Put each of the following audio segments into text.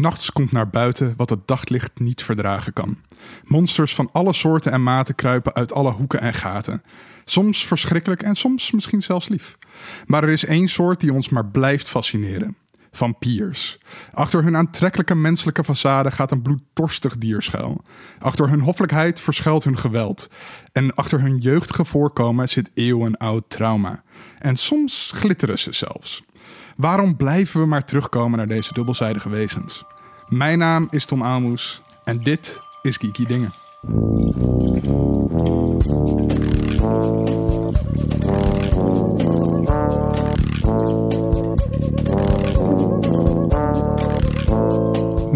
nachts komt naar buiten wat het daglicht niet verdragen kan. Monsters van alle soorten en maten kruipen uit alle hoeken en gaten. Soms verschrikkelijk en soms misschien zelfs lief. Maar er is één soort die ons maar blijft fascineren. Vampiers. Achter hun aantrekkelijke menselijke façade gaat een bloeddorstig dier schuil. Achter hun hoffelijkheid verschuilt hun geweld. En achter hun jeugdige voorkomen zit eeuwenoud trauma. En soms glitteren ze zelfs. Waarom blijven we maar terugkomen naar deze dubbelzijdige wezens? Mijn naam is Tom Aalmoes en dit is Geeky Dingen.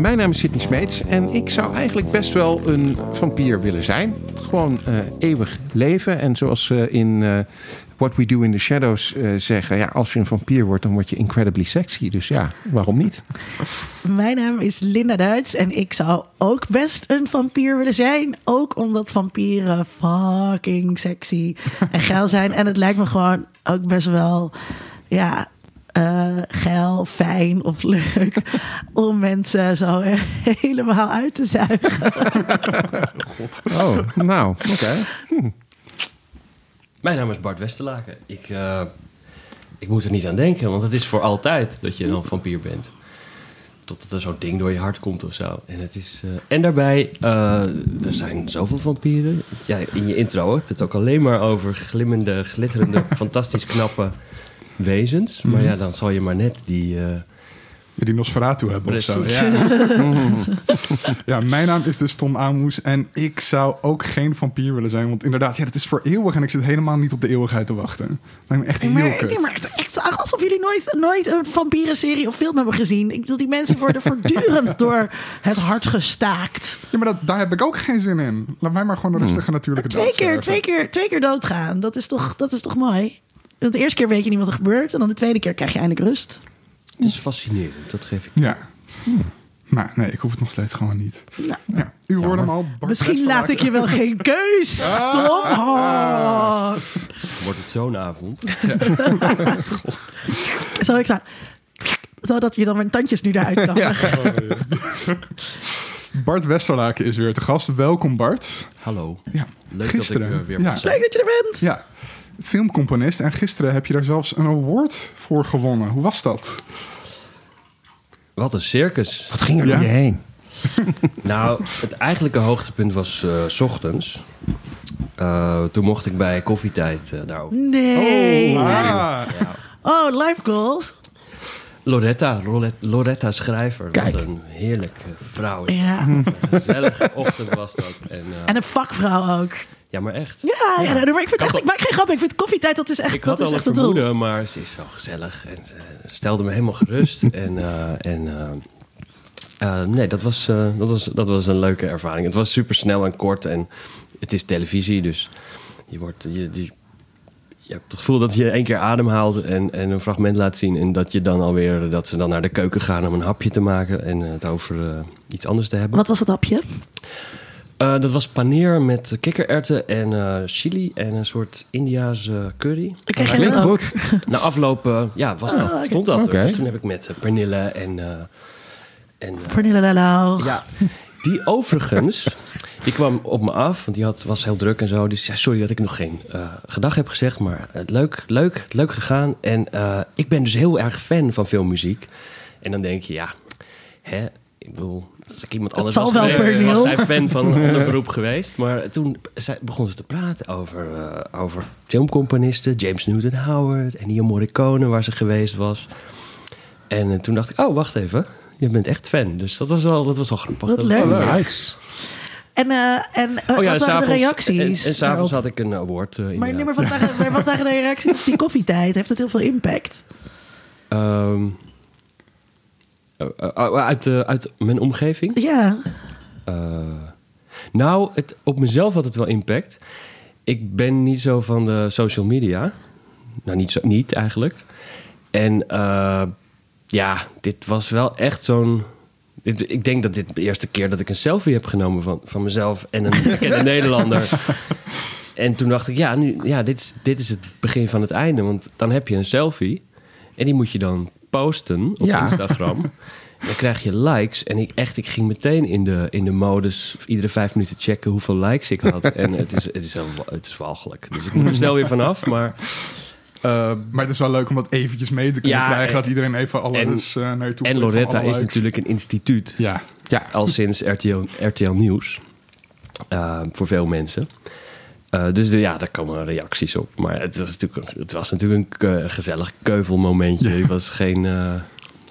Mijn naam is Sidney Smeets en ik zou eigenlijk best wel een vampier willen zijn. Gewoon eh, eeuwig leven. En zoals ze in eh, What We Do in the Shadows eh, zeggen... Ja, als je een vampier wordt, dan word je incredibly sexy. Dus ja, waarom niet? Mijn naam is Linda Duits en ik zou ook best een vampier willen zijn. Ook omdat vampieren fucking sexy en geil zijn. En het lijkt me gewoon ook best wel... Ja, uh, geil, fijn of leuk om mensen zo helemaal uit te zuigen. God. Oh, nou, oké. Hm. Mijn naam is Bart Westerlaken. Ik, uh, ik moet er niet aan denken, want het is voor altijd dat je een vampier bent. Totdat er zo'n ding door je hart komt of zo. En, het is, uh, en daarbij, er zijn zoveel vampieren. Ja, in je intro heb je het ook alleen maar over glimmende, glitterende, fantastisch knappe wezens. Maar Mhm. ja, dan zal je maar net die... uh, die Nosferatu hebben of zo. Ja. ja, mijn naam is dus Tom Aamoes en ik zou ook geen vampier willen zijn. Want inderdaad, ja, dat is voor eeuwig en ik zit helemaal niet op de eeuwigheid te wachten. Dat lijkt me echt heel maar, kut. nee, maar het is echt alsof jullie nooit, nooit een vampierenserie of film hebben gezien. Ik bedoel, die mensen worden voortdurend door het hart gestaakt. Ja, maar dat, daar heb ik ook geen zin in. Laat mij maar gewoon een rustige natuurlijke Twee dood keer, sterven. twee, keer, twee keer doodgaan, dat is, toch, dat is toch mooi? Want De eerste keer weet je niet wat er gebeurt. En dan de tweede keer krijg je eindelijk rust. Het is fascinerend, dat geef ik. Ja. Maar nee, ik hoef het nog steeds gewoon niet. Nou, Ja, u hoorde hem al. Bart misschien laat ik je wel geen keus, Ah. Tom. Oh. Wordt het zo'n avond? Zo, ik zou... Zodat je dan mijn tandjes nu eruit kan. Bart Westerlaken is weer te gast. Welkom Bart. Hallo. Ja, Leuk gisteren. dat ik uh, weer ja. mag zijn. Leuk dat je er bent. Ja, filmcomponist. En gisteren heb je daar zelfs een award voor gewonnen. Hoe was dat? Wat een circus. Wat ging er Ja. door je heen? Nou, het eigenlijke hoogtepunt was eh, s ochtends. Uh, toen mocht ik bij koffietijd uh, daarover. Nee. Ah. Ja. Oh, live goals. Loretta, Loretta, Schrijver. Kijk. Wat een heerlijke vrouw is. Ja. Een gezellige ochtend was dat. En, uh, En een vakvrouw ook. Ja, maar echt. Ja, ja. maar ik vind echt, ik maak geen grap. Ik vind koffietijd, dat is echt, Ik dat had is al een echt doel. vermoeden, maar ze is zo gezellig. En ze stelde me helemaal gerust. en uh, en uh, uh, nee, dat was, dat, was, dat was een leuke ervaring. Het was super snel en kort. En het is televisie, dus je, wordt, je, je, je hebt het gevoel dat je één keer ademhaalt en, en een fragment laat zien. En dat je dan alweer dat ze dan naar de keuken gaan om een hapje te maken en het over iets anders te hebben. Wat was het hapje? Uh, dat was paneer met kikkererwten en uh, chili en een soort Indiaanse curry. Ik kreeg het ook. goed. Na afloop uh, ja, was dat, Ah, oké. stond dat er. Dus toen heb ik met uh, Pernille en... uh, en uh, Pernille Lalau. ja, die overigens... Die kwam op me af, want die had, was heel druk en zo. Dus ja, sorry dat ik nog geen uh, gedag heb gezegd. Maar uh, leuk, leuk, leuk gegaan. En uh, ik ben dus heel erg fan van veel muziek. En dan denk je, ja, hè, ik bedoel, als ik iemand anders was wel, geweest, Pernille. was zij fan van een ander beroep geweest. Maar toen begon ze te praten over, uh, over filmcomponisten, James Newton Howard, Ennio Morricone, waar ze geweest was. En uh, toen dacht ik, oh, wacht even, je bent echt fan. Dus dat was wel, dat was wel grappig. Wat dat leuk. Was wel Nice. En, uh, en uh, Oh ja, wat en waren de reacties? En, en s'avonds had ik een award. Uh, Maar, nee, maar, wat waren, maar wat waren de reacties op die koffietijd? Heeft het heel veel impact? Um, uit, uh, uit mijn omgeving? Ja. Nou, het, op mezelf had het wel impact. Ik ben niet zo van de social media. Nou, niet, zo, niet eigenlijk. En ja, dit was wel echt zo'n... Ik denk dat dit de eerste keer dat ik een selfie heb genomen van, van mezelf en een bekende Nederlander. En toen dacht ik, ja, nu, ja dit, is, dit is het begin van het einde. Want dan heb je een selfie en die moet je dan posten op Ja. Instagram. dan krijg je likes. En ik echt, ik ging meteen in de, in de modus iedere vijf minuten checken hoeveel likes ik had. en het is, het is, een- het is walgelijk. Dus ik moet er snel weer vanaf. Maar eh, Maar het is wel leuk om dat eventjes mee te kunnen Ja, krijgen. en- Dat iedereen even alles eh, naar je toe en Loretta is natuurlijk een instituut. Ja, Ja, Al sinds RTL, RTL Nieuws. Eh, voor veel mensen. Eh, dus de, ja, daar komen reacties op. Maar het was natuurlijk, een- het was natuurlijk een ke- gezellig keuvelmomentje. Het was geen eh,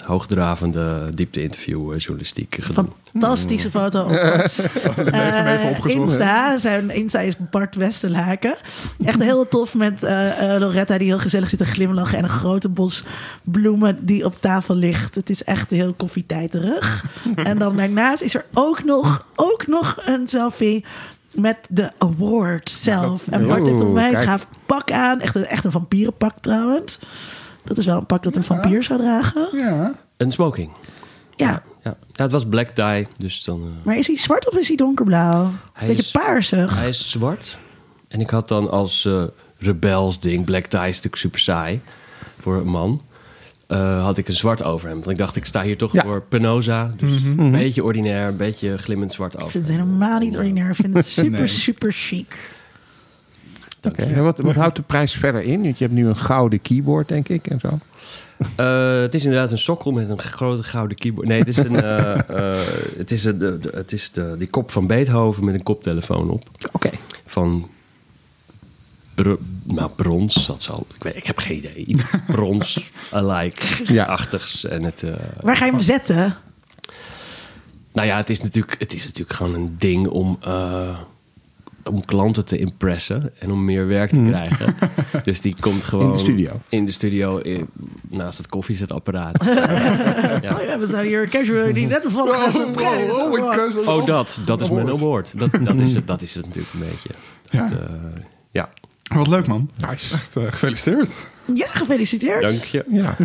hoogdravende diepte-interview journalistiek gedoe. Fantastische foto op hem even eh, opgezocht. Insta. Zijn Insta is Bart Westerlaken. Echt heel tof met Loretta die heel gezellig zit te glimlachen. En een grote bos bloemen die op tafel ligt. Het is echt heel koffietijderig. en dan daarnaast is er ook nog, ook nog een selfie met de award zelf. En Bart heeft een Oeh, wijs kijk. gaaf pak aan. Echt een, echt een vampierenpak trouwens. Dat is wel een pak dat een vampier zou dragen. ja. Een smoking. Ja. Ja. ja, het was black tie. Dus dan, eh, Maar is hij zwart of is hij donkerblauw? Een Hij beetje is- paarsig. hij is zwart. En ik had dan als eh, rebels ding, black tie is natuurlijk super saai voor een man. Eh, had ik een zwart overhemd. Want ik dacht, ik sta hier toch Ja. voor Penosa. Dus een beetje ordinair, een beetje glimmend zwart Ik vind overhemd. het helemaal niet ordinair. Ik vind het super, Nee. super chic. Oké, wat, wat houdt de prijs verder in? Want je hebt nu een gouden keyboard, denk ik, en zo. Eh, het is inderdaad een sokkel met een grote gouden keyboard. Nee, het is, een, eh, eh, het is, een- de, de- het is de, die kop van Beethoven met een koptelefoon op. Oké. Van bro- nou, brons, dat zal... Ik, weet, ik heb geen idee. Brons, alike, Ja. achtigs. En het, eh, Waar ga je hem zetten? nou ja, het is, natuurlijk, het is natuurlijk gewoon een ding om... eh, om klanten te impressen en om meer werk te krijgen. Dus die komt gewoon... In de studio. In de studio, in- naast het koffiezetapparaat. Oh ja, we zijn hier casual die net bevallen prijs. oh, oh, Oh, dat. Dat is mijn award. Dat, dat, is, het, dat is het natuurlijk een beetje. Ja. Dat, eh, ja. Wat leuk, man. Echt eh, gefeliciteerd. Ja, gefeliciteerd. Dank je. Ja.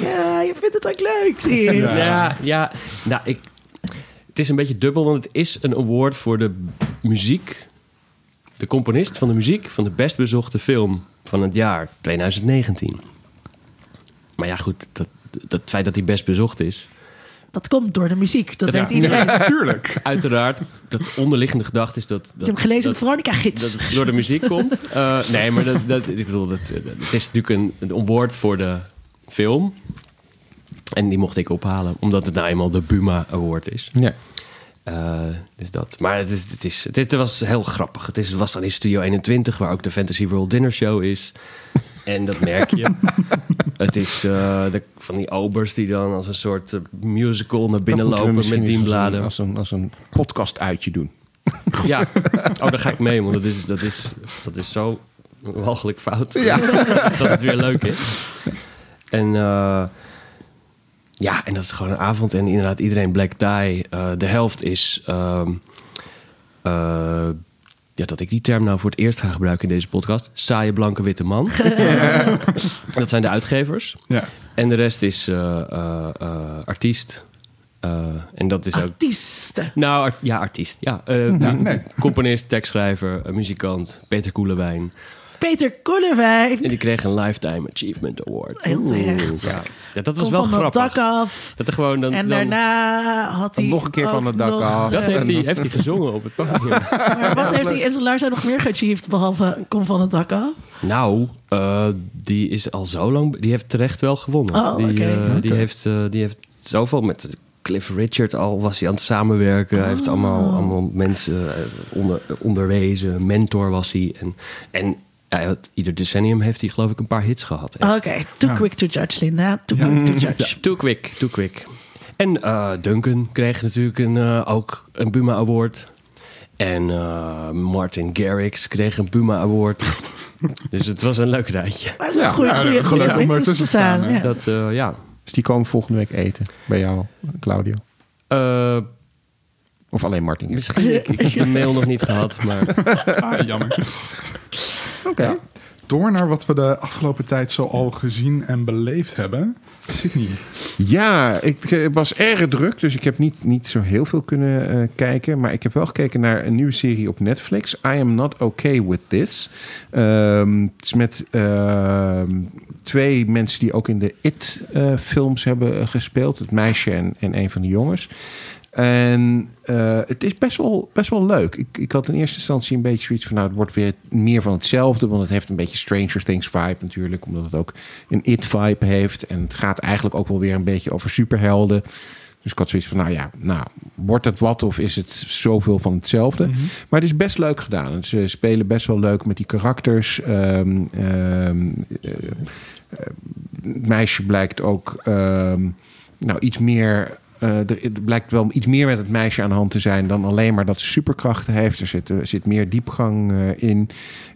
Ja, je vindt het ook leuk, zie je. Ja. Ja, ja. Nou, ik, het is een beetje dubbel, want het is een award voor de muziek. De componist van de muziek van de best bezochte film van het jaar 2019. Maar ja, goed, dat, dat feit dat hij best bezocht is. Dat komt door de muziek, dat Ja. weet iedereen. Natuurlijk. Uiteraard, dat onderliggende gedachte is dat. dat Ik heb gelezen in dat- Veronica Gids. dat het door de muziek komt. Eh, nee, maar dat, dat, ik bedoel, dat, het is natuurlijk een, een award voor de film. En die mocht ik ophalen, omdat het nou eenmaal de Buma Award is. ja. Eh, dus dat. Maar het, is, het, is, het, het was heel grappig. Het is, was dan in Studio 21, waar ook de Fantasy World Dinner Show is. En dat merk je. het is eh, de, van die obers die dan als een soort eh, musical naar binnen lopen met eens dienbladen. Als een, als een, als een podcast uitje doen. Ja, oh, daar ga ik mee, want dat is, dat is, dat is zo walgelijk fout. Ja. dat het weer leuk is. En eh, ja, en dat is gewoon een avond. En inderdaad, iedereen black tie. De helft is... ehm, eh, ja, dat ik die term nou voor het eerst ga gebruiken in deze podcast. Saaie, blanke, witte man. dat zijn de uitgevers. Ja. En de rest is eh, eh, eh, artiest. Eh, en dat is ook... Artiesten. Nou, art- ja, artiest. Ja, eh, Ja, nee. Componist, tekstschrijver, muzikant, Peter Koelewijn. Peter Koelewijn. En die kreeg een Lifetime Achievement Award. Heel terecht. Ja, ja dat was Kom wel van het grappig. dak af. Dat er gewoon dan, En dan- daarna had hij nog een keer van het dak nog, af. dat heeft hij, heeft hij gezongen op het podium. Maar wat heeft hij in zijn luister nog meer geachieved behalve kom van het dak af? nou, eh, die is al zo lang... Die heeft terecht wel gewonnen. Oh, die, oké. eh, die, heeft, eh, die heeft zoveel met... Cliff Richard al was hij aan het samenwerken. Hij heeft allemaal, Oh. allemaal mensen eh, onder, onderwezen. Mentor was hij. En, en ja, het- ieder decennium heeft hij geloof ik een paar hits gehad. Oké, too quick to judge, Linda. Too quick to judge. Too quick, too quick. En eh, Duncan kreeg natuurlijk een, eh, ook een Buma Award. En eh, Martin Garrix kreeg een Buma Award. dus het was een leuk rijtje. Maar het is een Ja, goede, ja, goede, gelukkig goede om om ertussen te te staan, staan. hè. ja. Dat, eh, ja. Dus die komen volgende week eten bij jou, Claudio. Eh, Of alleen Martin. misschien, ik, ik heb de mail nog niet gehad. Maar Ah, jammer. Oké. door naar wat we de afgelopen tijd zo al gezien en beleefd hebben. Sydney. Ja, ik eh, was erg druk, dus ik heb niet, niet zo heel veel kunnen eh, kijken. Maar ik heb wel gekeken naar een nieuwe serie op Netflix. I Am Not Okay With This. Ehm, het is met ehm, twee mensen die ook in de It-films hebben eh, gespeeld. Het meisje en, en een van de jongens. En eh, het is best wel, best wel leuk. Ik, ik had in eerste instantie een beetje zoiets van... nou, het wordt weer meer van hetzelfde... want het heeft een beetje Stranger Things vibe natuurlijk... omdat het ook een it-vibe heeft. En het gaat eigenlijk ook wel weer een beetje over superhelden. Dus ik had zoiets van, nou ja, nou, wordt het wat of is het zoveel van hetzelfde? Maar het is best leuk gedaan. Ze spelen best wel leuk met die karakters. Ehm, ehm, eh, eh, het meisje blijkt ook ehm, nou, iets meer... eh, er, er blijkt wel iets meer met het meisje aan de hand te zijn dan alleen maar dat ze superkrachten heeft. Er zit, er zit meer diepgang eh, in.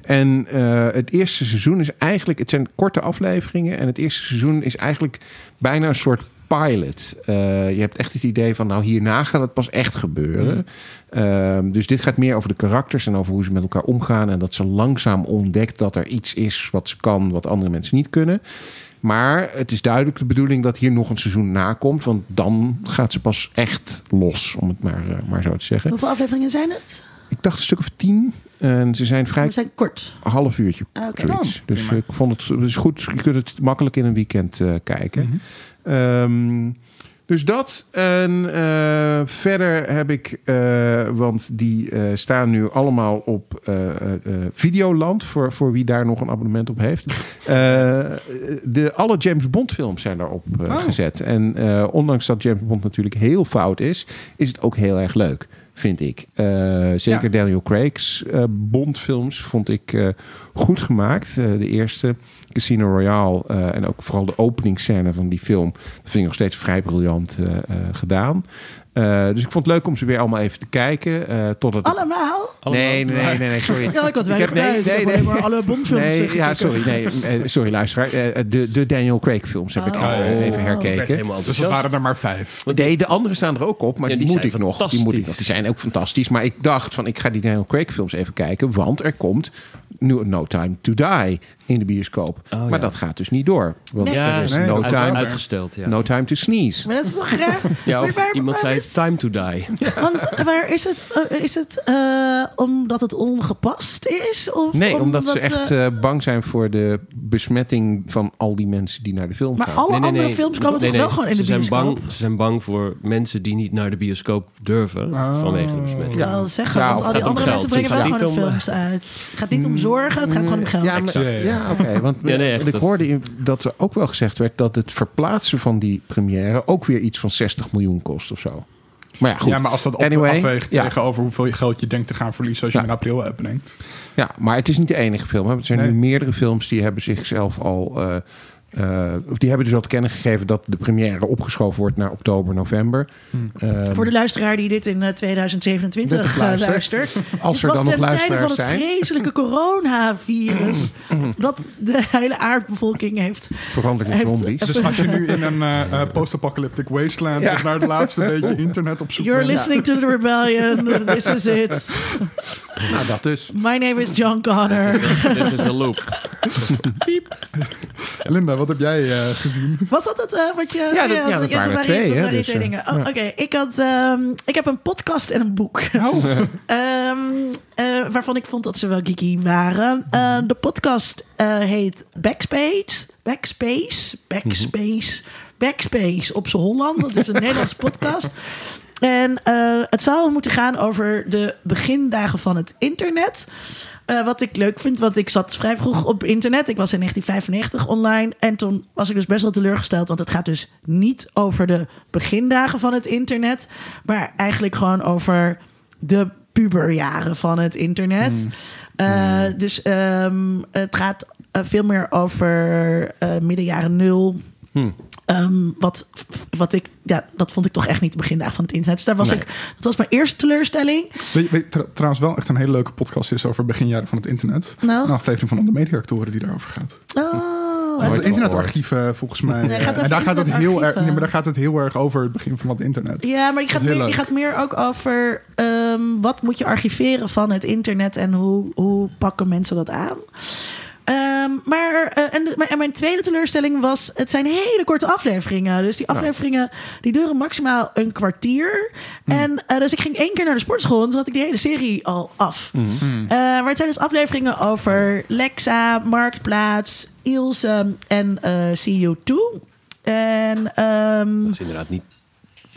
En eh, het eerste seizoen is eigenlijk, het zijn korte afleveringen. En het eerste seizoen is eigenlijk bijna een soort pilot. Eh, je hebt echt het idee van, nou hierna gaat het pas echt gebeuren. Ehm, dus dit gaat meer over de karakters en over hoe ze met elkaar omgaan. En dat ze langzaam ontdekt dat er iets is wat ze kan, wat andere mensen niet kunnen. Maar het is duidelijk de bedoeling dat hier nog een seizoen na komt. Want dan gaat ze pas echt los, om het maar, eh, maar zo te zeggen. Hoeveel afleveringen zijn het? Ik dacht een stuk of tien. En ze zijn vrij We zijn kort. een half uurtje. Ah, Oké. Zoiets. Oh, dus ik vond het, het is goed. Je kunt het makkelijk in een weekend eh, kijken. Ehm, dus dat. En eh, verder heb ik, eh, want die eh, staan nu allemaal op Videoland, voor, voor wie daar nog een abonnement op heeft. De, alle James Bond films zijn daarop eh, Oh. gezet. En ondanks dat James Bond natuurlijk heel fout is, is het ook heel erg leuk. Vind ik. Eh, zeker Ja. Daniel Craig's eh, Bond-films vond ik eh, goed gemaakt. De eerste, Casino Royale, en ook vooral de openingsscène van die film, dat vind ik nog steeds vrij briljant gedaan. Eh, dus ik vond het leuk om ze weer allemaal even te kijken. eh tot het... Allemaal? Nee, nee, nee, nee, nee, sorry. Ja, ik had weinig nee. Ik nee, heb nee. alleen maar alle Bondfilms Nee, gekeken. ja, sorry, nee, eh, sorry luisteraar. Eh, de, de Daniel Craig films heb ik Oh. even, werd herkeken. Dus dat enthousiast. waren er maar vijf. Nee, de andere staan er ook op, maar Ja, die, die moet ik nog. Die, moet ik nog. die zijn ook fantastisch. Maar ik dacht van, ik ga die Daniel Craig films even kijken, want er komt nu No Time to Die in de bioscoop. Oh, maar ja. dat gaat dus niet door. Want Nee. Ja, er is nee, no, time, uitgesteld, ja. no time to sneeze. Maar dat is toch raar? ja Maar of waar- iemand waar zei is- time to die. Want waar is het? eh, is het eh, omdat het ongepast is? Of Nee, omdat ze ze- echt eh, bang zijn voor de besmetting van al die mensen die naar de film Maar gaan. alle andere films komen toch wel gewoon in de ze zijn bioscoop? Bang, ze zijn bang voor mensen die niet naar de bioscoop durven Oh. vanwege de besmetting. Ik wil zeggen, Ja, want al die andere mensen brengen wel gewoon films uit. Het gaat niet om zorgen, het gaat gewoon om geld. Ja, maar-. Ja oké. Want Ja, nee, echt, ik dat- hoorde dat er ook wel gezegd werd dat het verplaatsen van die première ook weer iets van 60 miljoen kost of zo. Maar ja, goed. Ja, maar als dat op, Anyway, afweegt ja. tegenover hoeveel geld je denkt te gaan verliezen als je Ja. hem in april opneemt. Ja, maar het is niet de enige film. Hè. Er zijn Nee. nu meerdere films die hebben zichzelf al. eh, eh, of die hebben dus al te kennen gegeven dat de première opgeschoven wordt naar oktober, november. Ehm, Voor de luisteraar die dit in eh, 2027 Wettig eh, luistert. luistert. Als Het er was dan nog ten tijde van luisteraars het zijn. vreselijke coronavirus. dat de hele aardbevolking heeft. veranderd in zombies. Dus als je nu in een eh, eh, post-apocalyptic wasteland Ja. naar het laatste beetje internet op zoek You're bent. listening to the rebellion. This is it. Nou, dat dus. My name is John Connor. This is a loop. Linda, wat heb jij eh, gezien? Was dat het eh, wat je... Ja, dat- ja, dat waren twee, dat hè, waren die dus, twee eh, dingen. Oh. Oké, ik, had, ehm, ik heb een podcast en een boek. Oh, Ehm, eh, waarvan ik vond dat ze wel geeky waren. Eh, de podcast eh, heet Backspace. Backspace. Backspace. Backspace op z'n Holland. Dat is een Nederlandse podcast. En eh, het zou moeten gaan over de begindagen van het internet. Eh, wat ik leuk vind, want ik zat vrij vroeg op internet. Ik was in 1995 online. En toen was ik dus best wel teleurgesteld. Want het gaat dus niet over de begindagen van het internet. Maar eigenlijk gewoon over de puberjaren van het internet. Eh, Dus ehm, het gaat veel meer over midden jaren nul. Hmm. Ehm, wat, wat ik, ja, dat vond ik toch echt niet de begindagen van het internet. Dus daar was Nee. ik, dat was mijn eerste teleurstelling. weet, je- je tr- trouwens wel echt een hele leuke podcast is over beginjaren van het internet. Nou? Een aflevering van de mediaactoren die daarover gaat. Oh, het eh, volgens mij. Nee, het gaat en daar gaat, het heel erg, internetarchieven. nee, maar daar gaat het heel erg over het begin van het internet. Ja, maar Dat gaat, meer, leuk. gaat meer ook over ehm, wat moet je archiveren van het internet en hoe, hoe pakken mensen dat aan. Ehm, maar, eh, en, en mijn tweede teleurstelling was... het zijn hele korte afleveringen. Dus die afleveringen die duren maximaal een kwartier. En eh, dus ik ging één keer naar de sportschool... en toen had ik die hele serie al af. Eh, maar het zijn dus afleveringen over Lexa, Marktplaats... Ilse en eh CU2. En ehm, Dat is inderdaad niet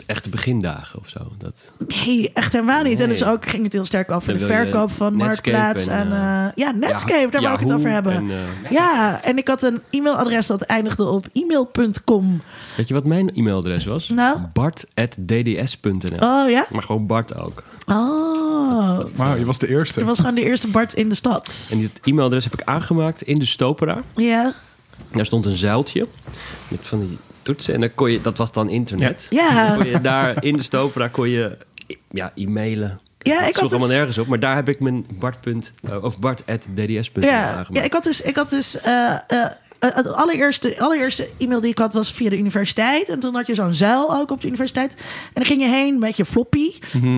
echt de begindagen of zo. Dat, Nee, echt helemaal niet. En dus ook ging het heel sterk over Dan de verkoop van Netscape Marktplaats. En, en, eh, ja, Netscape, daar wou ik het over hebben. en, eh, ja, en ik had een e-mailadres dat eindigde op e-mail.com. weet je wat mijn e-mailadres was? Nou? bart.dds.nl Oh ja? Maar gewoon Bart ook. Oh. Wauw, je was de eerste. Je was gewoon de eerste Bart in de stad. En dit e-mailadres heb ik aangemaakt in de Stopera. Ja. Daar stond een zuiltje met van die toetsen. En dan kon je, dat was dan internet. Ja. Kon je daar in de Stopera kon je ja, e-mailen. Ja, ik sloeg had allemaal dus- nergens op. Maar daar heb ik mijn Bart. punt, eh, of Bart.dds.nl Ja, aangemaakt. ja, ik had dus, ik had dus eh, eh, het allereerste, allereerste e-mail die ik had was via de universiteit. En toen had je zo'n zuil ook op de universiteit. En dan ging je heen met je floppy.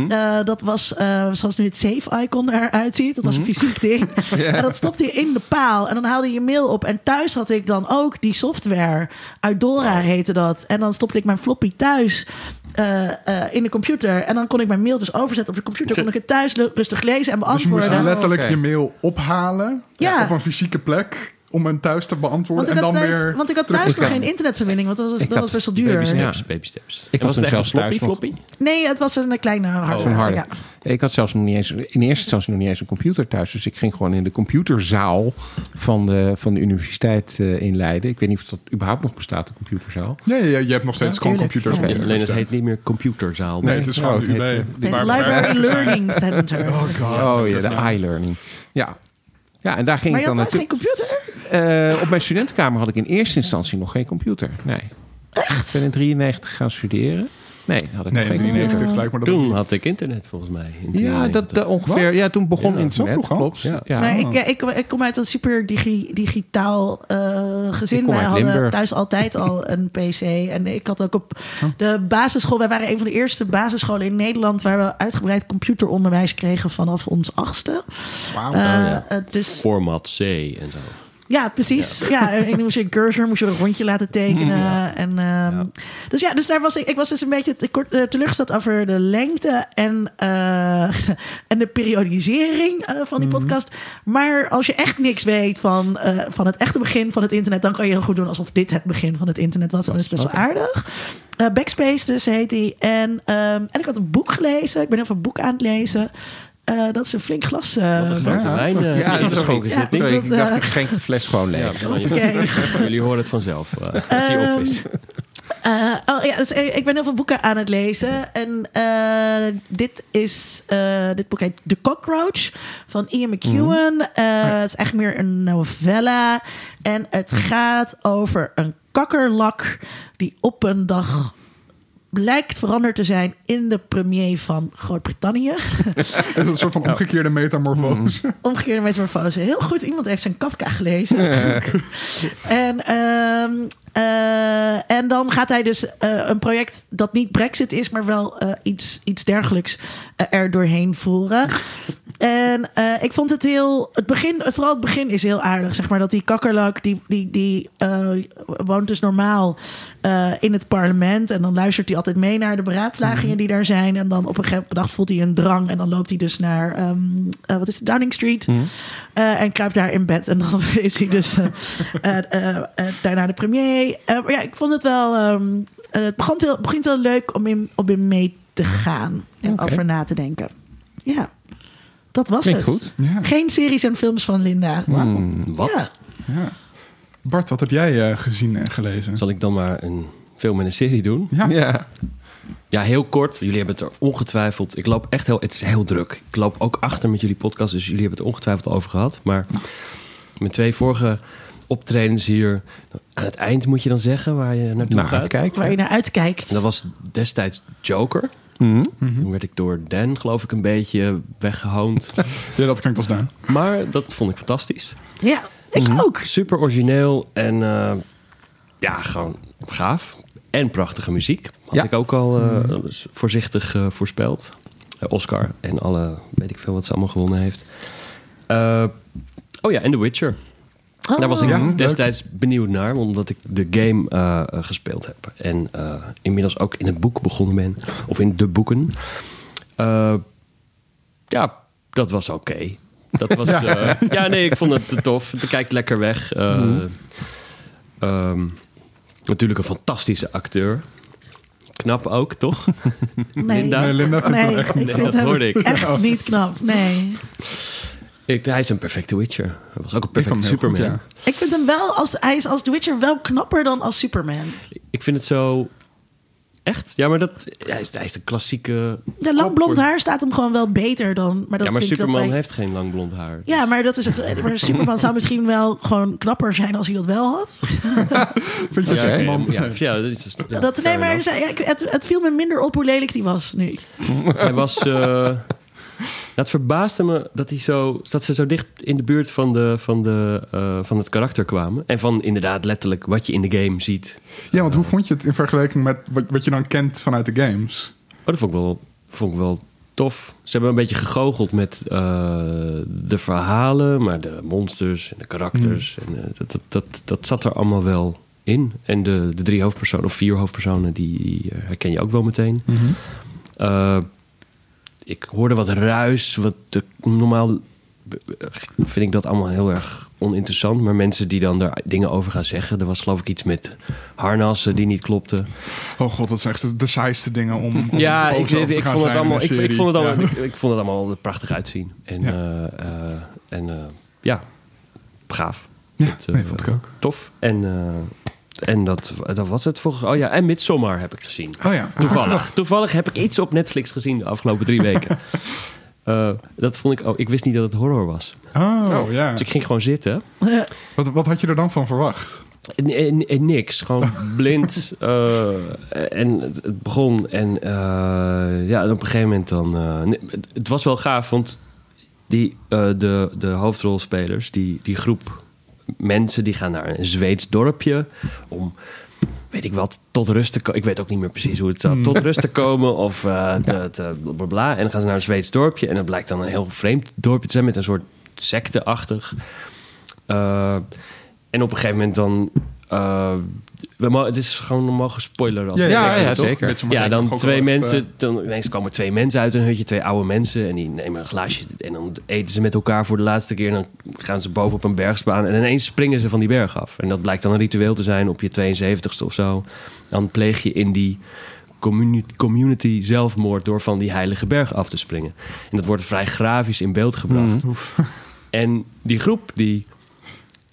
Eh, dat was eh, zoals nu het safe icon eruit ziet. Dat was een fysiek ding. En dat stopte je in de paal. En dan haalde je je mail op. En thuis had ik dan ook die software. Eudora heette dat. En dan stopte ik mijn floppy thuis. eh, eh, in de computer. En dan kon ik mijn mail dus overzetten op de computer. Kon ik het thuis rustig lezen en dus je moest beantwoorden. letterlijk je mail ophalen Ja. op een fysieke plek om hem thuis te beantwoorden Want ik, en had dan thuis, weer want ik had thuis nog geen internetverbinding, want dat was, dat had was best wel duur. Baby steps, Ja. baby steps. Ik en had was het echt een zelfs floppy, floppy? Nee, het was een kleine harde. Zo'n harde. Ja. Ik had zelfs nog niet eens, in eerste instantie nog niet eens een computer thuis. Dus ik ging gewoon in de computerzaal van de, van de universiteit eh, in Leiden. Ik weet niet of dat überhaupt nog bestaat, de computerzaal. Ja, ja, je hebt nog steeds Ja, gewoon computers. Alleen het heet niet meer computerzaal. Nee, het is gewoon Oh, de UB. Library. Learning Center. Oh god. Oh ja, de nou- e-learning. Ja. Ja, en daar ging maar ik dan had geen computer? Eh, op mijn studentenkamer had ik in eerste instantie nog geen computer. Nee. Echt? Ik ben in 93 gaan studeren. Nee, had ik Nee, in geen 93 lijkt me dat Toen had ik internet volgens mij. in Ja, 93. dat, dat ongeveer. Wat? Ja, toen begon Ja, zo internet. vroeg al? Klopt. Ja. Ja. Maar ik, ja, ik, ik kom uit een super digi- digitaal eh, gezin. Wij hadden Limburg. thuis altijd al een PC. En ik had ook op de basisschool... Wij waren een van de eerste basisscholen in Nederland... waar we uitgebreid computeronderwijs kregen vanaf ons achtste. Wauw. Ja. dus Format C en zo. Ja, precies. Ja. en dan moest je een cursor, moest je een rondje laten tekenen. En, ehm, Dus ja, dus daar was ik. Ik was dus een beetje te kort, eh, teleurgesteld over de lengte en, eh, en de periodisering eh, van die podcast. Maar als je echt niks weet van, van het echte begin van het internet, dan kan je heel goed doen alsof dit het begin van het internet was. En dat is best wel aardig. Backspace dus heet die. En, ehm, en ik had een boek gelezen. Ik ben heel veel boeken aan het lezen. Eh, dat is een flink glas. eh, Wat een grote wijn eh, Ja? Ja. Sorry, ik dat, dacht, ik schenk de fles gewoon leeg. Jullie horen het vanzelf eh, als die op is. Eh, oh ja, dus, ik ben heel veel boeken aan het lezen. En eh, dit, is, eh, dit boek heet The Cockroach van Ian McEwan. Eh, Het is eigenlijk meer een novella. En het gaat over een kakkerlak die op een dag blijkt veranderd te zijn in de premier van Groot-Brittannië. Een soort van omgekeerde metamorfose. Omgekeerde metamorfose. Heel goed, iemand heeft zijn Kafka gelezen. en, ehm, eh, en dan gaat hij dus eh, een project dat niet Brexit is, maar wel eh, iets, iets dergelijks er doorheen voeren. En ik vond het heel. Het begin, vooral het begin is heel aardig. Zeg maar dat die kakkerlak, die, die, die woont dus normaal in het parlement. En dan luistert hij altijd mee naar de beraadslagingen die daar zijn. En dan op een gegeven dag voelt hij een drang. En dan loopt hij dus naar, ehm, eh, wat is het, Downing Street. Eh, en kruipt daar in bed. En dan is hij dus daarna de premier. Eh, maar ja, ik vond het wel. ehm, eh, het begon heel, begint wel leuk om in, om in mee te gaan. En over na te denken. Ja, dat was Klinkt het. goed. Ja. Geen series en films van Linda. Hmm. Wat? Ja. Ja. Bart, wat heb jij eh, gezien en gelezen? Zal ik dan maar een film en een serie doen? Ja. Ja. Ja, heel kort. Jullie hebben het er ongetwijfeld. Ik loop echt heel. Het is heel druk. Ik loop ook achter met jullie podcast, dus jullie hebben het er ongetwijfeld over gehad. Maar mijn twee vorige optredens hier. Aan het eind moet je dan zeggen waar je naartoe Nou, gaat. kijk. Waar je naar uitkijkt. En dat was destijds Joker. Mhm. Toen werd ik door Dan, geloof ik, een beetje weggehoond. Ja, dat klinkt als Daan. maar dat vond ik fantastisch. Ja, ik Mhm. ook. Super origineel en eh, ja, gewoon gaaf. En prachtige muziek. Had Ja. ik ook al eh, voorzichtig eh, voorspeld. Oscar en alle, weet ik veel wat ze allemaal gewonnen heeft. Eh, oh ja, en The Witcher. Oh. Daar was ik Ja, leuk. destijds benieuwd naar, omdat ik de game eh, eh, gespeeld heb. En eh, inmiddels ook in het boek begonnen ben. Of in de boeken. Eh, ja, dat was oké. Dat was. ja. ja, nee, ik vond het te tof. Het kijkt lekker weg. Eh, Mhm. ehm, natuurlijk een fantastische acteur. Knap ook, toch? Nee. Linda? Nee, Linda vindt Nee, hem echt niet. Nee, dat hoorde ik. echt niet knap. Nee. Ik, hij is een perfecte Witcher. Hij was ook een perfecte Superman. goed, ja. Ik vind hem wel, als, hij is als The Witcher wel knapper dan als Superman. Ik vind het zo... Echt? Ja, maar dat, hij, is, hij is de klassieke... Ja, lang blond voor- haar staat hem gewoon wel beter dan... Maar dat ja, maar vind ik dat Superman bij- heeft geen lang blond haar. Ja, maar, dat is het, maar Superman zou misschien wel gewoon knapper zijn als hij dat wel had. Vind je Ja, man? ja, ja, dat is dus- ja, dat, nee, maar ja, het, het viel me minder op hoe lelijk die was nu. Hij was... eh, het verbaasde me dat, hij zo, dat ze zo dicht in de buurt van, de, van, de, eh, van het karakter kwamen. En van inderdaad letterlijk wat je in de game ziet. Ja, want hoe vond je het in vergelijking met wat, wat je dan kent vanuit de games? Oh, dat vond ik wel, vond ik wel tof. Ze hebben een beetje gegoocheld met eh, de verhalen, maar de monsters en de karakters. En, eh, dat, dat, dat, dat zat er allemaal wel in. En de, de drie hoofdpersonen, of vier hoofdpersonen, die, herken je ook wel meteen. Eh, ik hoorde wat ruis, wat de, normaal vind ik dat allemaal heel erg oninteressant. Maar mensen die dan daar dingen over gaan zeggen. Er was geloof ik iets met harnassen die niet klopten. Oh god, dat zijn echt de, saaiste dingen om, om Ja, ik, vond het allemaal, ik, ik vond het allemaal, Ja. ik, ik vond het allemaal prachtig uitzien. En, Ja. eh, en eh, ja, gaaf. Ja, nee, vond ik ook. Tof. En, en dat, dat was het volgens. Oh ja, en Midsommar heb ik gezien. Oh ja, Toevallig. Toevallig heb ik iets op Netflix gezien de afgelopen drie weken. Eh, dat vond ik. Oh, ik wist niet dat het horror was. Oh, ja. Dus ik ging gewoon zitten. Wat, wat had je er dan van verwacht? En, en- en niks. Gewoon blind. eh, en het- begon. En eh, ja, en op een gegeven moment dan... eh, het- was wel gaaf, want die, eh, de, de hoofdrolspelers, die, die groep mensen... die gaan naar een Zweeds dorpje om... Weet ik wat, tot rust te komen. Ik weet ook niet meer precies hoe het zat. Tot rust te komen of te, te bla, bla. En dan gaan ze naar een Zweeds dorpje. En dat blijkt dan een heel vreemd dorpje te zijn met een soort secte-achtig. Eh, en op een gegeven moment dan... eh, we het is gewoon we mogen spoileren. Als Ja, ja, ja, zeker. Ja, dan twee mensen. Dan ineens komen twee mensen uit een hutje, twee oude mensen. En die nemen een glaasje. En dan eten ze met elkaar voor de laatste keer. En dan gaan ze boven op een bergsbaan. En ineens springen ze van die berg af. En dat blijkt dan een ritueel te zijn op je 72ste of zo. Dan pleeg je in die communi- community zelfmoord door van die heilige berg af te springen. En dat wordt vrij grafisch in beeld gebracht. En die groep die.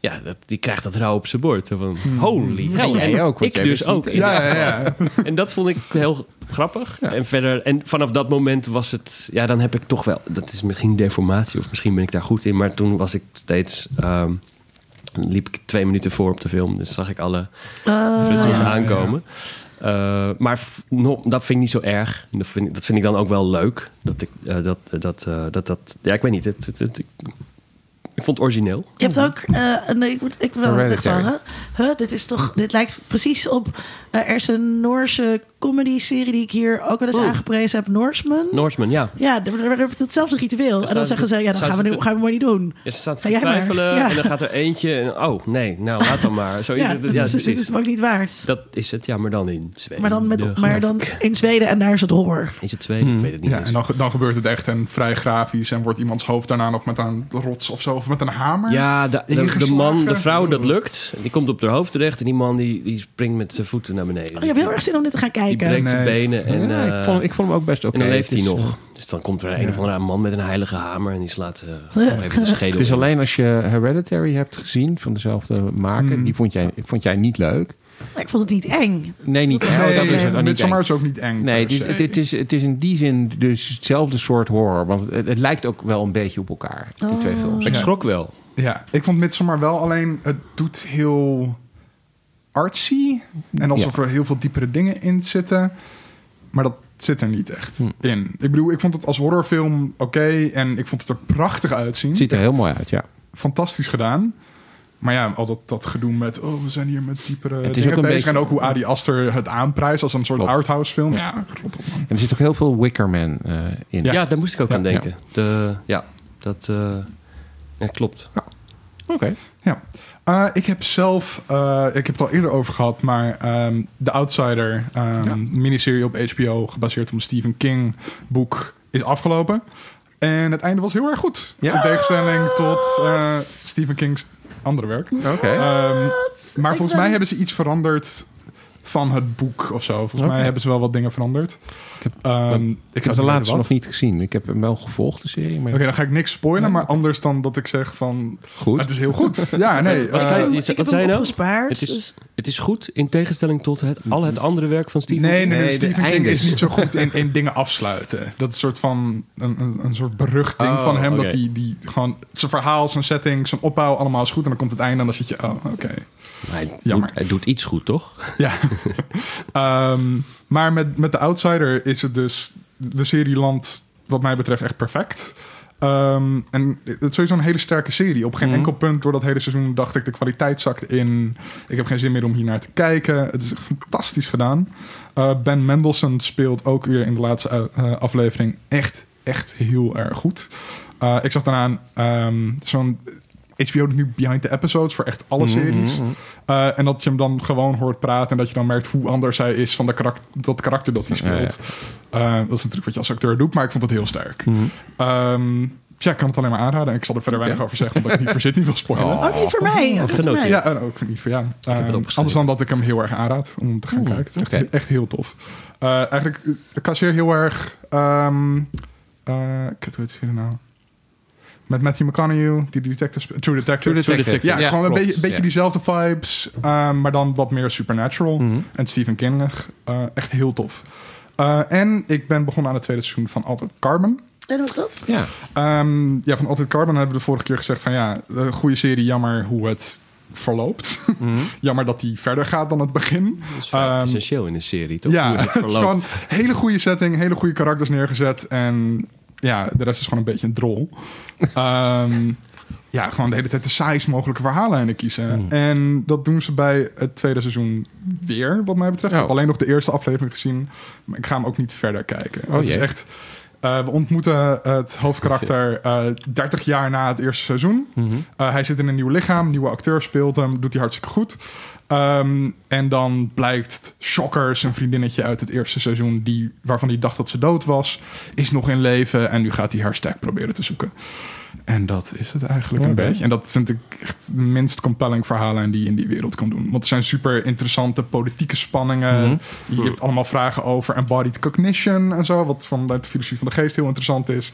Ja, dat, die krijgt dat rauw op zijn bord. Zo van, holy hell. En ook, ik jij dus ook. niet- Ja, ja, ja. En dat vond ik heel grappig. En verder, en vanaf dat moment was het, ja, dan heb ik toch wel, dat is misschien deformatie of misschien ben ik daar goed in, maar toen was ik steeds, ehm, liep ik twee minuten voor op de film, dus zag ik alle frutsels ja, aankomen. Eh, maar no, dat vind ik niet zo erg. Dat vind, ik- dat vind ik dan ook wel leuk. Dat ik eh, dat, dat, eh, dat, dat, ja, ik weet niet. Het, het, het- ik, vond het origineel. Je hebt ook, eh, een, ik, moet, ik wil het echt Hereditary. zeggen. Huh, dit is toch, dit lijkt precies op. eh, er is een Noorse comedy-serie die ik hier ook wel eens aangeprezen heb, Norseman. Norseman, ja. ja, daar hebben we hetzelfde ritueel. En dan zeggen ze, ja, dan gaan we, nu, te- gaan we maar niet doen. Ja, ze staat Ga te jij maar. twijfelen Ja. en dan gaat er eentje en oh nee, nou laat dan maar. Zo, Ja, ja, dat is, dit is hem ook niet waard. Dat is het, ja, maar dan in Zweden. Maar dan, met, Ja, maar dan in Zweden en daar is het horror. Is het Zweden? Ik weet het niet Ja, eens. en dan, dan gebeurt het echt en vrij grafisch en wordt iemands hoofd daarna nog met een rots of zo of met een hamer. Ja, de, de, de Ingeslagen. man, de vrouw, dat lukt. Die komt op haar hoofd terecht en die man die, die springt met zijn voeten naar beneden. Oh, je hebt heel erg zin om dit te gaan die kijken. breekt zijn benen en, Ja, eh, ik, vond, ik vond hem ook best oké. en dan leeft hij nog. eh, Dus dan komt er een of andere man met een heilige hamer en die slaat eh, nog even de schedel. Het is alleen als je Hereditary hebt gezien van dezelfde maker. Die vond jij, vond jij niet leuk. Ik vond het niet eng. Nee, niet het dat is het ook niet Midsommar eng. is ook niet eng. Nee, het is, het, het is, het is in die zin dus hetzelfde soort horror. Want het, het lijkt ook wel een beetje op elkaar, die Oh. twee films. Ik schrok wel. Ja, ik vond Midsommar wel alleen... Het doet heel artsy. En alsof er heel veel diepere dingen in zitten. Maar dat zit er niet echt Hm. in. Ik bedoel, ik vond het als horrorfilm oké. en ik vond het er prachtig uitzien. Het ziet er heel mooi uit, ja. Fantastisch gedaan. Maar ja, al dat, dat gedoe met... Oh, we zijn hier met diepere is dingen ook een bezig. beetje- En ook hoe Adi Aster het aanprijst als een soort Klopt. arthouse film. Ja, man. En er zit ook heel veel Wickerman eh in. Ja, daar moest ik ook Ja, aan denken. De, ja, dat eh, ja, klopt. Oké. Ja. Eh, ik heb zelf, eh, ik heb het al eerder over gehad, maar ehm The Outsider, ehm Ja. miniserie op HBO, gebaseerd op een Stephen King boek, is afgelopen. En het einde was heel erg goed. Ja? In tegenstelling tot eh, Stephen King's andere werk. Oké. Ehm, maar Ik volgens ben- mij hebben ze iets veranderd van het boek of zo. Volgens mij hebben ze wel wat dingen veranderd. Ik heb, Ehm, ik heb zou de laatste nog niet gezien. Ik heb hem wel gevolgd, de serie. Maar Oké, dan ga ik niks spoilen, Nee. maar anders dan dat ik zeg van... goed. Het is heel goed. Ja, nee. Wat eh, zei- Ik je- wat hem zei je nou? opgespaard, Het is, dus- het is goed in tegenstelling tot het, al het andere werk van Stephen Nee, King. nee, nee, Nee, de Stephen King is niet zo goed in, in dingen afsluiten. Dat is een soort van een, een, een soort beruchting Oh, van hem. oké. Dat hij die gewoon zijn verhaal, zijn setting, zijn opbouw allemaal is goed. En dan komt het einde en dan zit je, oh, oké. Maar hij, Jammer. doet, hij doet iets goed, toch? Ja. Ehm, maar met, met The Outsider is het dus... De serie landt wat mij betreft echt perfect. Ehm, en het is sowieso een hele sterke serie. Op geen Mhm. enkel punt door dat hele seizoen dacht ik... de kwaliteit zakt in. Ik heb geen zin meer om hier naar te kijken. Het is echt fantastisch gedaan. Eh, ben Mendelsohn speelt ook weer in de laatste eh, aflevering echt, echt heel erg goed. Eh, ik zag daarna ehm, zo'n... HBO doet nu behind the episodes voor echt alle Mhm, series. mhm. Uh, en dat je hem dan gewoon hoort praten en dat je dan merkt hoe anders hij is van de karakter, dat karakter dat hij Ja, speelt. Uh, dat is natuurlijk wat je als acteur doet, maar ik vond het heel sterk. Mhm. Um, ja, ik kan het alleen maar aanraden. En ik zal er verder weinig over zeggen, omdat ik niet voor zit niet wil spoilen. Oh. Ook niet voor mij. Ook niet voor mij. Ja, ook niet voor jou. opgeschreven. anders dan dat ik hem heel erg aanraad om te gaan kijken. Het is echt, echt heel tof. Uh, eigenlijk, ik kasseer heel erg... Um, uh, ik weet het hier nou... Met Matthew McConaughey, die detective... True Detective. True Detective. Ja, Ja, gewoon een beetje, beetje Ja. diezelfde vibes, um, maar dan wat meer supernatural. Mhm. En Stephen King. Uh, echt heel tof. Uh, en ik ben begonnen aan het tweede seizoen van Altered Carbon. En hoe is dat? Ja. Um, ja, van Altered Carbon hebben we de vorige keer gezegd van ja, een goede serie, jammer hoe het verloopt. Mhm. jammer dat die verder gaat dan het begin. Dat is Ehm, essentieel in een serie, toch? Ja, Hoe het het is gewoon een hele goede setting, hele goede karakters neergezet. En ja, de rest is gewoon een beetje een drol. Ehm, ja, gewoon de hele tijd de saaist mogelijke verhaallijnen kiezen. Hmm. En dat doen ze bij het tweede seizoen weer, wat mij betreft. Ik heb alleen nog de eerste aflevering gezien. Maar ik ga hem ook niet verder kijken. Oh, het is echt... eh, we ontmoeten het hoofdkarakter eh 30 jaar na het eerste seizoen. Mhm. Uh, hij zit in een nieuw lichaam, nieuwe acteur speelt hem, doet hij hartstikke goed. Um, en dan blijkt Shocker, zijn vriendinnetje uit het eerste seizoen, die, waarvan hij dacht dat ze dood was, is nog in leven. En nu gaat hij haar stek proberen te zoeken. En dat is het eigenlijk een beetje. En dat vind ik echt de minst compelling verhalen die je in die wereld kan doen. Want er zijn super interessante politieke spanningen. Mhm. Je hebt allemaal vragen over embodied cognition en zo. Wat vanuit de filosofie van de geest heel interessant is.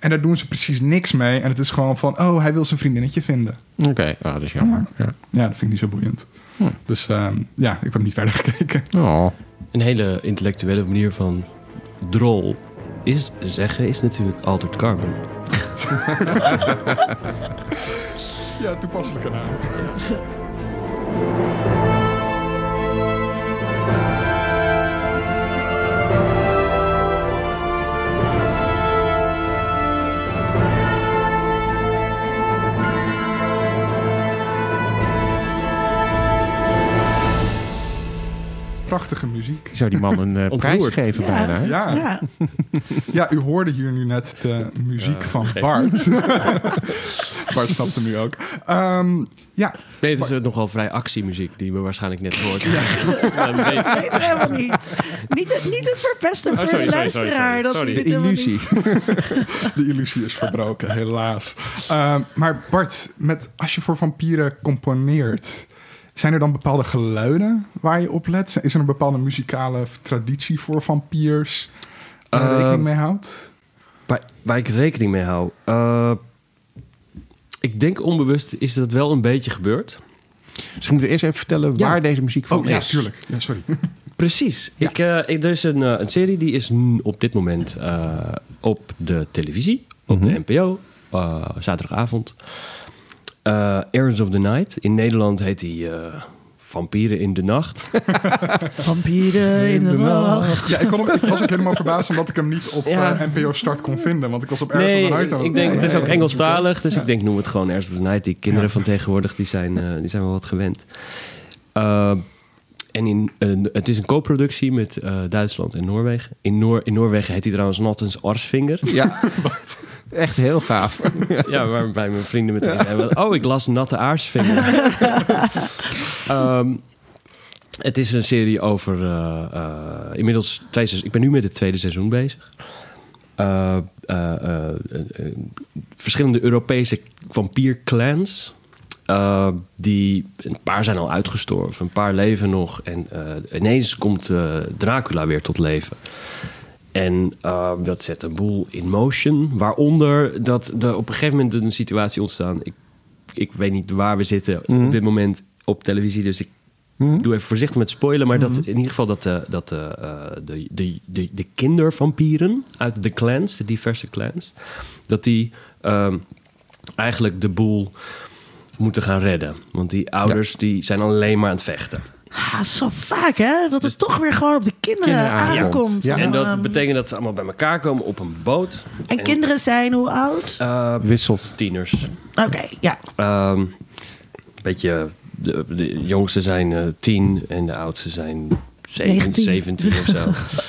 En daar doen ze precies niks mee. En het is gewoon van, oh, hij wil zijn vriendinnetje vinden. Oké, ah, dat is jammer. Ja. Ja, dat vind ik niet zo boeiend. Hm. Dus ehm, ja, ik heb niet verder gekeken. Oh. Een hele intellectuele manier van drol is zeggen is natuurlijk Altered Carbon. Ja, toepasselijke naam. Prachtige muziek. Zou die man een eh, prijs geven Ja. bijna. hè? Ja. Ja. ja, u hoorde hier nu net de muziek van Bart. Bart snapt hem nu ook. Ehm, ja, Nee, het is eh, nogal vrij actiemuziek die we waarschijnlijk net gehoord hebben. Ja, beetje- weet het helemaal niet. Niet het, niet het verpesten voor Oh, sorry, de sorry, sorry, luisteraar. sorry. Dat Sorry. De illusie. de illusie is verbroken, helaas. Ehm, maar Bart, met, als je voor vampieren componeert... zijn er dan bepaalde geluiden waar je op let? Is er een bepaalde muzikale traditie voor vampiers... waar je Ehm, rekening mee houdt? waar, waar ik rekening mee hou. Eh, ik denk onbewust is dat wel een beetje gebeurd. Misschien moeten we eerst even vertellen Ja. waar deze muziek van Oh ja, is. tuurlijk. Ja, sorry. Precies. Ja. Ik, eh, ik, er is een, eh, een serie die is op dit moment eh, op de televisie, op Mhm. de NPO, eh, zaterdagavond. Eh Errands of the Night. In Nederland heet die eh, Vampieren in de Nacht. Vampieren in de nacht. Ja, ik, kon hem, ik was ook helemaal verbaasd omdat ik hem niet op Ja. eh, NPO Start kon vinden. Want ik was op Ergens Nee, of the Night aan ik denk, het is ook Engelstalig, dus ik denk noem het gewoon Errands of the Night. Die kinderen Ja. van tegenwoordig, die zijn, die zijn wel wat gewend. Eh, en in, het is een co-productie met eh, Duitsland en Noorwegen. In, Noor, in Noorwegen heet hij trouwens Nottens Arsvinger. Ja, echt heel gaaf. ja, waarbij mijn vrienden meteen zeiden... Oh, ik las Natte Aarsvinger. Ehm, het is een serie over... eh, eh, inmiddels twee. Ik ben nu met het tweede seizoen bezig. Verschillende Europese vampierclans... Uh, die, een paar zijn al uitgestorven, een paar leven nog. En uh, ineens komt uh, Dracula weer tot leven. En dat zet een boel in motion. Waaronder dat er op een gegeven moment een situatie ontstaan. Ik, ik weet niet waar we zitten mm -hmm. op dit moment op televisie. Dus ik mm -hmm. doe even voorzichtig met spoilen. Maar mm -hmm. dat in ieder geval dat, dat de, de, de, de kindervampieren uit de clans, de diverse clans, dat die eigenlijk de boel moeten gaan redden. Want die ouders ja. die zijn alleen maar aan het vechten. Ah, zo vaak, hè? Dat het toch weer gewoon op de kinderen, kinderen aankomt. Ja. En dat betekent dat ze allemaal bij elkaar komen op een boot. En, en kinderen zijn hoe oud? Uh, Wisselt. Tieners. Oké, okay, ja. Um, beetje, de, de, jongste zijn uh, tien en de oudste zijn 17, 17 of zo.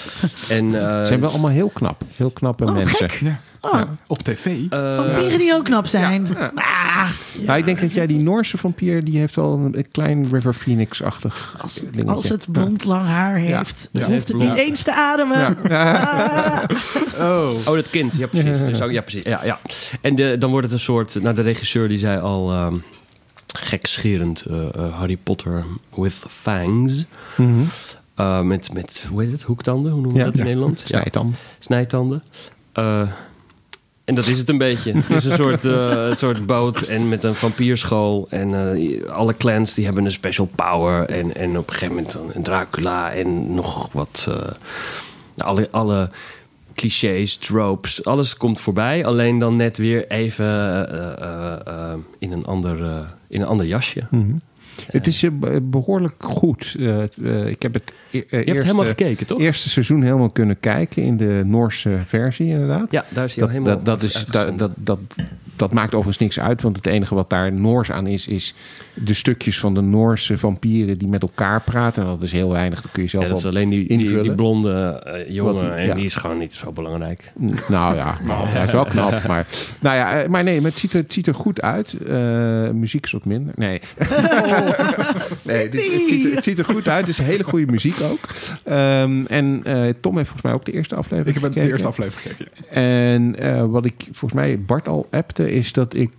en, uh, Ze zijn wel allemaal heel knap. Heel knappe oh, mensen. Gek. Ja. Oh. Ja, op tv. Uh, Vampieren die ook knap zijn. Ja, ah, nou, ik denk dat jij die Noorse vampier, die heeft wel een, klein River Phoenix-achtig als, het, als het blond lang haar heeft, ja. hoeft het niet eens te ademen. Ah. oh. oh, dat kind. Ja, precies. Dus ook, ja, precies. Ja, ja. En de, dan wordt het een soort... Nou, de regisseur die zei al... Um, gekscherend uh, uh, Harry Potter with fangs. Mm -hmm. uh, met, met, hoe heet het? Hoektanden? Hoe noemen we ja, dat in ja. Nederland? Snijtanden. Snijtanden. En dat is het een beetje. Het is een soort, uh, soort boot en met een vampierschool. En uh, alle clans die hebben een special power. En, en op een gegeven moment een Dracula en nog wat... Uh, alle, alle clichés, tropes, alles komt voorbij. Alleen dan net weer even in, een ander, in een ander jasje. Mm -hmm. Het is behoorlijk goed. Uh, uh, ik heb het e Je hebt eerste, helemaal gekeken, toch? eerste seizoen helemaal kunnen kijken in de Noorse versie, inderdaad. Ja, daar is hij al helemaal dat, dat, is, dat, dat, dat, dat maakt overigens niks uit, want het enige wat daar Noors aan is, is de stukjes van de Noorse vampieren die met elkaar praten. En dat is heel weinig, dat kun je zelf ja, dat is alleen die, die, die, blonde uh, jongen en ja. die is gewoon niet zo belangrijk. Nou ja, nou, hij is wel knap, maar, nou ja, maar nee, maar het ziet er, het ziet er goed uit. muziek is wat minder. Nee. Oh. nee, het, ziet er, het, ziet er, goed uit. Het is hele goede muziek ook. Um, en uh, Tom heeft volgens mij ook de eerste aflevering Ik heb gekeken. de eerste aflevering gekeken. En uh, wat ik volgens mij Bart al appte, is dat ik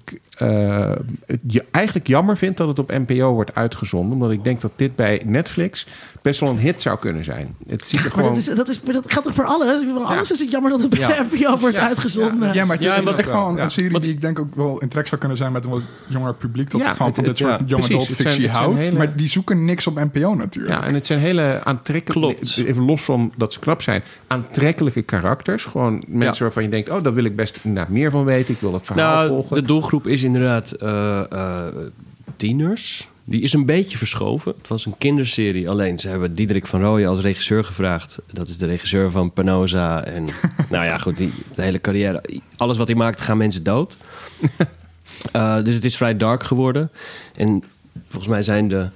uh, het je eigenlijk jammer vind dat het op NPO wordt uitgezonden. Omdat ik denk dat dit bij Netflix best wel een hit zou kunnen zijn. Het ziet er maar gewoon... dat, is, dat, is, dat geldt toch voor alles? Voor alles ja. is het jammer dat het bij ja. NPO wordt ja. uitgezonden. Ja, maar het, is echt gewoon een serie die ik denk ook wel in trek zou kunnen zijn met een wat jonger publiek. Dat gewoon het, van dit soort jonge adult houdt. Hele... Maar die zoeken niks op NPO natuurlijk. Ja, en het zijn hele aantrekkelijke... Even los van dat ze knap zijn. Aantrekkelijke karakters. Gewoon mensen waarvan je denkt... oh, daar wil ik best inderdaad meer van weten. Ik wil het verhaal nou, volgen. De doelgroep is inderdaad uh, uh, tieners. Die is een beetje verschoven. Het was een kinderserie. Alleen ze hebben Diederik van Rooyen als regisseur gevraagd. Dat is de regisseur van Panoza. En nou ja, goed, die, de hele carrière. Alles wat hij maakt, gaan mensen dood. uh, dus het is vrij dark geworden. En volgens mij zijn de,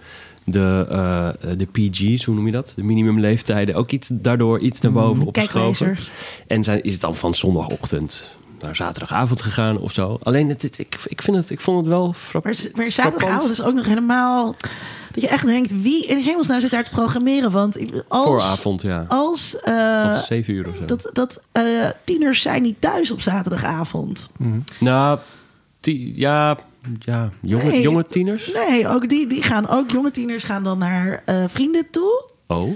de, uh, de PG's, hoe noem je dat? De minimumleeftijden ook iets, daardoor iets naar boven opgeschoven. En zijn, is het dan van zondagochtend naar zaterdagavond gegaan of zo. Alleen, het, het, ik, ik, vind het, ik vond het wel frappant. Maar, maar zaterdagavond is ook nog helemaal... Dat je echt denkt, wie in hemelsnaam zit daar te programmeren? Want als... Vooravond, ja. Als... Uh, zeven uur of zo. Dat, dat uh, tieners zijn niet thuis op zaterdagavond. Mm. Nou, die, ja... Ja, jonge, nee, jonge tieners? Nee, ook die, die gaan ook... Jonge tieners gaan dan naar uh, vrienden toe. Oh.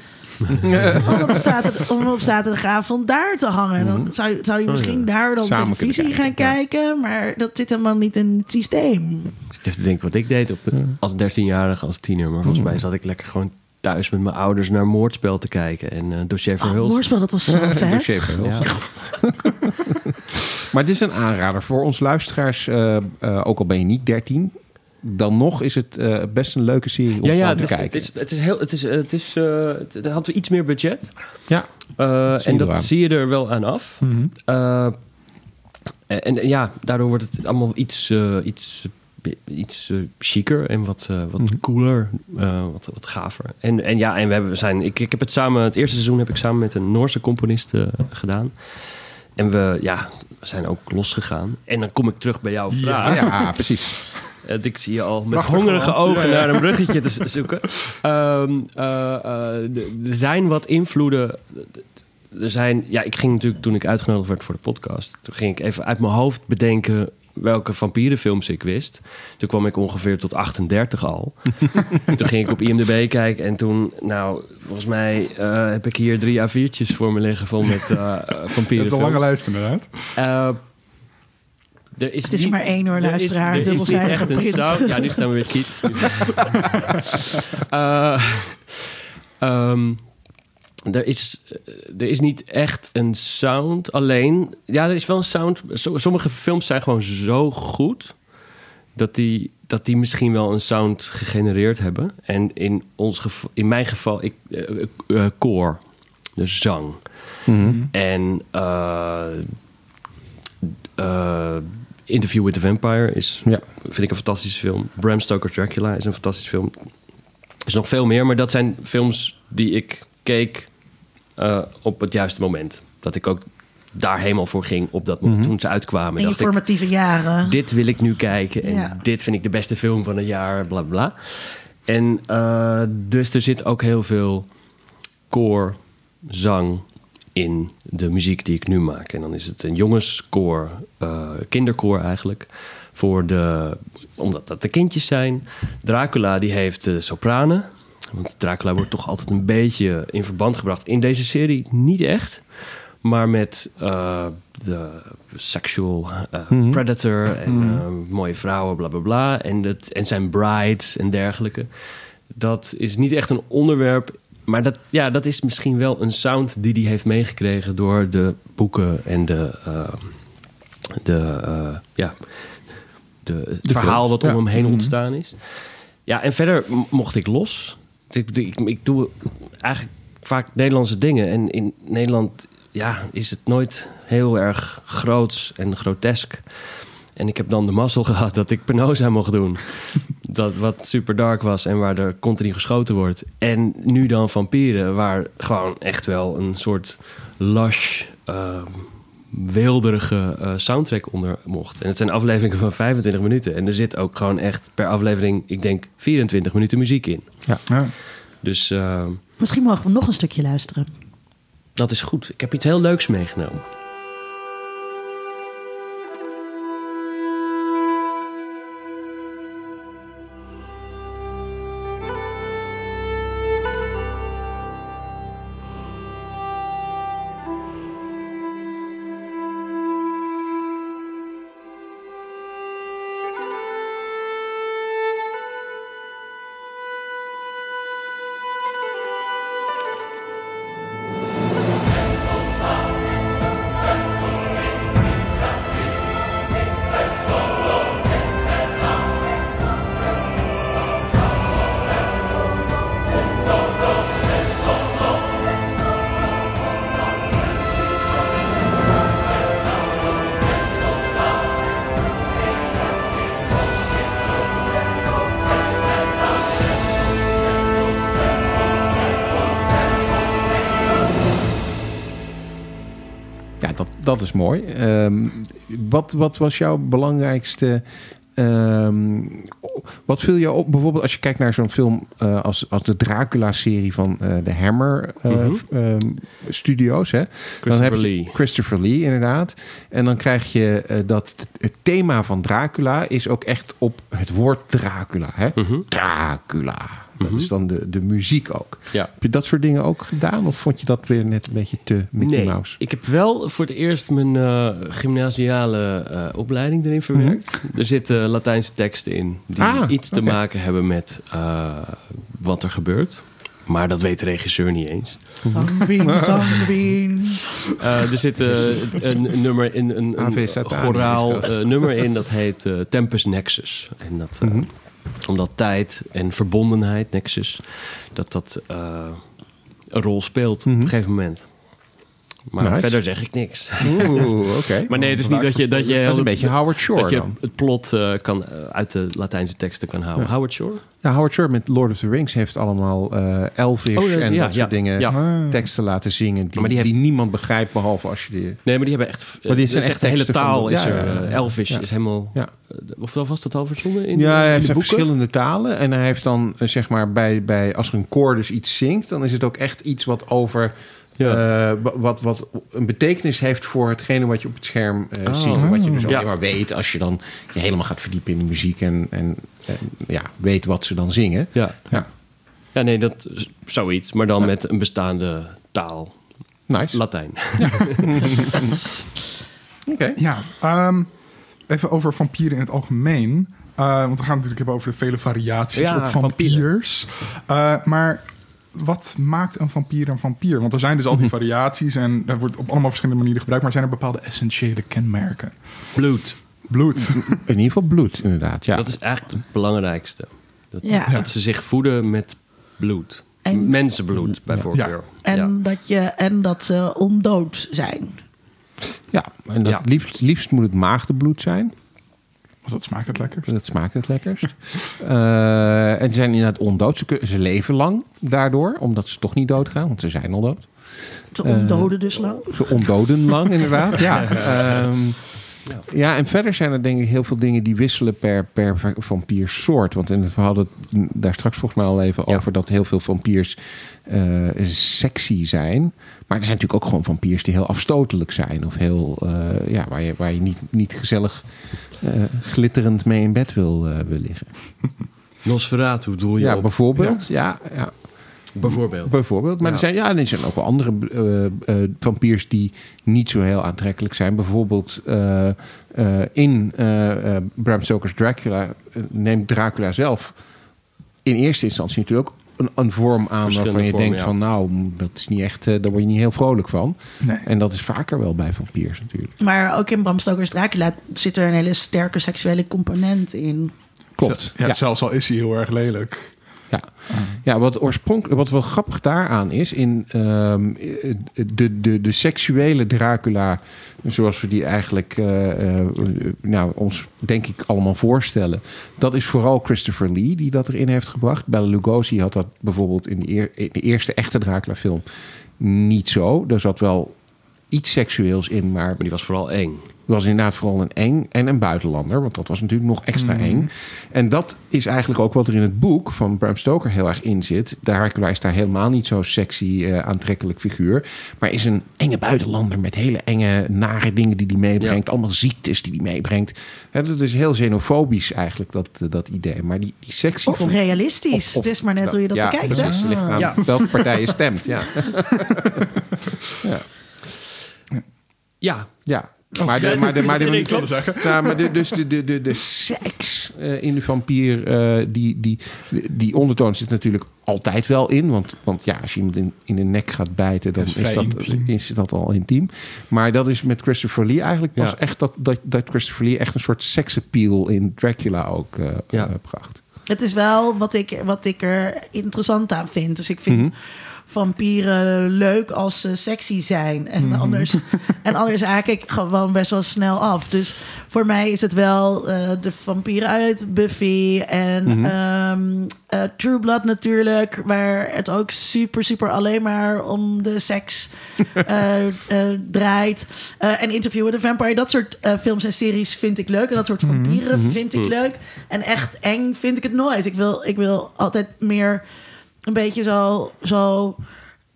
Om, op zaterdag, om op zaterdagavond daar te hangen. Dan zou, zou je misschien oh, ja. daar dan Samen televisie gaan kijken. Maar dat zit helemaal niet in het systeem. Ik zit even te denken wat ik deed op, als 13-jarige, als tiener. Maar volgens mij zat ik lekker gewoon thuis met mijn ouders naar Moordspel te kijken. En uh, Dossier Verhulst. Oh, Moordspel, dat was zo vet. Dossier Verhulst. Ja. maar het is een aanrader voor ons luisteraars. Uh, uh, ook al ben je niet 13 dan nog is het uh, best een leuke serie om ja, ja, te kijken. Het is, het is heel, het is, het is, uh, het, het had we iets meer budget. Ja. Uh, en dat aan. zie je er wel aan af. Mm -hmm. en ja, daardoor wordt het allemaal iets, iets iets eh, chiquer en wat, eh, wat cooler, eh, wat, wat gaver. En, en ja, en we, hebben, we zijn, ik, ik heb het samen, het eerste seizoen heb ik samen met een Noorse componist eh, gedaan. En we, ja, we zijn ook losgegaan. En dan kom ik terug bij jouw vraag. Ja, precies. Eh, ik zie je al met Prachtig hongerige ogen Ja, ja. naar een bruggetje te zoeken. Ehm, eh, eh, er zijn wat invloeden. Er zijn, ja, ik ging natuurlijk toen ik uitgenodigd werd voor de podcast. Toen ging ik even uit mijn hoofd bedenken welke vampierenfilms ik wist. Toen kwam ik ongeveer tot 38 al. toen ging ik op IMDb kijken en toen, nou, volgens mij heb ik hier drie A4'tjes voor me liggen vol met eh Dat is vampierenfilms. een lange lijst inderdaad. Eh, er is Het is niet- maar één hoor, er is- luisteraar. er is niet Dubbelzijdige echt een sound. Ja, nu staan we weer kiet. Eh, ehm, er, is, eh, er is niet echt een sound alleen. Ja, er is wel een sound. Sommige films zijn gewoon zo goed... dat die, dat die misschien wel een sound gegenereerd hebben. En in, ons geval, in mijn geval, ik, eh, eh, koor. Dus zang. En eh, eh, Interview with the Vampire is, Ja. vind ik een fantastische film. Bram Stoker Dracula is een fantastische film. Er is nog veel meer, maar dat zijn films die ik keek eh, op het juiste moment. Dat ik ook daar helemaal voor ging op dat moment toen ze uitkwamen. In je dacht ik, formatieve jaren. dit wil ik nu kijken. En Ja. dit vind ik de beste film van het jaar, bla bla. En eh, dus er zit ook heel veel koor, zang in de muziek die ik nu maak. En dan is het een jongenskoor, eh kinderkoor eigenlijk. Voor de, omdat dat de kindjes zijn. Dracula die heeft de sopranen. Want Dracula wordt toch altijd een beetje in verband gebracht. In deze serie niet echt. Maar met eh, de sexual eh, predator en eh, mooie vrouwen, bla bla bla. En, het, en zijn brides en dergelijke. Dat is niet echt een onderwerp. Maar dat, ja, dat is misschien wel een sound die hij heeft meegekregen door de boeken en de, eh, de, eh, ja, de, het verhaal wat om ja. hem heen ontstaan is. Ja, en verder mocht ik los. Ik, ik, ik doe eigenlijk vaak Nederlandse dingen. En in Nederland ja, is het nooit heel erg groots en grotesk. En ik heb dan de mazzel gehad dat ik Penosa mocht doen. Dat wat super dark was en waar er continu geschoten wordt. En nu dan Vampieren, waar gewoon echt wel een soort lush, uh, weelderige soundtrack onder mocht. En het zijn afleveringen van 25 minuten. En er zit ook gewoon echt per aflevering, ik denk, 24 minuten muziek in. Ja. Dus eh, Misschien mogen we nog een stukje luisteren. dat is goed. Ik heb iets heel leuks meegenomen. Dat, is mooi. Ehm, wat, wat was jouw belangrijkste... ehm, wat viel je op, bijvoorbeeld als je kijkt naar zo'n film eh, als, als de Dracula-serie van de Hammer eh, Mhm. ehm, Studios. Hè? Dan heb je Lee. Christopher Lee, inderdaad. En dan krijg je dat het, het thema van Dracula is ook echt op het woord Dracula. Hè? Mhm. Dracula. Dat is dan de, de muziek ook. Ja. Heb je dat soort dingen ook gedaan? Of vond je dat weer net een beetje te Mickey nee, Mouse? ik heb wel voor het eerst mijn eh, gymnasiale eh, opleiding erin verwerkt. Er zitten Latijnse teksten in die Mhm. Ah, iets te maken hebben met eh, wat er gebeurt. Maar dat weet de regisseur niet eens. Sangbeen. Eh, er zit een, een nummer in, een, een nummer in dat heet Tempus Nexus. En dat, eh, Mhm. Omdat tijd en verbondenheid, Nexus, dat dat eh, een rol speelt Mhm. op een gegeven moment. Maar Nice. verder zeg ik niks. Oeh, oké. Maar nee, het is niet dat je, dat je, Dat is een beetje Howard Shore dat je dan. het plot eh, kan, eh, uit de Latijnse teksten kan houden. Howard Shore? Ja, Howard Shore met Lord of the Rings heeft allemaal eh Elvish Oh, ja, en ja, dat soort dingen. ja. Ah. Teksten laten zingen die, Maar die niemand begrijpt behalve als je die... Nee, maar die hebben echt... Maar die zijn dat is echt de hele van- taal is ja, er. ja, ja. Elvish Ja. is helemaal... Ja. Of was dat al verzonnen in, Ja, hij in heeft de verschillende talen. En hij heeft dan, zeg maar, bij, bij, als er een koor dus iets zingt... dan is het ook echt iets wat over... Ja. eh, wa- wat, wat een betekenis heeft voor hetgene wat je op het scherm eh, Oh. ziet. En wat je dus Ja. alleen maar weet als je dan je helemaal gaat verdiepen in de muziek... en, en, en ja, weet wat ze dan zingen. Ja. Ja, ja, nee, dat is zoiets. Maar dan met een bestaande taal. nice. Latijn. Oké. Ja, ehm, even over vampieren in het algemeen. Eh, want we gaan het natuurlijk hebben over de vele variaties Ja, op vampiers. Eh, maar wat maakt een vampier een vampier? Want er zijn dus al die variaties en er wordt op allemaal verschillende manieren gebruikt. Maar zijn er bepaalde essentiële kenmerken? Bloed. Bloed. In ieder geval bloed, inderdaad. Ja. Dat is eigenlijk het belangrijkste. Dat, Ja. dat ze zich voeden met bloed. En- Mensenbloed, bij voorkeur. En, Ja. dat je, en dat ze ondood zijn. Ja, en dat Ja. Liefst, liefst moet het maagdenbloed zijn. Want dat smaakt het lekker. Dat smaakt het lekkerst. Eh, en ze zijn inderdaad ondood. Ze, leven lang daardoor, omdat ze toch niet doodgaan, want ze zijn al dood. Ze ondoden dus lang. Ze ondoden lang, inderdaad. Ja. Ehm, ja, en verder zijn er denk ik heel veel dingen die wisselen per, per va- vampiersoort. Want in het, we hadden het daar straks volgens mij al even Ja. over dat heel veel vampiers eh, sexy zijn. Maar er zijn natuurlijk ook gewoon vampiers die heel afstotelijk zijn. Of heel, eh, ja, waar je, waar je niet, niet gezellig eh, glitterend mee in bed wil, eh, wil liggen. Nosferatu doe je Ja, op. bijvoorbeeld. Ja, ja, Bijvoorbeeld. Bijvoorbeeld. Maar Ja. er, zijn, ja, er zijn ook wel andere eh, eh, vampiers die niet zo heel aantrekkelijk zijn. Bijvoorbeeld eh, eh, in Bram Stoker's Dracula neemt Dracula zelf in eerste instantie natuurlijk ook een, een vorm aan waarvan je vormen, denkt ja. van nou, dat is niet echt, daar word je niet heel vrolijk van. Nee. En dat is vaker wel bij vampiers natuurlijk. Maar ook in Bram Stoker's Dracula zit er een hele sterke seksuele component in. Klopt. Ja, Ja. Zelfs al is hij heel erg lelijk. Ja, ja wat, oorspronkelijk, wat wel grappig daaraan is, in ehm, de, de, de seksuele Dracula, zoals we die eigenlijk eh, eh, nou, ons denk ik allemaal voorstellen, dat is vooral Christopher Lee die dat erin heeft gebracht. Bela Lugosi had dat bijvoorbeeld in de, de eerste echte Dracula-film niet zo. Er zat wel iets seksueels in, maar Maar die was vooral eng. Was inderdaad vooral een eng en een buitenlander. Want dat was natuurlijk nog extra eng. En dat is eigenlijk ook wat er in het boek van Bram Stoker heel erg in zit. Dracula is daar helemaal niet zo'n sexy, eh, aantrekkelijk figuur. Maar is een enge buitenlander met hele enge, nare dingen die hij meebrengt. Ja. Allemaal ziektes die hij meebrengt. Hè, dat is heel xenofobisch eigenlijk, dat, eh, dat idee. Maar die, die sexy... Of van- realistisch. Of- of- het is maar net hoe je dat ja, bekijkt. hè? precies. ligt aan Ja. welke partij je stemt. Ja. ja. Ja, Ja. Maar de, maar de, maar de, nou, maar de, dus de, de, de, de seks eh, in de vampier, eh, die, die, die ondertoon zit natuurlijk altijd wel in. Want, want ja, als je iemand in, in de nek gaat bijten, dan Dat is dat, intiem. is dat al intiem. Maar dat is met Christopher Lee eigenlijk pas Ja. echt dat, dat, dat Christopher Lee echt een soort seksappeal in Dracula ook eh Ja. bracht. Het is wel wat ik, wat ik er interessant aan vind. Dus ik vind Mhm. Vampieren leuk als ze sexy zijn. En, Mhm. anders, en anders haak ik gewoon best wel snel af. Dus voor mij is het wel eh, de vampieren uit Buffy en Mhm. ehm, eh, True Blood natuurlijk. Waar het ook super, super alleen maar om de seks eh, eh, draait. Eh, en Interview with a Vampire. Dat soort eh, films en series vind ik leuk. En dat soort vampieren vind ik leuk. En echt eng vind ik het nooit. Ik wil, ik wil altijd meer een beetje zo... zo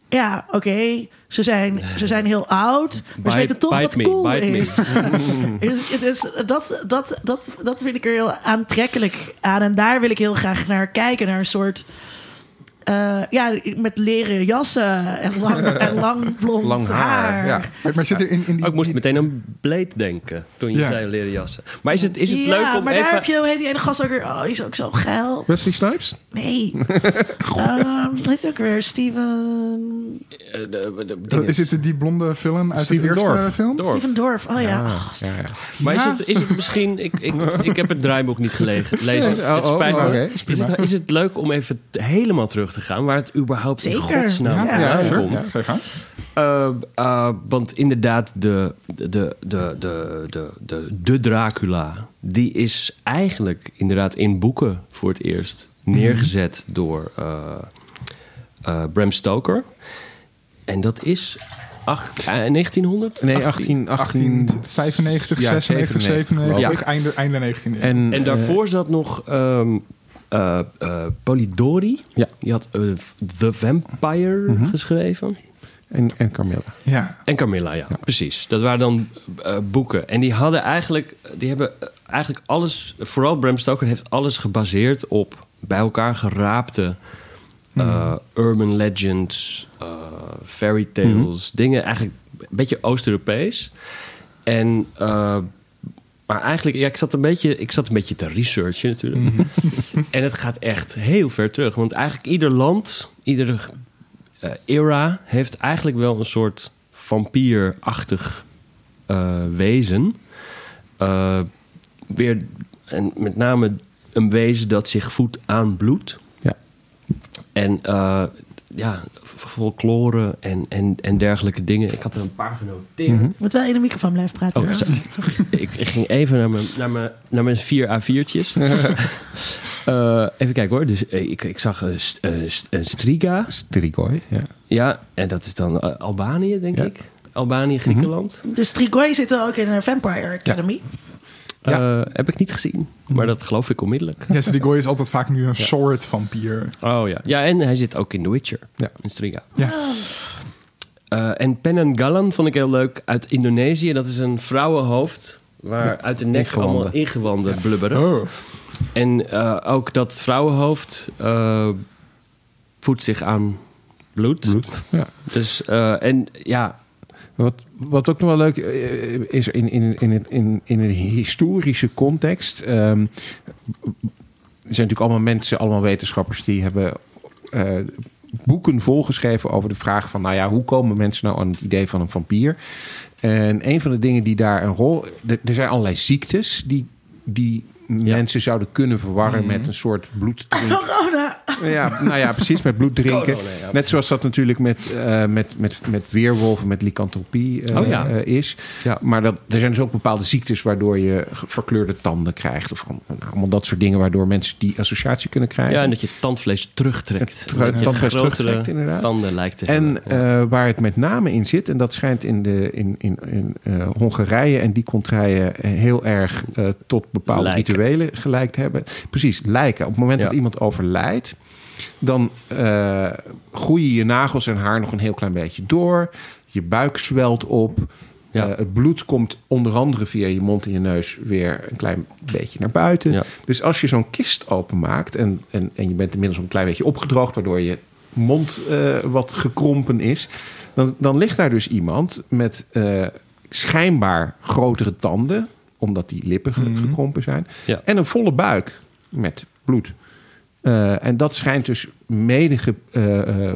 ja, oké, ze, zijn, ze zijn heel oud, maar ze weten toch wat me, cool is. Dus, dat, dat, dat, dat vind ik er heel aantrekkelijk aan. En daar wil ik heel graag naar kijken. Naar een soort... eh, ja, met leren jassen en lang, en lang blond Lang haar, ja. Maar, maar zit er in, in die... Oh, ik moest meteen aan Blade denken toen je Ja. zei leren jassen. Maar is het, is het ja, leuk om maar even... daar heb je, hoe heet die ene gast ook weer? Oh, die is ook zo geil. Wesley Snipes? Nee. Ehm hoe heet hij ook weer? Steven... de- de- de dingen- Is het die blonde film uit Steven het eerste Dorff. film? Steven Dorff. Oh ja. Oh. Maar is, het, is het misschien... Ik, ik, ik heb het draaiboek niet gelezen. Lezen. Oh, het spijt oh, me. oké. Is, het, is het leuk om even helemaal terug te gaan, waar het überhaupt Zeker. in godsnaam ja, komt. Ja, eh, eh, want inderdaad, de, de, de, de, de, de, de, Dracula, die is eigenlijk inderdaad in boeken voor het eerst neergezet mm door eh, Bram Stoker. En dat is 8, 1900? Nee, 1895, 18, 96, 97, 97 ja, Einde, einde 19. En, en daarvoor zat nog... Um, eh, eh, Polidori. Ja. Die had eh, The Vampire geschreven. en, en Carmilla. ja. En Carmilla, ja, precies. Dat waren dan boeken. En die hadden eigenlijk, die hebben eigenlijk alles, vooral Bram Stoker heeft alles gebaseerd op bij elkaar geraapte eh, urban legends, eh, fairy tales, dingen eigenlijk een beetje Oost-Europees. En eh, maar eigenlijk, ja, ik zat een beetje, ik zat een beetje te researchen natuurlijk. en het gaat echt heel ver terug, want eigenlijk ieder land, iedere eh, era heeft eigenlijk wel een soort vampierachtig eh, wezen. Eh, weer, en met name een wezen dat zich voedt aan bloed. Ja. En eh, ja, folklore en, en, en dergelijke dingen. Ik had er een paar genoteerd. Moet wel in de microfoon blijven praten. Oh, ik, ik ging even naar mijn, naar mijn, naar mijn vier A4'tjes. Eh, even kijken hoor. Dus, eh, ik, ik zag een, eh, een Striga. Strigoi, ja. Ja, en dat is dan Albanië, denk Ja. ik. Albanië, Griekenland. Dus Strigoi zit er ook in een Vampire Academy. Eh, heb ik niet gezien, maar dat geloof ik onmiddellijk. Ja, Strigoi is altijd vaak nu een soort vampier. Oh ja. Ja, en hij zit ook in The Witcher. Ja. In Striga. Ja. Eh, en Penanggalan vond ik heel leuk uit Indonesië. Dat is een vrouwenhoofd waar uit de nek ingewanden. allemaal ingewanden blubberen. Oh. En eh, ook dat vrouwenhoofd eh, voedt zich aan bloed. Bloed. Ja. Dus, eh, en ja, Wat, wat ook nog wel leuk eh, is in, in, in, in, in een historische context. ehm, er zijn natuurlijk allemaal mensen, allemaal wetenschappers die hebben eh, boeken volgeschreven over de vraag van, nou ja, hoe komen mensen nou aan het idee van een vampier? En een van de dingen die daar een rol. Er, er zijn allerlei ziektes die, die mensen zouden kunnen verwarren met een soort bloeddrinken. Corona! Ja, nou ja, precies, met bloed drinken. Corona, ja. Net zoals dat natuurlijk met, eh, met, met, met weerwolven, met lycanthropie Oh ja. eh, is. Ja. Maar dat, er zijn dus ook bepaalde ziektes waardoor je verkleurde tanden krijgt. Of nou, allemaal dat soort dingen waardoor mensen die associatie kunnen krijgen. ja, en dat je tandvlees terugtrekt. Het Dat je tandvlees terugtrekt, inderdaad. tanden lijkt te En hebben. waar het met name in zit, en dat schijnt in, de, in, in, in Hongarije en die contraien eh, heel erg tot bepaalde. Rituelen gelijk te hebben. Precies, lijken. Op het moment Ja. dat iemand overlijdt, dan eh, groeien je nagels en haar nog een heel klein beetje door. Je buik zwelt op. Ja. Eh, het bloed komt onder andere via je mond en je neus weer een klein beetje naar buiten. Ja. Dus als je zo'n kist openmaakt en, en, en je bent inmiddels een klein beetje opgedroogd, waardoor je mond eh, wat gekrompen is, dan, dan ligt daar dus iemand met schijnbaar grotere tanden, omdat die lippen ge- gekrompen zijn, Ja. en een volle buik met bloed. Eh, en dat schijnt dus mede ge- eh, eh,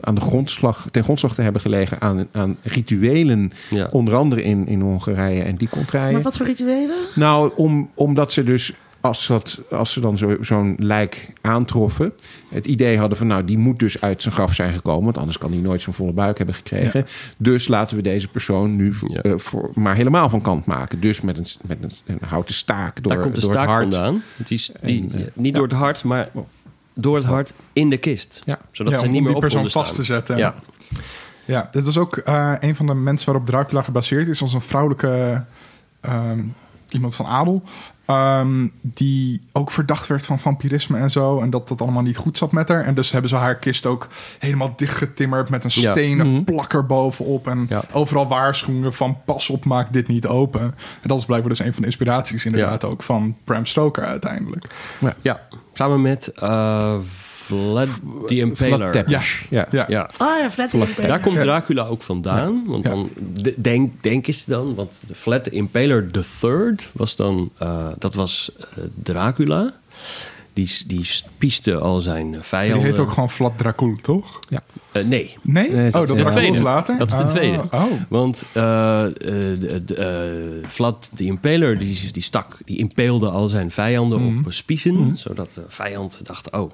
aan de grondslag, ten grondslag te hebben gelegen aan, aan rituelen, Ja. onder andere in, in Hongarije en die contraien. Maar wat voor rituelen? Nou, om, omdat ze dus, als, dat, als ze dan zo, zo'n lijk aantroffen, het idee hadden van, nou, die moet dus uit zijn graf zijn gekomen, want anders kan hij nooit zo'n volle buik hebben gekregen. Dus laten we deze persoon nu Ja. eh, voor, maar helemaal van kant maken. Dus met een, met een, een houten staak door, Daar komt de door staak het hart. vandaan. Die, is- die, En, eh, niet door het hart, maar door het hart in de kist. Ja. Zodat Ja, ze om niet meer die op persoon vast te zetten. Ja. Ja, dit was ook eh, een van de mensen waarop Dracula gebaseerd is. als een vrouwelijke ehm, iemand van adel. Ehm, die ook verdacht werd van vampirisme en zo. En dat dat allemaal niet goed zat met haar. En dus hebben ze haar kist ook helemaal dichtgetimmerd met een Ja. stenen plakker bovenop. En Ja. overal waarschuwingen van pas op, maak dit niet open. En dat is blijkbaar dus een van de inspiraties inderdaad ook van Bram Stoker uiteindelijk. Ja, samen met eh, Vlad the Impaler. Vlad Tepes. Ja. Ja. Ja. Oh ja, Flat Impaler. Daar komt Ja. Dracula ook vandaan. Want Ja. dan de- denk, denken ze dan, want de Vlad the Impaler the Third was dan, eh, dat was eh, Dracula. Die, die spieste al zijn Die vijanden. heet ook gewoon Vlad Dracul, toch? Eh, nee, Nee? Nee, oh, dat dat was tweede. later? Dat is de Oh, tweede. Oh, Want eh, eh, de- de, eh, Vlad de Impaler, die, die stak, die impeelde al zijn vijanden Mhm. op spiezen. Zodat de vijand dacht, oh,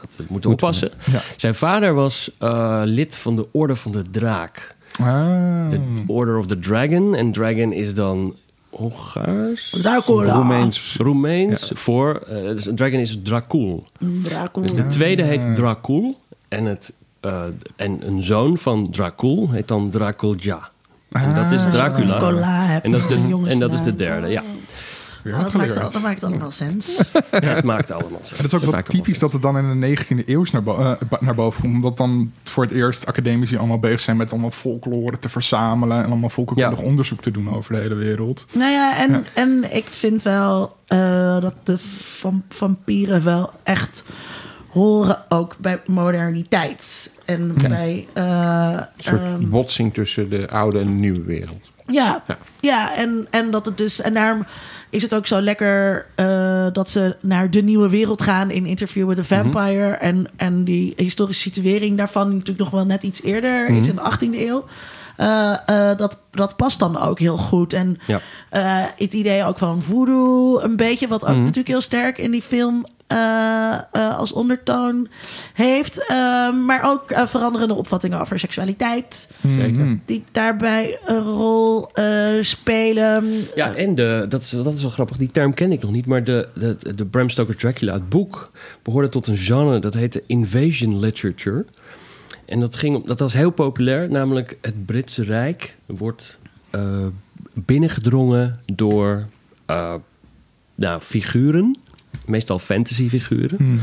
dat moeten we oppassen. Ja. Zijn vader was eh, lid van de Orde van de Draak. Ah. De Order of the Dragon. En Dragon is dan Hongaars? Dracula. Roemeens. Roemeens voor... eh, dus dragon is Dracul. Dracula. Dus de tweede heet Dracul. En, het, eh, en een zoon van Dracul heet dan Draculja. En dat is Dracula. Dracula En dat is de, en dat is de derde, ja. Weer wat dat, maakt, geleerd. dat maakt allemaal sens. Het maakt allemaal En zin. het is ook wel typisch dat het dan in de 19e eeuw naar, bo- eh, naar boven komt. Omdat dan voor het eerst academici allemaal bezig zijn met allemaal folklore te verzamelen. En allemaal volkenkundig Ja. onderzoek te doen over de hele wereld. Nou ja, en, Ja. en ik vind wel eh, dat de vam- vampieren wel echt horen ook bij moderniteit. En bij... eh, Een soort ehm, botsing tussen de oude en de nieuwe wereld. Ja, Ja. ja. en, en dat het dus. En daarom is het ook zo lekker eh, dat ze naar de nieuwe wereld gaan in Interview with the Vampire. en, en die historische situering daarvan, die natuurlijk nog wel net iets eerder is in de 18e eeuw. Eh, eh, dat, dat past dan ook heel goed. En Ja. het idee ook van voodoo, een beetje, wat ook natuurlijk heel sterk in die film als ondertoon heeft. Eh, maar ook eh, veranderende opvattingen over seksualiteit Zeker. die daarbij een rol eh, spelen. Ja, en de, dat, is, dat is wel grappig. Die term ken ik nog niet. Maar de, de, de Bram Stoker Dracula, het boek, behoorde tot een genre dat heette invasion literature. En dat, ging, om- dat was heel populair. Namelijk het Britse Rijk wordt eh, binnengedrongen door eh, nou, figuren. Meestal fantasy figuren. Hmm.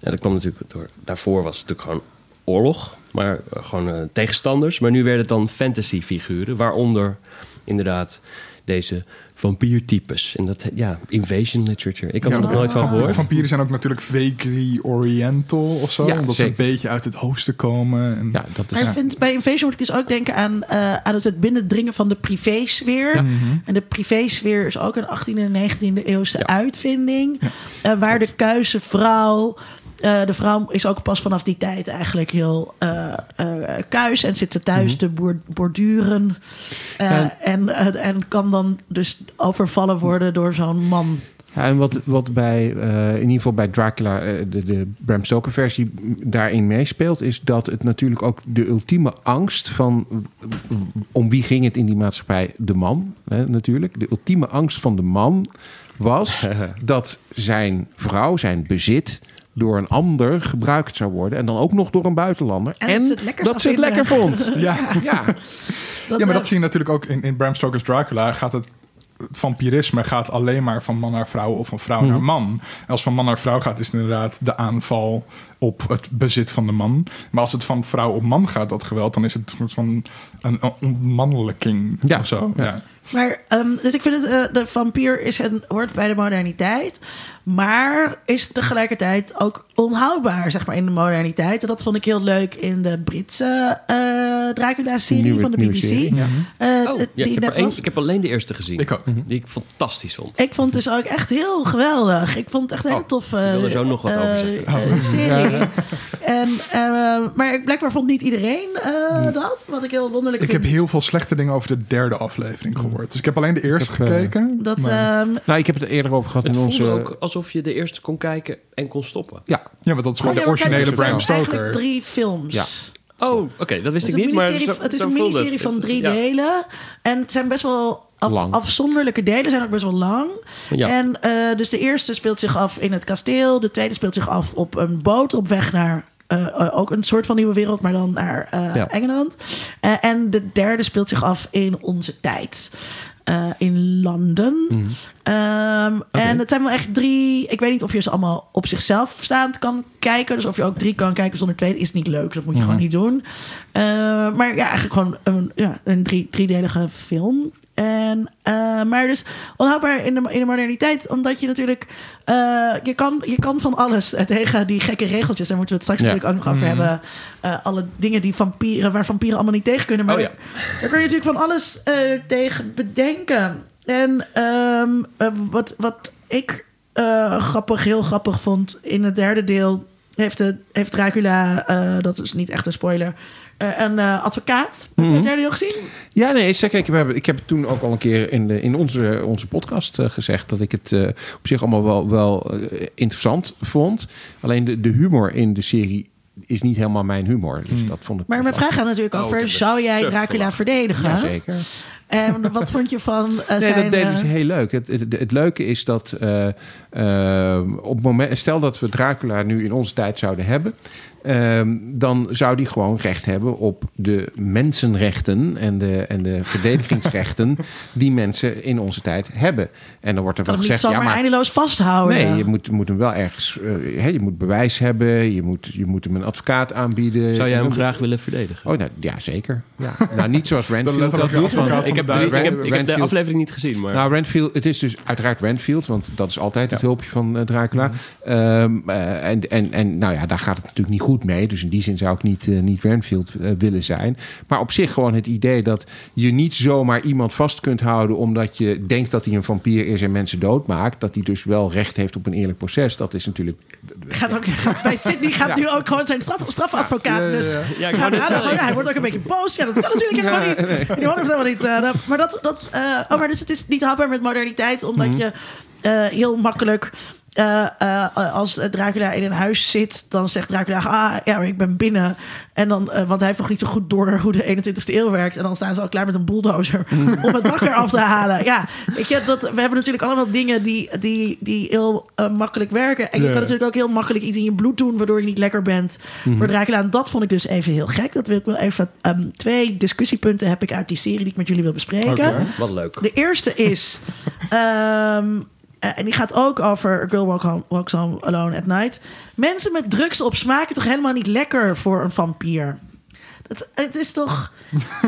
Ja, dat kwam natuurlijk door. Daarvoor was het natuurlijk gewoon oorlog, maar eh, gewoon eh, tegenstanders. Maar nu werden het dan fantasy figuren, waaronder inderdaad deze vampiertypes. En dat, ja, invasion literature. Ik had er nog nooit van gehoord. Vampieren zijn ook natuurlijk vaguely oriental of zo. Ja, omdat ze een beetje uit het oosten komen. En, Ja, dat is... Maar ik vind, bij Invasion moet ik dus ook denken aan, eh, aan het binnendringen van de privésfeer. Mhm. En de privésfeer is ook een 18e en 19e eeuwse Ja. uitvinding. eh, waar de kuise vrouw... eh, de vrouw is ook pas vanaf die tijd eigenlijk heel eh, eh, kuis en zit er thuis te boor- borduren. Eh, Ja. en, en kan dan dus overvallen worden door zo'n man. Ja, en wat, wat bij, eh, in ieder geval bij Dracula, de, de Bram Stoker versie, daarin meespeelt, is dat het natuurlijk ook de ultieme angst van, om wie ging het in die maatschappij? De man, hè, natuurlijk. De ultieme angst van de man was dat zijn vrouw, zijn bezit, door een ander gebruikt zou worden. En dan ook nog door een buitenlander. En dat ze het lekker dat ze zou het lekker vond. Ja. Ja, Dat, ja, maar dat zie je natuurlijk ook in, in Bram Stoker's Dracula. Gaat het, het vampirisme gaat alleen maar van man naar vrouw of van vrouw Mhm. naar man. Als van man naar vrouw gaat, is het inderdaad de aanval op het bezit van de man. Maar als het van vrouw op man gaat, dat geweld, dan is het een soort van een, een ontmannelijking Ja, of zo. ja. Ja. Maar, ehm, dus ik vind het, eh, de vampier is een, hoort bij de moderniteit. Maar is tegelijkertijd ook onhoudbaar, zeg maar, in de moderniteit. En dat vond ik heel leuk in de Britse eh Dracula-serie van de BBC. serie, ja. Eh, Oh, die ja, ik, heb er één- ik heb alleen de eerste gezien. Ik ook. Die ik fantastisch vond. Ik vond het dus ook echt heel geweldig. Ik vond het echt een hele Oh, toffe ik wil er zo nog wat eh, over zeggen. eh, serie. En, eh, maar ik- blijkbaar vond niet iedereen eh, dat. Wat ik heel wonderlijk Ik vind. heb heel veel slechte dingen over de derde aflevering gehoord. Dus ik heb alleen de eerste heb, eh, gekeken. dat, maar- ehm, nou, ik heb het er eerder over gehad Het in onze... ook alsof je de eerste kon kijken en kon stoppen. Ja, ja, want dat is gewoon oh de originele het zijn Bram Stoker. eigenlijk drie films. Ja. Oh, oké, dat wist ik niet. Maar zo- het is een miniserie het. van Het- drie ja. delen. En het zijn best wel af- afzonderlijke delen. zijn ook best wel lang. Ja. En eh, dus de eerste speelt zich af in het kasteel. De tweede speelt zich af op een boot op weg naar... eh, eh, ook een soort van nieuwe wereld, maar dan naar eh, Ja. Engeland. Eh, en de derde speelt zich af in onze tijd. Eh, in Londen. Mhm. Ehm, En het zijn wel echt drie. Ik weet niet of je ze allemaal op zichzelf staand kan kijken. Dus of je ook drie kan kijken zonder twee, is niet leuk. Dat moet je gewoon niet doen. Eh, maar ja, eigenlijk gewoon een, ja, een drie, driedelige film. En, eh, maar dus onhoudbaar in de, in de moderniteit, omdat je natuurlijk. eh, je, kan, je kan van alles eh, tegen die gekke regeltjes. Daar moeten we het straks Ja. natuurlijk ook nog over hebben. Eh, alle dingen die vampieren, waar vampieren allemaal niet tegen kunnen. Maar Oh ja. daar kun je natuurlijk van alles tegen bedenken. En ehm, eh, wat, wat ik grappig, heel grappig vond in het derde deel, heeft, de, heeft Dracula, dat is niet echt een spoiler, een eh, advocaat. Heb jij die nog gezien? Ja, nee, zeker. Ik heb, ik heb het toen ook al een keer in, de, in onze, onze podcast eh, gezegd dat ik het eh, op zich allemaal wel, wel eh, interessant vond. Alleen de, de humor in de serie is niet helemaal mijn humor. Dus dat vond ik. Maar mijn vraag gaat natuurlijk Oh, over: zou jij Dracula verdedigen? Ja, zeker. En wat vond je van eh, Nee, zijn... dat deden eh, ze heel leuk. Het, het, het leuke is dat eh, eh, op moment, stel dat we Dracula nu in onze tijd zouden hebben, ehm, dan zou die gewoon recht hebben op de mensenrechten en de, en de verdedigingsrechten die mensen in onze tijd hebben. En dan wordt er kan wel gezegd, ja, maar eindeloos vasthouden. Nee, je moet, moet hem wel ergens. eh, hè, je moet bewijs hebben. Je moet, je moet hem een advocaat aanbieden. Zou jij hem graag willen verdedigen? Oh, nou, ja, zeker. Ja. nou, niet zoals Renfield dat doet. Want, advocaat ik heb, van de, ik, heb, ik heb de aflevering niet gezien, maar... nou, Renfield, het is dus uiteraard Renfield, want dat is altijd het hulpje van eh, Dracula. Ehm, eh, en, en, en nou ja, daar gaat het natuurlijk niet goed mee. Dus in die zin zou ik niet, eh, niet Renfield eh, willen zijn. Maar op zich gewoon het idee dat je niet zomaar iemand vast kunt houden omdat je denkt dat hij een vampier is en mensen doodmaakt. Dat hij dus wel recht heeft op een eerlijk proces. Dat is natuurlijk. Gaat ook, gaat- bij Sydney gaat nu ook gewoon zijn straf, strafadvocaat. Ja, ja, ja. Dus Ja, hij wordt ook een beetje boos. Ja, dat kan natuurlijk helemaal niet. Die man heeft helemaal niet. eh, maar dat, dat, eh, oh, maar dus het is niet hapbaar met moderniteit, omdat Mhm. je eh, heel makkelijk. Eh, eh, als Dracula in een huis zit, dan zegt Dracula: Ah, ja, maar ik ben binnen. En dan, eh, want hij heeft nog niet zo goed door hoe de 21ste eeuw werkt. En dan staan ze al klaar met een bulldozer Mhm. om het dak eraf te halen. Ja, weet je, dat, we hebben natuurlijk allemaal dingen die, die, die heel makkelijk werken. En je Ja. kan natuurlijk ook heel makkelijk iets in je bloed doen, waardoor je niet lekker bent voor Dracula. En dat vond ik dus even heel gek. Dat wil ik wel even. ehm, twee discussiepunten heb ik uit die serie die ik met jullie wil bespreken. Oké. Wat leuk. De eerste is. ehm, eh, en die gaat ook over A Girl Walk Walks Home Alone at Night. Mensen met drugs op smaken toch helemaal niet lekker voor een vampier? Het is toch...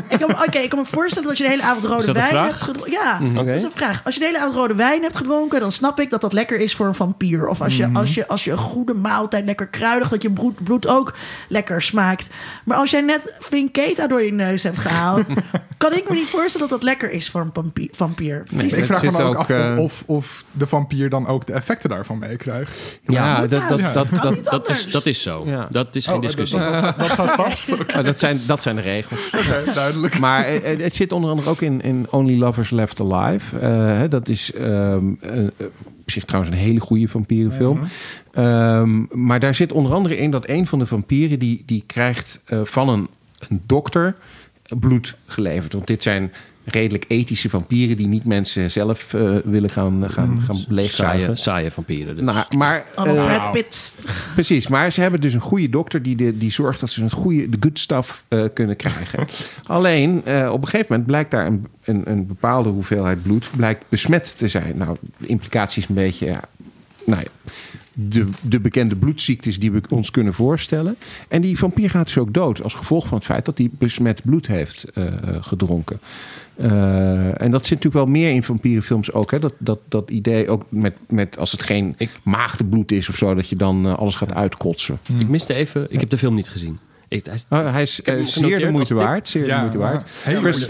ik kan, me- Oké, ik kan me voorstellen dat als je de hele avond Is rode wijn vraag? hebt gedronken... Ja, Oké. dat is een vraag. Als je de hele avond rode wijn hebt gedronken... dan snap ik dat dat lekker is voor een vampier. Of als je, als je, als je een goede maaltijd lekker kruidig... dat je bloed, bloed ook lekker smaakt. Maar als jij net flink keta door je neus hebt gehaald... kan ik me niet voorstellen dat dat lekker is voor een vampier. vampier. Nee, Ik vraag me dan ook ook, af eh, of, of de vampier dan ook de effecten daarvan meekrijgt. Ja, moet dat, dat, dat, dat, is, dat is zo. Ja. Dat is geen Oh, discussie. Dat, dat, dat staat vast. Oh, dat, zijn, dat zijn de regels. duidelijk. Maar eh, eh, het zit onder andere ook in, in Only Lovers Left Alive. Eh, hè, dat is ehm, eh, op zich trouwens een hele goede vampierenfilm. Ehm, maar daar zit onder andere in dat een van de vampieren... die, die krijgt van een, een dokter bloed geleverd. Want dit zijn redelijk ethische vampieren... die niet mensen zelf eh, willen gaan, gaan, gaan Saaie, leegzuigen. saaie vampieren. dus. Nou, maar, eh, Pitt. Precies, maar ze hebben dus een goede dokter die, de, die zorgt dat ze het goede, de good stuff eh, kunnen krijgen. Alleen eh, op een gegeven moment blijkt daar een, een, een bepaalde hoeveelheid bloed blijkt besmet te zijn. Nou, de implicatie is een beetje, ja, nou ja, de, de bekende bloedziektes die we ons kunnen voorstellen. En die vampier gaat dus ook dood als gevolg van het feit dat hij besmet bloed heeft eh, gedronken. Eh, en dat zit natuurlijk wel meer in vampierenfilms ook. Hè? Dat, dat, dat idee ook met, met als het geen maagdenbloed is of zo, dat je dan eh, alles gaat uitkotsen. Ik miste even... Ik heb de film niet gezien. Ik, hij is- Oh, hij is hem eh, zeer de moeite waard. Zeer de Ja, moeite waard.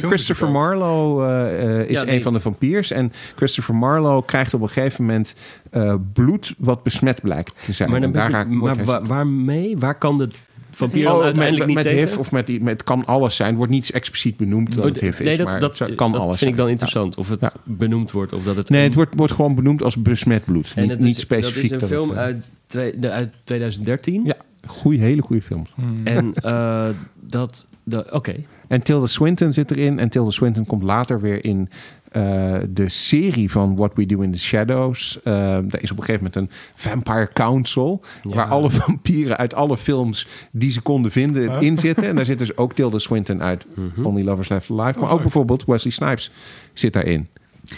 Christopher is. Marlowe eh, eh, is Ja, nee. een van de vampiers. En Christopher Marlowe krijgt op een gegeven moment eh, bloed wat besmet blijkt te zijn. maar dan ik maar waarmee? Waar kan de vampier Oh, met, uiteindelijk met, niet met tegen? HIV of met, die, met het kan alles zijn. Het wordt niet expliciet benoemd dat Oh, het HIV is, nee, dat, maar dat, het kan dat alles vind ik dan interessant. Of het Ja. benoemd wordt. Of dat het Nee, een- het wordt, wordt gewoon benoemd als besmet bloed. en niet, het niet is, specifiek. Dat is een film uit, twee, de, uit 2013. Ja, goeie, hele goede films. En eh, dat... de- Oké. En Tilda Swinton zit erin. En Tilda Swinton komt later weer in eh, de serie van What We Do in the Shadows. Uh, daar is op een gegeven moment een Vampire Council. Ja. Waar alle vampieren uit alle films die ze konden vinden in zitten. En daar zit dus ook Tilda Swinton uit Mhm. Only Lovers Left Alive. Maar ook bijvoorbeeld Wesley Snipes zit daarin.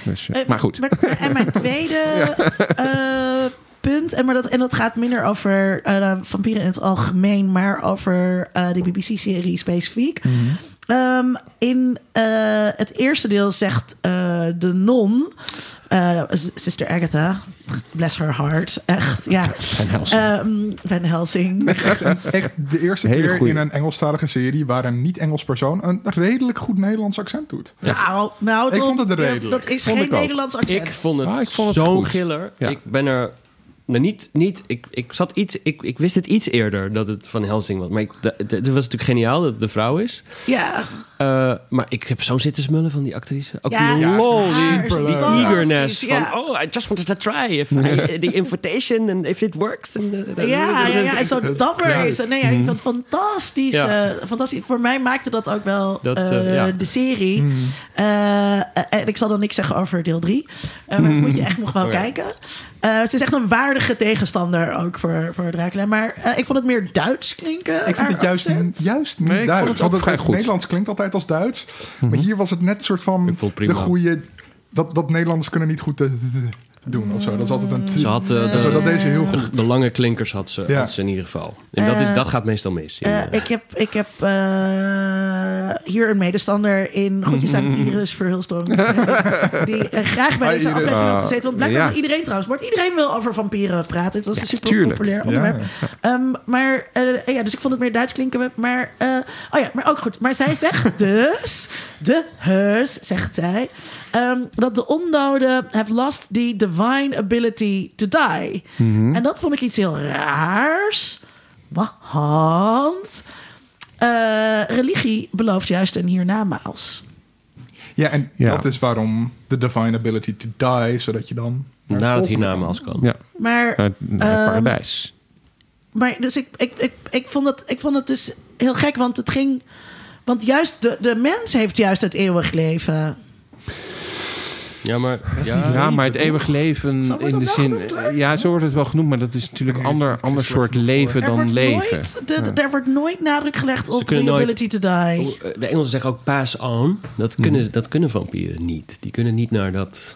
Dus, eh, maar goed. maar- en mijn tweede eh, punt, en, maar dat, en dat gaat minder over eh, vampieren in het algemeen, maar over eh, de BBC-serie specifiek. Ehm, in eh, het eerste deel zegt eh, de non, eh, Sister Agatha, bless her heart, echt, ja. Van Helsing. Ehm, Van Helsing. Echt, een- echt de eerste Hele keer goeie. in een Engelstalige serie waar een niet-Engels persoon een redelijk goed Nederlands accent doet. Nou, nou Ik vond het ja, redelijk. Dat is Vond geen. Nederlands accent. Ik vond het, Ah, ik vond het zo'n goed. giller. Ja. Ik ben er nou, niet, niet ik, ik zat iets, ik, ik wist het iets eerder dat het van Helsing was. Maar ik, het was natuurlijk geniaal dat het de vrouw is. Ja, Eh, maar ik heb zo zitten smullen van die actrice. Ook Ja, die lol, die, fantastisch, eagerness ja. van... Oh, I just wanted to try if I, the invitation and if it works. And, uh, ja, ja, ja. En zo dapper Ja. is. Nee, ja, ik vond het fantastisch, Ja. eh, fantastisch. Voor mij maakte dat ook wel Dat, eh, eh, ja. de serie. Eh, en ik zal dan niks zeggen over deel 3. maar dat moet je echt nog wel Oh ja. kijken. Eh, het is echt een tegenstander ook voor, voor Dracula. Maar eh, ik vond het meer Duits klinken. Ik vind het juist, accent. juist niet Nee, ik vond Duits. het Want ook het, vrij goed. Nederlands klinkt altijd als Duits. Maar hier was het net soort van Ik vond het de goede... Dat, dat Nederlanders kunnen niet goed doen of zo. Dat is altijd een... Ze had eh, En zo de, dat deze heel de, goed. de lange klinkers had ze, Ja. had ze in ieder geval. En dat, is, dat gaat meestal mis. in, Eh, eh, ik heb, ik heb eh, hier een medestander in Groetjes aan Iris Verhulstorm. die eh, graag bij Hi, deze aflevering had Ah, gezeten. Want blijkbaar ja. iedereen trouwens. Maar iedereen wil over vampieren praten. Het was een super tuurlijk. populair Ja. onderwerp. Ehm, maar eh, ja, dus ik vond het meer Duits klinken. Maar, eh, oh ja, maar ook goed. Maar zij zegt dus, de heus, zegt zij, ehm, dat de ondoden have lost the divine ability to die. En dat vond ik iets heel raars. Want eh, religie belooft juist een hiernamaals. Ja, en Ja. dat is waarom de divine ability to die, zodat je dan... naar Nadat het hiernamaals kan. Ja, Maar, naar, naar het Ehm, paradijs. maar dus ik, ik, ik, ik, vond het, ik vond het dus heel gek, want het ging. Want juist de, de mens heeft juist het eeuwig leven. Ja, maar... Ja, Ja, maar het eeuwig leven in de zin... genoemd. Ja, zo wordt het wel genoemd, maar dat is natuurlijk een ander, ander soort leven dan leven. nooit, de, de- er wordt nooit nadruk gelegd op nooit- ability to die. Oh, De Engelsen zeggen ook pass on. Dat kunnen, dat kunnen vampieren niet. Die kunnen niet naar dat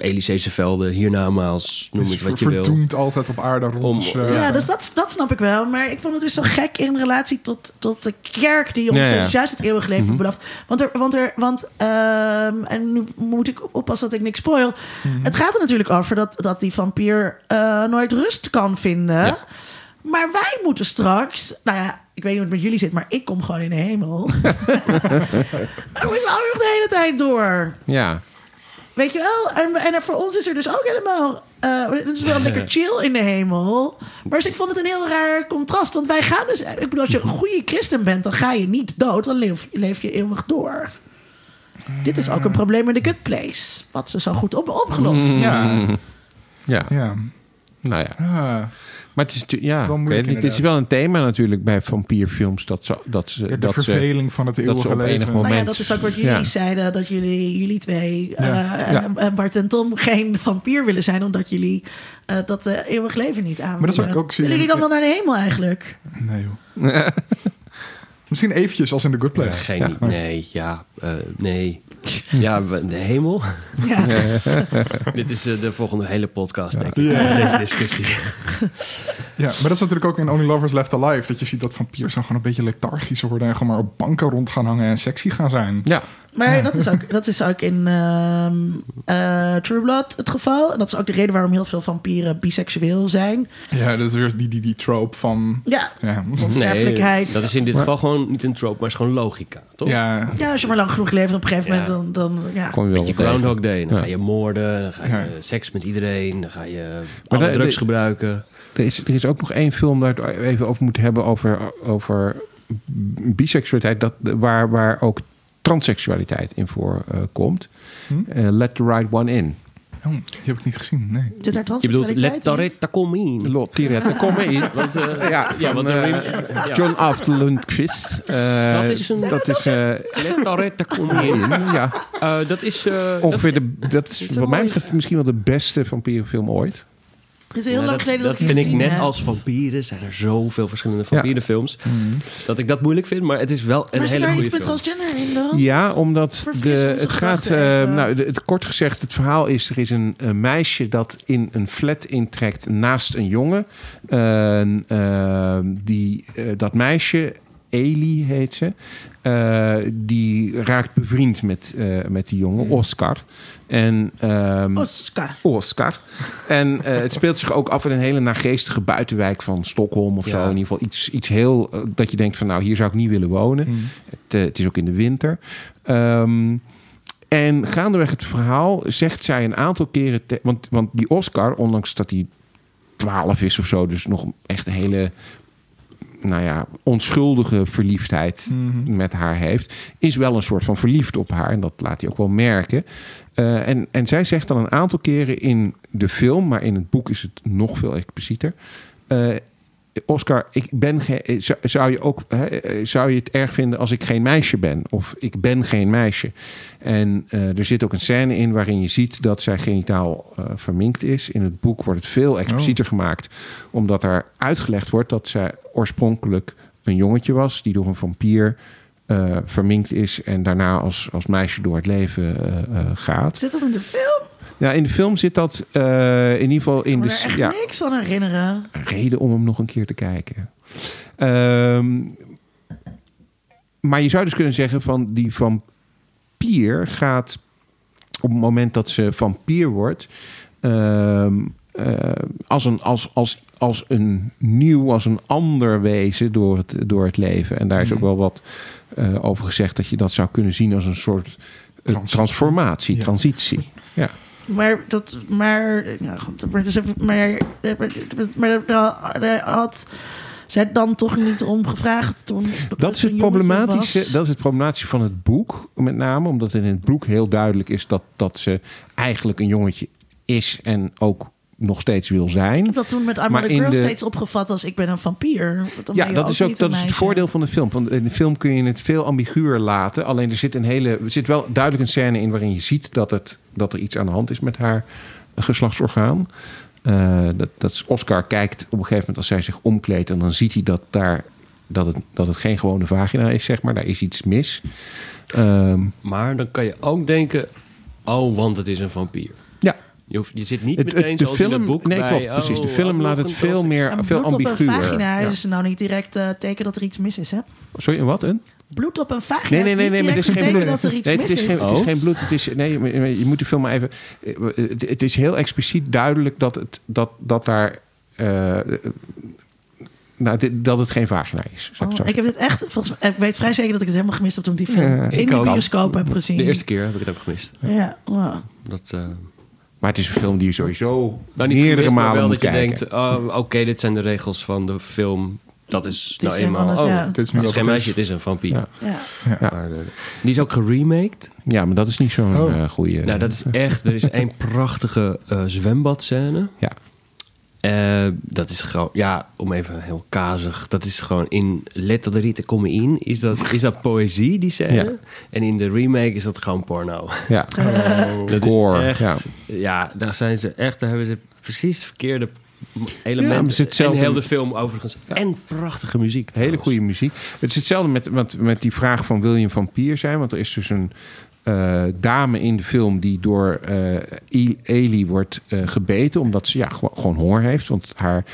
Elyseese velden, hiernamaals, noem het wat je wil. verdoemd altijd op aarde rond Om- te zwerven. Ja, dus dat, dat snap ik wel. Maar ik vond het dus zo gek in relatie tot, tot de kerk die ons Ja, ja. juist het eeuwig leven belooft. Want er, want er, want, ehm, en nu moet ik oppassen dat ik niks spoil. Het gaat er natuurlijk over dat, dat die vampier eh, nooit rust kan vinden. Ja. Maar wij moeten straks, nou ja, ik weet niet hoe het met jullie zit, maar ik kom gewoon in de hemel. maar we gaan nog de hele tijd door. Ja, Weet je wel? En, en voor ons is er dus ook helemaal... eh, het is wel lekker chill in de hemel. Maar dus ik vond het een heel raar contrast. Want wij gaan dus... Ik bedoel, als je een goede christen bent... dan ga je niet dood. Dan leef, leef je eeuwig door. Dit is ook een probleem in de good place. Wat ze zo goed op, opgelost. Ja, ja. ja. nou ja. Maar het is, ja, moeilijk het is wel een thema natuurlijk bij vampierfilms. Dat ze, dat ze, Ja, de dat ze, verveling van het dat eeuwige ze op leven. enig Nou ja, moment- dat is ook wat jullie Ja. zeiden. Dat jullie, jullie twee, Ja. Ja. Bart en Tom, geen vampier willen zijn. Omdat jullie eh, dat eh, eeuwig leven niet aan Maar dat zou ik ook zien. Willen jullie dan wel naar de hemel eigenlijk? Nee joh. Misschien eventjes als in The Good Ja, Place. geen, Ja. nee, ja, eh, nee. Ja, de hemel. Ja. Dit is eh, de volgende hele podcast, denk ik. Ja. Deze discussie. Ja, maar dat is natuurlijk ook in Only Lovers Left Alive. Dat je ziet dat vampiers dan gewoon een beetje lethargisch worden. En gewoon maar op banken rond gaan hangen en sexy gaan zijn. Ja, Maar dat is ook, dat is ook in ehm, eh, True Blood het geval. En dat is ook de reden waarom heel veel vampieren biseksueel zijn. Ja, dat is weer die, die, die trope van... Ja, Ja, onsterfelijkheid. dat is in dit geval gewoon niet een trope, maar is gewoon logica, toch? ja, Ja, als je maar lang genoeg leeft, op een gegeven Ja. moment dan... dan ja. kom je wel Met je. Groundhog Day. Dan Ja. ga je moorden, dan ga je Ja. seks met iedereen, dan ga je Maar alle de- drugs de- gebruiken. Er is, er is ook nog één film waar het even over moeten hebben over, over biseksualiteit, dat, waar, waar ook transseksualiteit in voorkomt. Hm? Eh, Let the Right One In. Oh, die heb ik niet gezien, nee. Zit daar Je bedoelt let in? Toretta come in. Lot Tirette, kom maar in. Want, eh, Ja, ja, van, want er- ja. John After Lundqvist. Eh, Dat is een- dat is, eh, Let Toretta come in. ja, Eh, dat is... eh, ongeveer dat, de, dat is is een wat mij betreft misschien wel de beste vampierenfilm ooit. Het is heel lang dat, geleden dat, dat vind ik net als vampieren. Zijn er zoveel verschillende vampierenfilms. Dat ik dat moeilijk vind. Maar het is wel een Maar zit hele daar goede iets met film. transgender in dan? Ja, omdat de, het gaat. eh, even. nou, de- het, kort gezegd, het verhaal is: er is een, een meisje dat in een flat intrekt naast een jongen. Eh, eh, die, eh, dat meisje, Eli heet ze, eh, die raakt bevriend met, eh, met die jongen, Hmm. Oscar. En, ehm, Oscar. Oscar. En eh, het speelt zich ook af in een hele nageestige buitenwijk van Stockholm of zo. In ieder geval iets, iets heel dat je denkt van nou, hier zou ik niet willen wonen. Hmm. Het, het is ook in de winter. Ehm, en gaandeweg het verhaal zegt zij een aantal keren... te- want, want die Oscar, ondanks dat hij twaalf is of zo. Dus nog echt een hele nou ja, onschuldige verliefdheid Mhm. met haar heeft, is wel een soort van verliefd op haar. En dat laat hij ook wel merken. Eh, en, en zij zegt dan een aantal keren in de film, maar in het boek is het nog veel explicieter. eh, Oscar, ik ben ge- zou, zou je ook hè, eh, zou je het erg vinden als ik geen meisje ben? Of ik ben geen meisje. En eh, er zit ook een scène in waarin je ziet dat zij genitaal eh, verminkt is. In het boek wordt het veel explicieter gemaakt, omdat er uitgelegd wordt dat zij oorspronkelijk een jongetje was die door een vampier eh, verminkt is en daarna als, als meisje door het leven eh, eh, gaat. Zit dat in de film? Ja, in de film zit dat eh, in ieder geval in Ik de kan me er echt ja, niks van herinneren. reden om hem nog een keer te kijken. Ehm, maar je zou dus kunnen zeggen van die vampier gaat op het moment dat ze vampier wordt, ehm, eh, als, een, als, als, als een nieuw, als een ander wezen door het, door het leven. En daar is ook Mhm. wel wat eh, over gezegd dat je dat zou kunnen zien als een soort Transitie. transformatie, Ja. transitie. Ja. Maar dat, maar, ja, goed, maar, maar, maar, daar- had zij dan toch niet om gevraagd toen. Dat is, het problematische, dat is het problematische van het boek, met name. Omdat in het boek heel duidelijk is dat, dat ze eigenlijk een jongetje is en ook nog steeds wil Ik zijn. heb dat toen met I'm Maar Girl de- steeds opgevat als ik ben een vampier. Dan Ja, dat is ook dat is het voordeel van de film. Want in de film kun je het veel ambiguur laten. Alleen er zit een hele, er zit wel duidelijk een scène in waarin je ziet dat, het, dat er iets aan de hand is met haar geslachtsorgaan. Eh, dat, dat Oscar kijkt op een gegeven moment als zij zich omkleedt en dan ziet hij dat daar dat het, dat het geen gewone vagina is, zeg maar. Daar is iets mis. Ehm, Maar dan kan je ook denken... Oh, want het is een vampier. Je, hoeft, je zit niet Het- meteen het- de zoals in het boek nee, bij... klopt, precies. De oh, film ook laat het veel meer, Een veel bloed op een vagina Ja. is nou niet direct eh, teken dat er iets mis is, hè? Sorry, een wat? Een? Bloed op een vagina Nee, nee, is nee, niet nee, maar het is geen een bloed. dat er iets Nee, het mis is is. geen, het is geen bloed. Het is, nee, je moet de film maar even. Het, het is heel expliciet duidelijk dat, het, dat, dat daar. eh, nou, dit- dat het geen vagina is. ik Oh, ik heb dit echt, volgens mij, ik weet vrij zeker dat ik het helemaal gemist heb toen ik die film Ja, in ik de bioscoop heb gezien. De eerste keer heb ik het ook gemist. Ja, wow. Dat, eh, Maar het is een film die je sowieso nou, niet meerdere gemist, maar malen wel moet dat je kijken. denkt... oh, Oké, dit zijn de regels van de film. Dat is, nou eenmaal... anders, oh, ja. Dit is nu het is wat geen het meisje, is. het is een vampier. Ja. Ja. Maar, eh, die is ook geremaked. Ja, maar dat is niet zo'n Oh. eh, goede. Nou, dat is echt... Er is één prachtige eh zwembadscène. Ja. Eh, dat is gewoon... Ja, om even heel kazig. Dat is gewoon in Letter de Rita Come In. Is dat, is dat poëzie, die scène? Ja. En in de remake is dat gewoon porno. Ja. Dat Gore, is echt... ja. Ja. daar zijn ze echt... Daar hebben ze precies het verkeerde Ja, elementen. hetzelfde- En heel de film overigens. En prachtige muziek. Hele goede muziek. Het is hetzelfde met, met, met die vraag van wil je een vampier zijn? Want er is dus een eh, dame in de film die door eh E- Ellie wordt eh, gebeten. Omdat ze ja, gewoon, honger heeft. Want haar,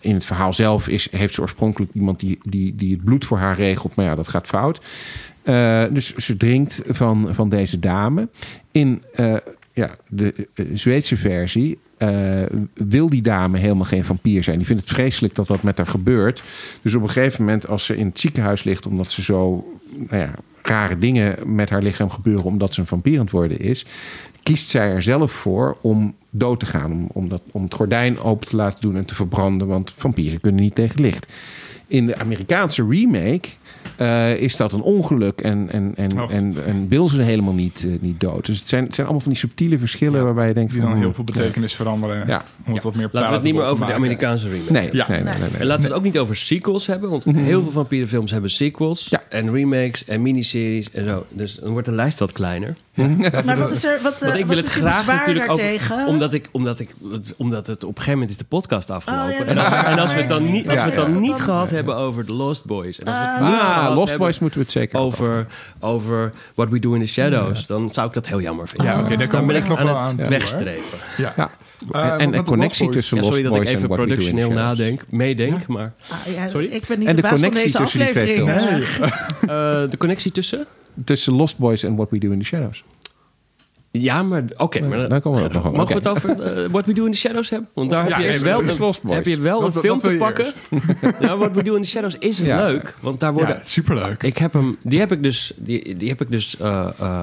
in het verhaal zelf is, heeft ze oorspronkelijk iemand die, die, die het bloed voor haar regelt. Maar ja, dat gaat fout. Dus ze drinkt van, van deze dame. In ja, de Zweedse versie eh, wil die dame helemaal geen vampier zijn. Die vindt het vreselijk dat dat met haar gebeurt. Dus op een gegeven moment, als ze in het ziekenhuis ligt, omdat ze zo nou ja, rare dingen met haar lichaam gebeuren, omdat ze een vampier aan het worden is, kiest zij er zelf voor om dood te gaan. Om, om, dat, om het gordijn open te laten doen en te verbranden, want vampieren kunnen niet tegen licht. In de Amerikaanse remake eh, is dat een ongeluk en, en, en, Oh. en, en wil ze helemaal niet, eh, niet dood. Dus het zijn, het zijn allemaal van die subtiele verschillen Ja. waarbij je denkt Die van... dan heel hmm, veel betekenis veranderen. Ja. Om het wat meer Laten we het niet meer over de. Amerikaanse remake Nee, nee, nee, nee, En nee. laten we het ook niet over sequels hebben, want heel veel vampierenfilms hebben sequels Ja. en remakes en miniseries en zo. Dus dan wordt de lijst wat kleiner. Maar wat is er, wat, eh, Want ik wat wil het graag natuurlijk over, daartegen? omdat ik, omdat ik, omdat het op een gegeven moment is de podcast afgelopen. Oh, ja, en, als, ja. en als we het dan niet, als we het dan ja. niet gehad hebben over The Lost Boys, en als we het Ah. niet Ah, gehad Lost Boys moeten we het zeker over, over What We Do in the Shadows, dan zou ik dat heel jammer vinden. Ja, oké, daar dan we ben echt ik nog aan wel het aan toe, wegstrepen. Ja. Ja. Eh, en een met de connectie Lost Boys- tussen Ja, Lost sorry dat ik Boys en even What We Do in the productioneel nadenk, meedenk, maar... Ah, ja, Sorry? Ik ben niet En de, de baas van connectie deze tussen die twee aflevering. films. eh. Eh, de connectie tussen? Tussen Lost Boys en What We Do in the Shadows. Ja, maar oké. maar daar komen we ook nog op. Mogen we Oké. het over eh, What We Do in the Shadows hebben? Want daar Ja, heb, je wel, Boys. heb je wel Dat- een film te pakken. ja, What We Do in the Shadows is Ja. leuk. Want daar worden... Ja, superleuk. Ik heb hem, die heb ik dus, die, die heb ik dus eh, eh,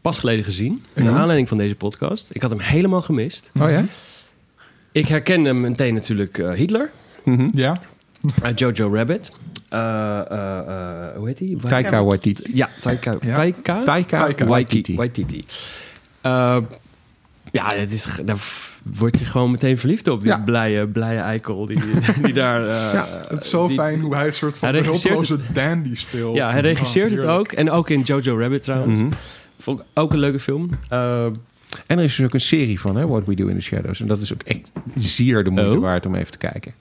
pas geleden gezien. Naar Ja. aanleiding van deze podcast. Ik had hem helemaal gemist. Oh ja? Ik herkende meteen natuurlijk Hitler Ja? uit Jojo Rabbit. Eh, eh, eh, hoe heet hij? Taika Waititi. Ja, Taika. Ja. Taika? Taika Taika Waititi. Waititi. Ja, dat is, daar word je gewoon meteen verliefd op. Die Ja. blije, blije eikel die, die daar... Ja, het is zo die- fijn hoe hij een soort van hulpeloze dandy speelt. Ja, hij regisseert Oh, het ook. En ook in Jojo Rabbit trouwens. Mhm. Vond ik ook een leuke film. En er is dus ook een serie van, hè, What We Do in the Shadows. En dat is ook echt zeer de moeite Oh. waard om even te kijken.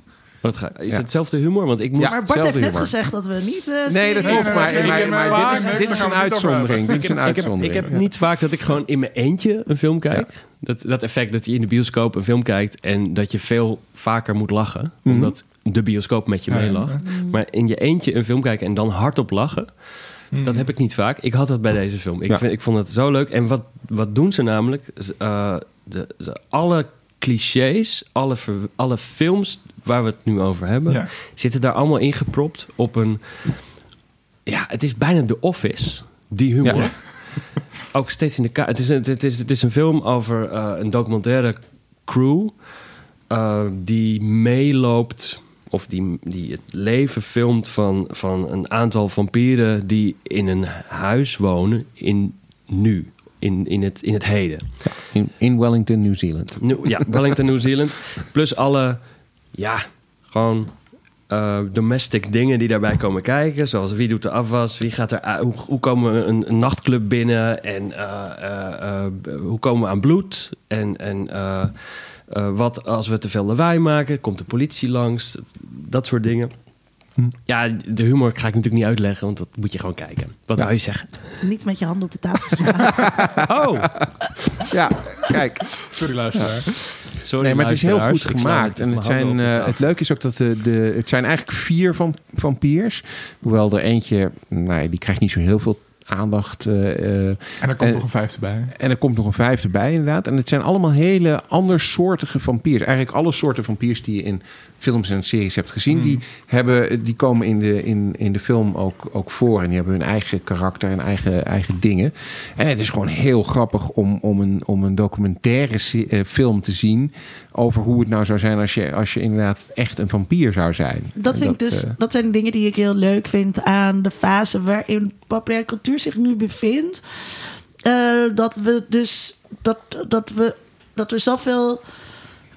Wat ga, is Ja. hetzelfde humor? Want ik moest... Ja. Maar Bart heeft net humor. gezegd dat we niet... eh, Nee, dat klopt. nee, Maar, nee, maar, dit, is, dit is een uitzondering. Dit Ik is heb, een ik, heb, ik uitzondering. heb niet vaak dat ik gewoon in mijn eentje een film kijk. Dat, dat effect dat je in de bioscoop een film kijkt... en dat je veel vaker moet lachen. Mhm. Omdat de bioscoop met je meelacht. Maar in je eentje een film kijken en dan hardop lachen... Dat heb ik niet vaak. Ik had dat bij deze film. Ik, Ja. vind, ik vond het zo leuk. En wat, wat doen ze namelijk? Eh, de, ze- alle clichés, alle, ver- alle films waar we het nu over hebben... Ja. zitten daar allemaal ingepropt op een... Ja, het is bijna The Office, die humor. Ja. Ook steeds in de kaart. Het is, een- het, is, het is een film over eh, een documentaire crew... eh, die meeloopt of die, die het leven filmt van, van een aantal vampieren... die in een huis wonen in nu, in, in, het, in het heden. In, in Wellington, New Zealand. Ja, Wellington, New Zealand. Plus alle, ja, gewoon eh, domestic dingen die daarbij komen kijken. Zoals wie doet de afwas, wie gaat er, hoe, hoe komen we een, een nachtclub binnen en eh, eh, eh, hoe komen we aan bloed en, en eh, eh, wat als we te veel lawaai maken, komt de politie langs, dat soort dingen. Ja, de humor ga ik natuurlijk niet uitleggen, want dat moet je gewoon kijken. Wat Ja. wou je zeggen? Niet met je handen op de tafel slaan. Oh, Ja, kijk. Sorry luisteraar. sorry. Nee, maar het is heel goed gemaakt. En het, zijn, eh, het leuke is ook dat de, de, het zijn eigenlijk vier van, vampiers. Hoewel er eentje, nou, ja, die krijgt niet zo heel veel aandacht. eh, eh, En er komt Eh, nog een vijfde bij. en er komt nog een vijfde bij, inderdaad. En het zijn allemaal hele andersoortige vampiers. Eigenlijk alle soorten vampiers die je in films en series hebt gezien, die, hebben, die komen in de, in, in de film ook, ook voor. En die hebben hun eigen karakter en eigen, eigen dingen. En het is gewoon heel grappig om, om, een, om een documentaire se- eh, film te zien over hoe het nou zou zijn als je, als je inderdaad echt een vampier zou zijn. Dat, vind ik dus, eh, dat zijn dingen die ik heel leuk vind aan de fase waarin populaire cultuur zich nu bevindt. Eh, dat we dus dat, dat we dat er zoveel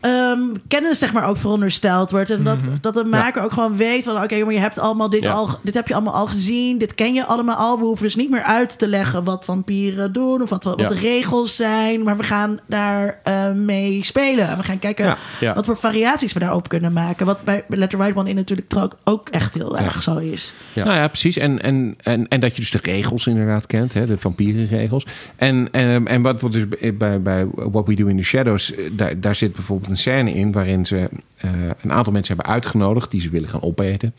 ehm, kennis zeg maar ook verondersteld wordt en dat, dat de maker ook gewoon weet van oké maar je hebt allemaal dit Ja. al dit heb je allemaal al gezien dit ken je allemaal al we hoeven dus niet meer uit te leggen wat vampieren doen of wat, wat Ja. de regels zijn maar we gaan daar eh, mee spelen en we gaan kijken Ja. Ja. wat voor variaties we daarop kunnen maken wat bij Letter Right One in natuurlijk ook echt heel erg zo is Ja. Nou ja, precies. En, en, en, en dat je dus de regels inderdaad kent, hè, de vampierenregels. En, en, en wat, wat dus bij, bij What We Do in the Shadows, eh, daar, daar zit bijvoorbeeld een scène in waarin ze eh, een aantal mensen hebben uitgenodigd die ze willen gaan opeten.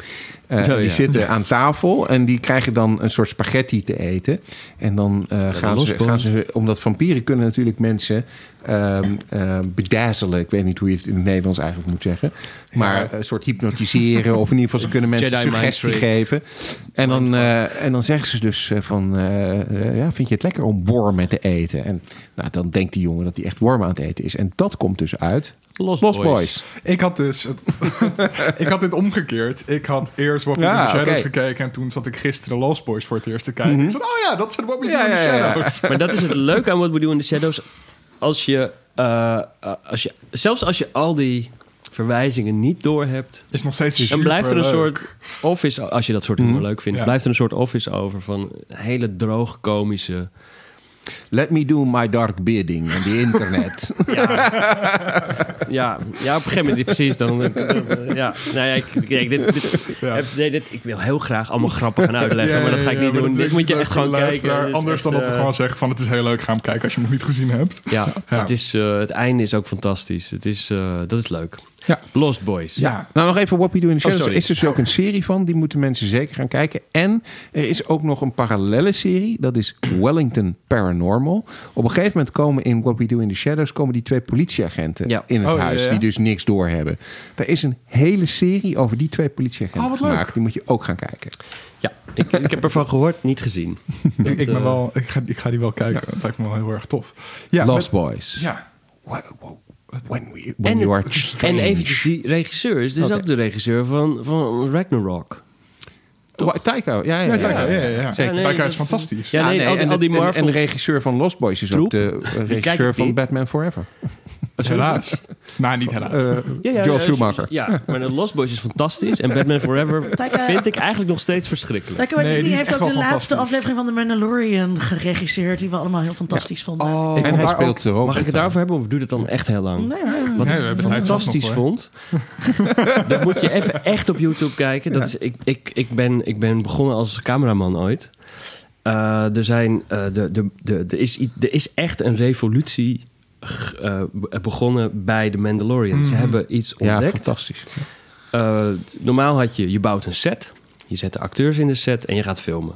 Eh, Oh, ja. Die zitten aan tafel en die krijgen dan een soort spaghetti te eten. En dan eh, gaan, ze, gaan ze, omdat vampieren kunnen natuurlijk mensen ehm ehm, bedazzelen. Ik weet niet hoe je het in het Nederlands eigenlijk moet zeggen. Maar een soort hypnotiseren of in ieder geval ze kunnen mensen Jedi suggestie geven. En dan, en dan zeggen ze dus van, ja, vind je het lekker om wormen te eten? En nou, dan denkt die jongen dat hij echt wormen aan het eten is. En dat komt dus uit Lost, Lost Boys. Boys. Ik had dus... Het, ik had dit omgekeerd. Ik had eerst We Ja, in the Shadows gekeken... en toen zat ik gisteren Lost Boys voor het eerst te kijken. Ik zei, oh ja, dat zijn Do Ja, in the ja, ja. Shadows. Maar dat is het leuke aan What We Do in the Shadows. Als je, eh, eh, als je, zelfs als je al die verwijzingen niet doorhebt... Is nog steeds dan blijft er een soort office... Als je dat soort humor Mhm. leuk vindt... Ja. blijft er een soort office over van hele droog komische... Let me do my dark bidding on the internet. Ja, ja, op een gegeven moment precies. Dan, ja, nou ja, ik, kijk, dit, dit, Ja. eh, nee, dit, ik wil heel graag allemaal grappen gaan uitleggen, Ja, maar dat ga ik ja, niet doen. Dit moet je echt gewoon kijken. is Anders dan dat we eh, gewoon zeggen van het is heel leuk, ga hem kijken als je hem nog niet gezien hebt. Ja, Ja. Het, is, eh, het einde is ook fantastisch. Het is, dat is leuk. Ja. Lost Boys. Ja. Nou, nog even What We Do in the Shadows. sorry. er is dus ook een serie van. Die moeten mensen zeker gaan kijken. En er is ook nog een parallelle serie. Dat is Wellington Paranormal. Op een gegeven moment komen in What We Do in the Shadows... komen die twee politieagenten Ja. in het Oh, huis... ja. die dus niks doorhebben. Er is een hele serie over die twee politieagenten Oh, wat leuk. gemaakt. Die moet je ook gaan kijken. Ja, ik, ik heb ervan gehoord, niet gezien. Ik, ik, ben eh, wel, ik, ga, ik ga die wel kijken. Dat lijkt me wel heel erg tof. Ja, Lost met- Boys. Ja. Wow, wow. When, we, when En, you het- are strange. en eventjes, die regisseur is dus ook de regisseur van, van Ragnarok. Taika, ja, ja, Ja, ja. Taika, ja, ja, ja. Zeker. nee, Taika dat- is fantastisch. Ja, nee, al die- en, al die het- en- Marvel- en de regisseur van Lost Boys is ook de eh, regisseur van niet. Batman Forever. Helaas. nou, niet helaas. Eh Joel Schumacher. Ja, maar de Lost Boys is fantastisch. En Batman Forever Taika- vind ik eigenlijk nog steeds verschrikkelijk. Taika Nee, Waititi die heeft ook de laatste aflevering van The Mandalorian geregisseerd, die we allemaal heel fantastisch vonden. Ik en vond hij speelt ook... Mag ik het daarover hebben of duurt het dan echt heel lang? Nee, maar- Wat ik fantastisch vond. dat moet je even echt op YouTube kijken. Dat is, ik, ik, ik, ben, ik ben begonnen als cameraman ooit. Eh, er, zijn, eh, de, de, de, is, er is echt een revolutie eh, be- begonnen bij de Mandalorian. Ze Mhm. hebben iets Ja, ontdekt. fantastisch. Normaal had je, je bouwt een set. Je zet de acteurs in de set en je gaat filmen.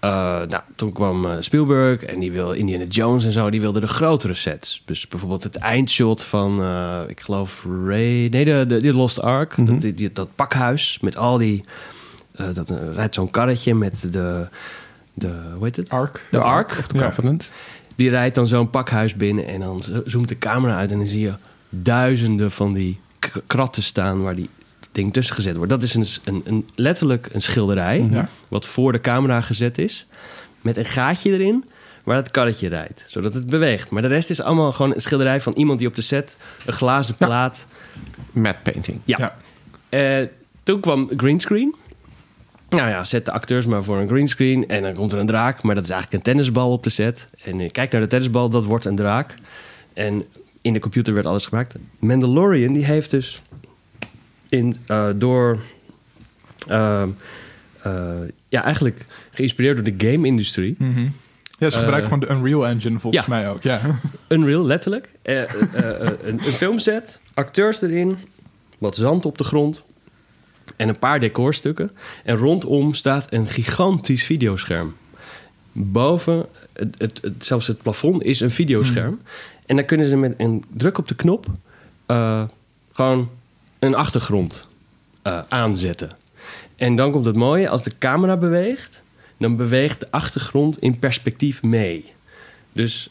Nou, toen kwam Spielberg en die wil Indiana Jones en zo. Die wilde de grotere sets. Dus bijvoorbeeld het eindshot van, ik geloof, Ray... Nee, de, de, de Lost Ark. Mhm. dat, die- dat pakhuis met al die... eh, dat eh, rijdt zo'n karretje met de... de hoe heet het? Ark. De Ark. Of de Ja. Covenant. Die rijdt dan zo'n pakhuis binnen en dan zo- zoomt de camera uit en dan zie je duizenden van die kratten staan waar die ding tussen gezet wordt. Dat is een, een, een, letterlijk een schilderij Ja. wat voor de camera gezet is met een gaatje erin waar het karretje rijdt, zodat het beweegt. Maar de rest is allemaal gewoon een schilderij van iemand die op de set een glazen Ja. plaat... Matte painting. Ja. Ja. Eh, toen kwam greenscreen. Nou ja, zet de acteurs maar voor een greenscreen. En dan komt er een draak, maar dat is eigenlijk een tennisbal op de set. En je kijkt naar de tennisbal, dat wordt een draak. En in de computer werd alles gemaakt. Mandalorian, die heeft dus in, eh, door... eh, ja, eigenlijk geïnspireerd door de game-industrie. Mhm. Ja, ze gebruiken Eh, gewoon de Unreal Engine volgens ja. mij ook. Ja. Unreal, letterlijk. Eh, eh, eh, een, een filmset, acteurs erin, wat zand op de grond en een paar decorstukken. En rondom staat een gigantisch videoscherm. Boven, het, het, het- zelfs het plafond is een videoscherm. En dan kunnen ze met een druk op de knop eh, gewoon een achtergrond eh, aanzetten. En dan komt het mooie, als de camera beweegt, dan beweegt de achtergrond in perspectief mee. Dus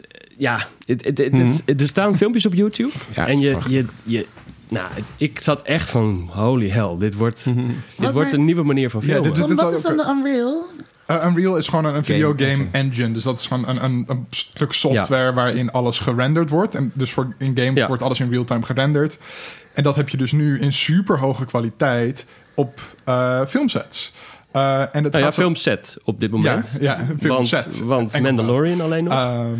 eh, ja, het, het, het, het- er staan filmpjes op YouTube. Ja, en je, je, je, nou, het- ik zat echt van holy hell, dit wordt, dit Wat wordt maar- een nieuwe manier van Ja, filmen. dit wat is dan de Unreal? Uh, Unreal is gewoon een, een videogame engine. engine. Dus dat is gewoon een, een, een stuk software waarin alles gerenderd wordt. En dus voor in games Ja. wordt alles in real time gerenderd. En dat heb je dus nu in super hoge kwaliteit op eh, filmsets. Eh, en het nou ja, filmset op dit moment. Ja, filmset. Want, want. Mandalorian alleen nog. Ehm,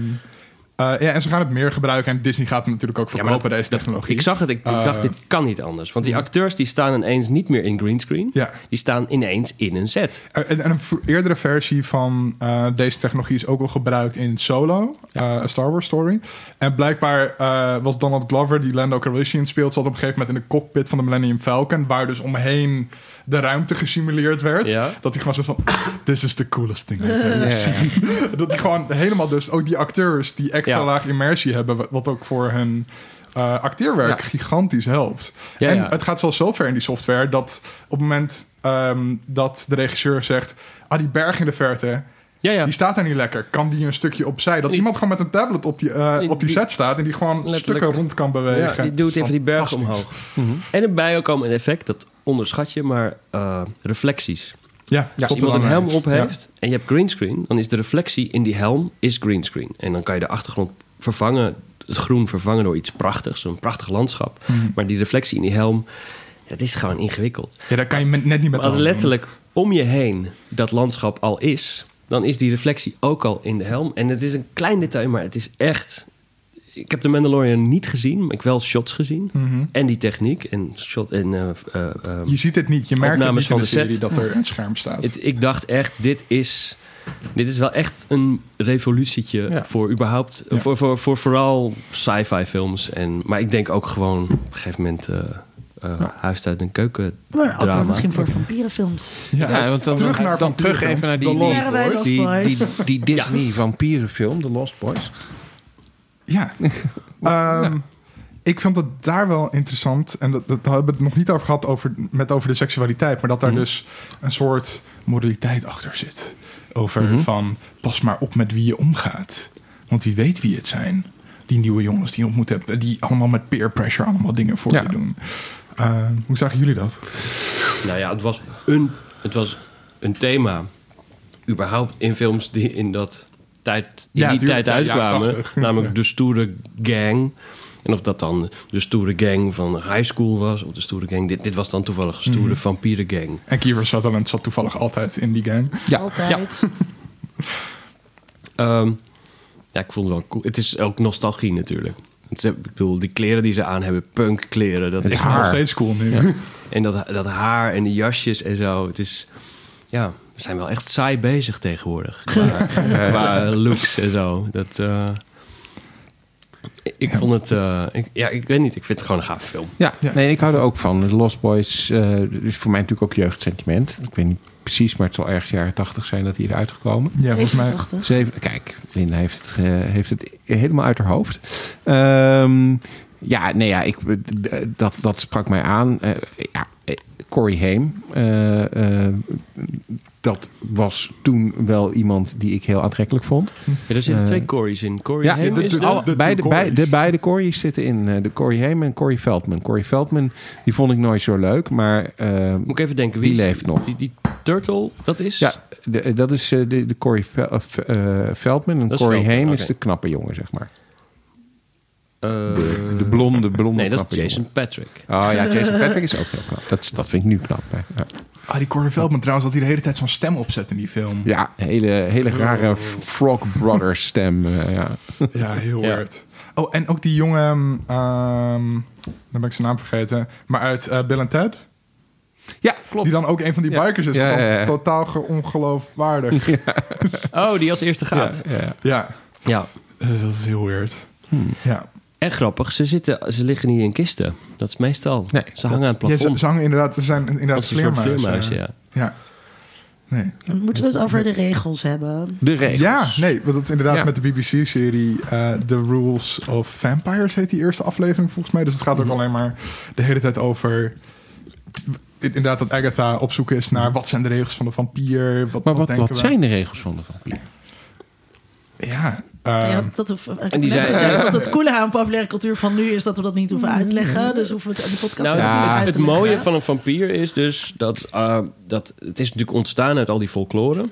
eh, ja, en ze gaan het meer gebruiken. En Disney gaat het natuurlijk ook Ja, verkopen, dat- deze technologie. ik zag het, ik, Eh, dacht, dit kan niet anders. Want die acteurs die staan ineens niet meer in greenscreen. Ja. Die staan ineens in een set. En, en een eerdere versie van eh, deze technologie is ook al gebruikt in Solo, eh, A Star Wars Story. En blijkbaar eh, was Donald Glover, die Lando Calrissian speelt, zat op een gegeven moment in de cockpit van de Millennium Falcon, waar dus omheen de ruimte gesimuleerd werd. Ja. Dat hij gewoon zegt van, this is the coolest thing I've ever seen. Dat hij gewoon helemaal dus, ook die acteurs die extra laag immersie hebben, wat- ook voor hun eh, acteerwerk Ja. gigantisch helpt. Ja, en ja. het gaat zelfs zo ver in die software dat op het moment ehm, dat de regisseur zegt: Ah, die berg in de verte, Ja, ja. die staat daar niet lekker. Kan die een stukje opzij? Dat Die- iemand gewoon met een tablet op die, eh, Die- op die set staat en die gewoon stukken rond kan bewegen. Ja, die doet even die berg omhoog. En erbij ook al een effect, dat onderschat je, maar eh, reflecties. Ja, Als tot iemand een helm op heeft en je hebt greenscreen, dan is de reflectie in die helm is greenscreen. En dan kan je de achtergrond vervangen, het groen vervangen door iets prachtigs, zo'n prachtig landschap. Mhm. Maar die reflectie in die helm, dat is gewoon ingewikkeld. Ja, ja daar kan je met- net niet met Maar als letterlijk om je heen dat landschap al is, dan is die reflectie ook al in de helm. En het is een klein detail, maar het is echt. Ik heb de Mandalorian niet gezien, maar ik heb wel shots gezien. Mhm. En die techniek en shot en eh, eh, eh, Je ziet het niet, je merkt het niet in van de serie dat er een scherm staat. het, ik dacht echt, dit is, dit is wel echt een revolutietje Ja. voor überhaupt, Ja. voor, voor, voor vooral sci-fi films. En, maar ik denk ook gewoon op een gegeven moment eh eh, huis uit een keuken Maar misschien voor vampierenfilms. Ja, want dan, terug naar dan terug even naar die, die, Boys? die, die Disney vampierenfilm, The Lost Boys. Ja. Ehm, Ik vond het daar wel interessant. En dat, dat hebben we het nog niet over gehad over, met over de seksualiteit. Maar dat daar Mhm. dus een soort moraliteit achter zit. Over Mhm. van pas maar op met wie je omgaat. Want wie weet wie het zijn. die nieuwe jongens die je ontmoet hebt, die allemaal met peer pressure allemaal dingen voor Ja. je doen. Eh, hoe zagen jullie dat? Nou ja, het was een, het was een thema. Überhaupt in films die in dat tijd, in Ja, die tijd ja, uitkwamen. 80. Namelijk de stoere gang. En of dat dan de stoere gang van high school was, of de stoere gang. Dit, dit was dan toevallig een stoere Mhm. vampieren gang. En Kiefer Sutherland zat toevallig altijd in die gang. Ja. Altijd. Ehm, ja, ik vond het wel cool. Het is ook nostalgie natuurlijk. Het is, ik bedoel, die kleren die ze aan hebben, punk kleren. Dat is, nog steeds cool nu. Ja. en dat, dat haar en die jasjes en zo. Het is, ja, we zijn wel echt saai bezig tegenwoordig. Qua, qua looks en zo. Dat, eh, ik, vond het, eh, ik, ja, ik weet niet. Ik vind het gewoon een gaaf film. Ja, Ja. nee, ik hou er ook van. Lost Boys eh is voor mij natuurlijk ook jeugdsentiment. Ik weet niet precies, maar het zal ergens jaren tachtig zijn dat hij eruit gekomen. Ja, volgens mij. 87. Zeven, kijk, Linda heeft het, eh, heeft het helemaal uit haar hoofd. Ehm, ja, nee, ja, ik, dat, dat sprak mij aan. Ja, Corey Haim. eh, eh, dat was toen wel iemand die ik heel aantrekkelijk vond. Ja, er zitten Eh, twee Corey's in. Corey Ja, Haim de- is de- de- beide, Corys. de beide Corey's zitten in. eh, de Corey Haim en Corey Feldman. Corey Feldman, die vond ik nooit zo leuk, maar... Moet ik even denken. Die Wie is- leeft nog. Die, die Turtle, dat is... ja, de- dat is eh, de, de Corey Fel- eh, Feldman. En Corey Feldman, Haim oké. is de knappe jongen, zeg maar. Eh, De, de blonde, blonde Nee, dat is Jason Patrick. Oh ja, Jason Patrick is ook heel knap. Dat, dat vind ik nu knap. hè. Ja, Ah, die Corey Feldman trouwens, dat hij de hele tijd zo'n stem opzet in die film. ja hele, hele rare Frog Brothers stem. eh, ja. Ja, heel Ja. weird. Oh, en ook die jongen, ehm dan ben ik zijn naam vergeten, maar uit eh, Bill and Ted. ja, klopt. Die dan ook een van die Ja. bikers is. Ja. Totaal ge- ongeloofwaardig. Oh, die als eerste gaat. Ja, ja. Ja, Ja. eh, dat is heel weird. Hmm. Ja. En grappig, ze, zitten, ze liggen niet in kisten. Dat is meestal. Nee, ze hangen aan het Ja, plafond. ze, ze hangen inderdaad, ze zijn inderdaad vleermuizen. vleermuis, ja. Ja. Nee. Moeten we het over de regels hebben? De regels. Ja, nee, want dat is inderdaad Ja. met de BBC-serie eh, The Rules of Vampires heet die eerste aflevering volgens mij. Dus het gaat ook Mhm. alleen maar de hele tijd over inderdaad dat Agatha op zoek is naar wat zijn de regels van de vampier. Wat, Maar wat, denken wat we? zijn de regels van de vampier? Ja, Ja, ehm, dat, heb en die net zei- gezegd dat het coole aan populaire cultuur van nu is dat we dat niet hoeven uitleggen. Dus hoeven we het in de podcast Nou, ook niet ja, uit het te leggen. mooie van een vampier is dus dat, uh, dat het is natuurlijk ontstaan uit al die folklore.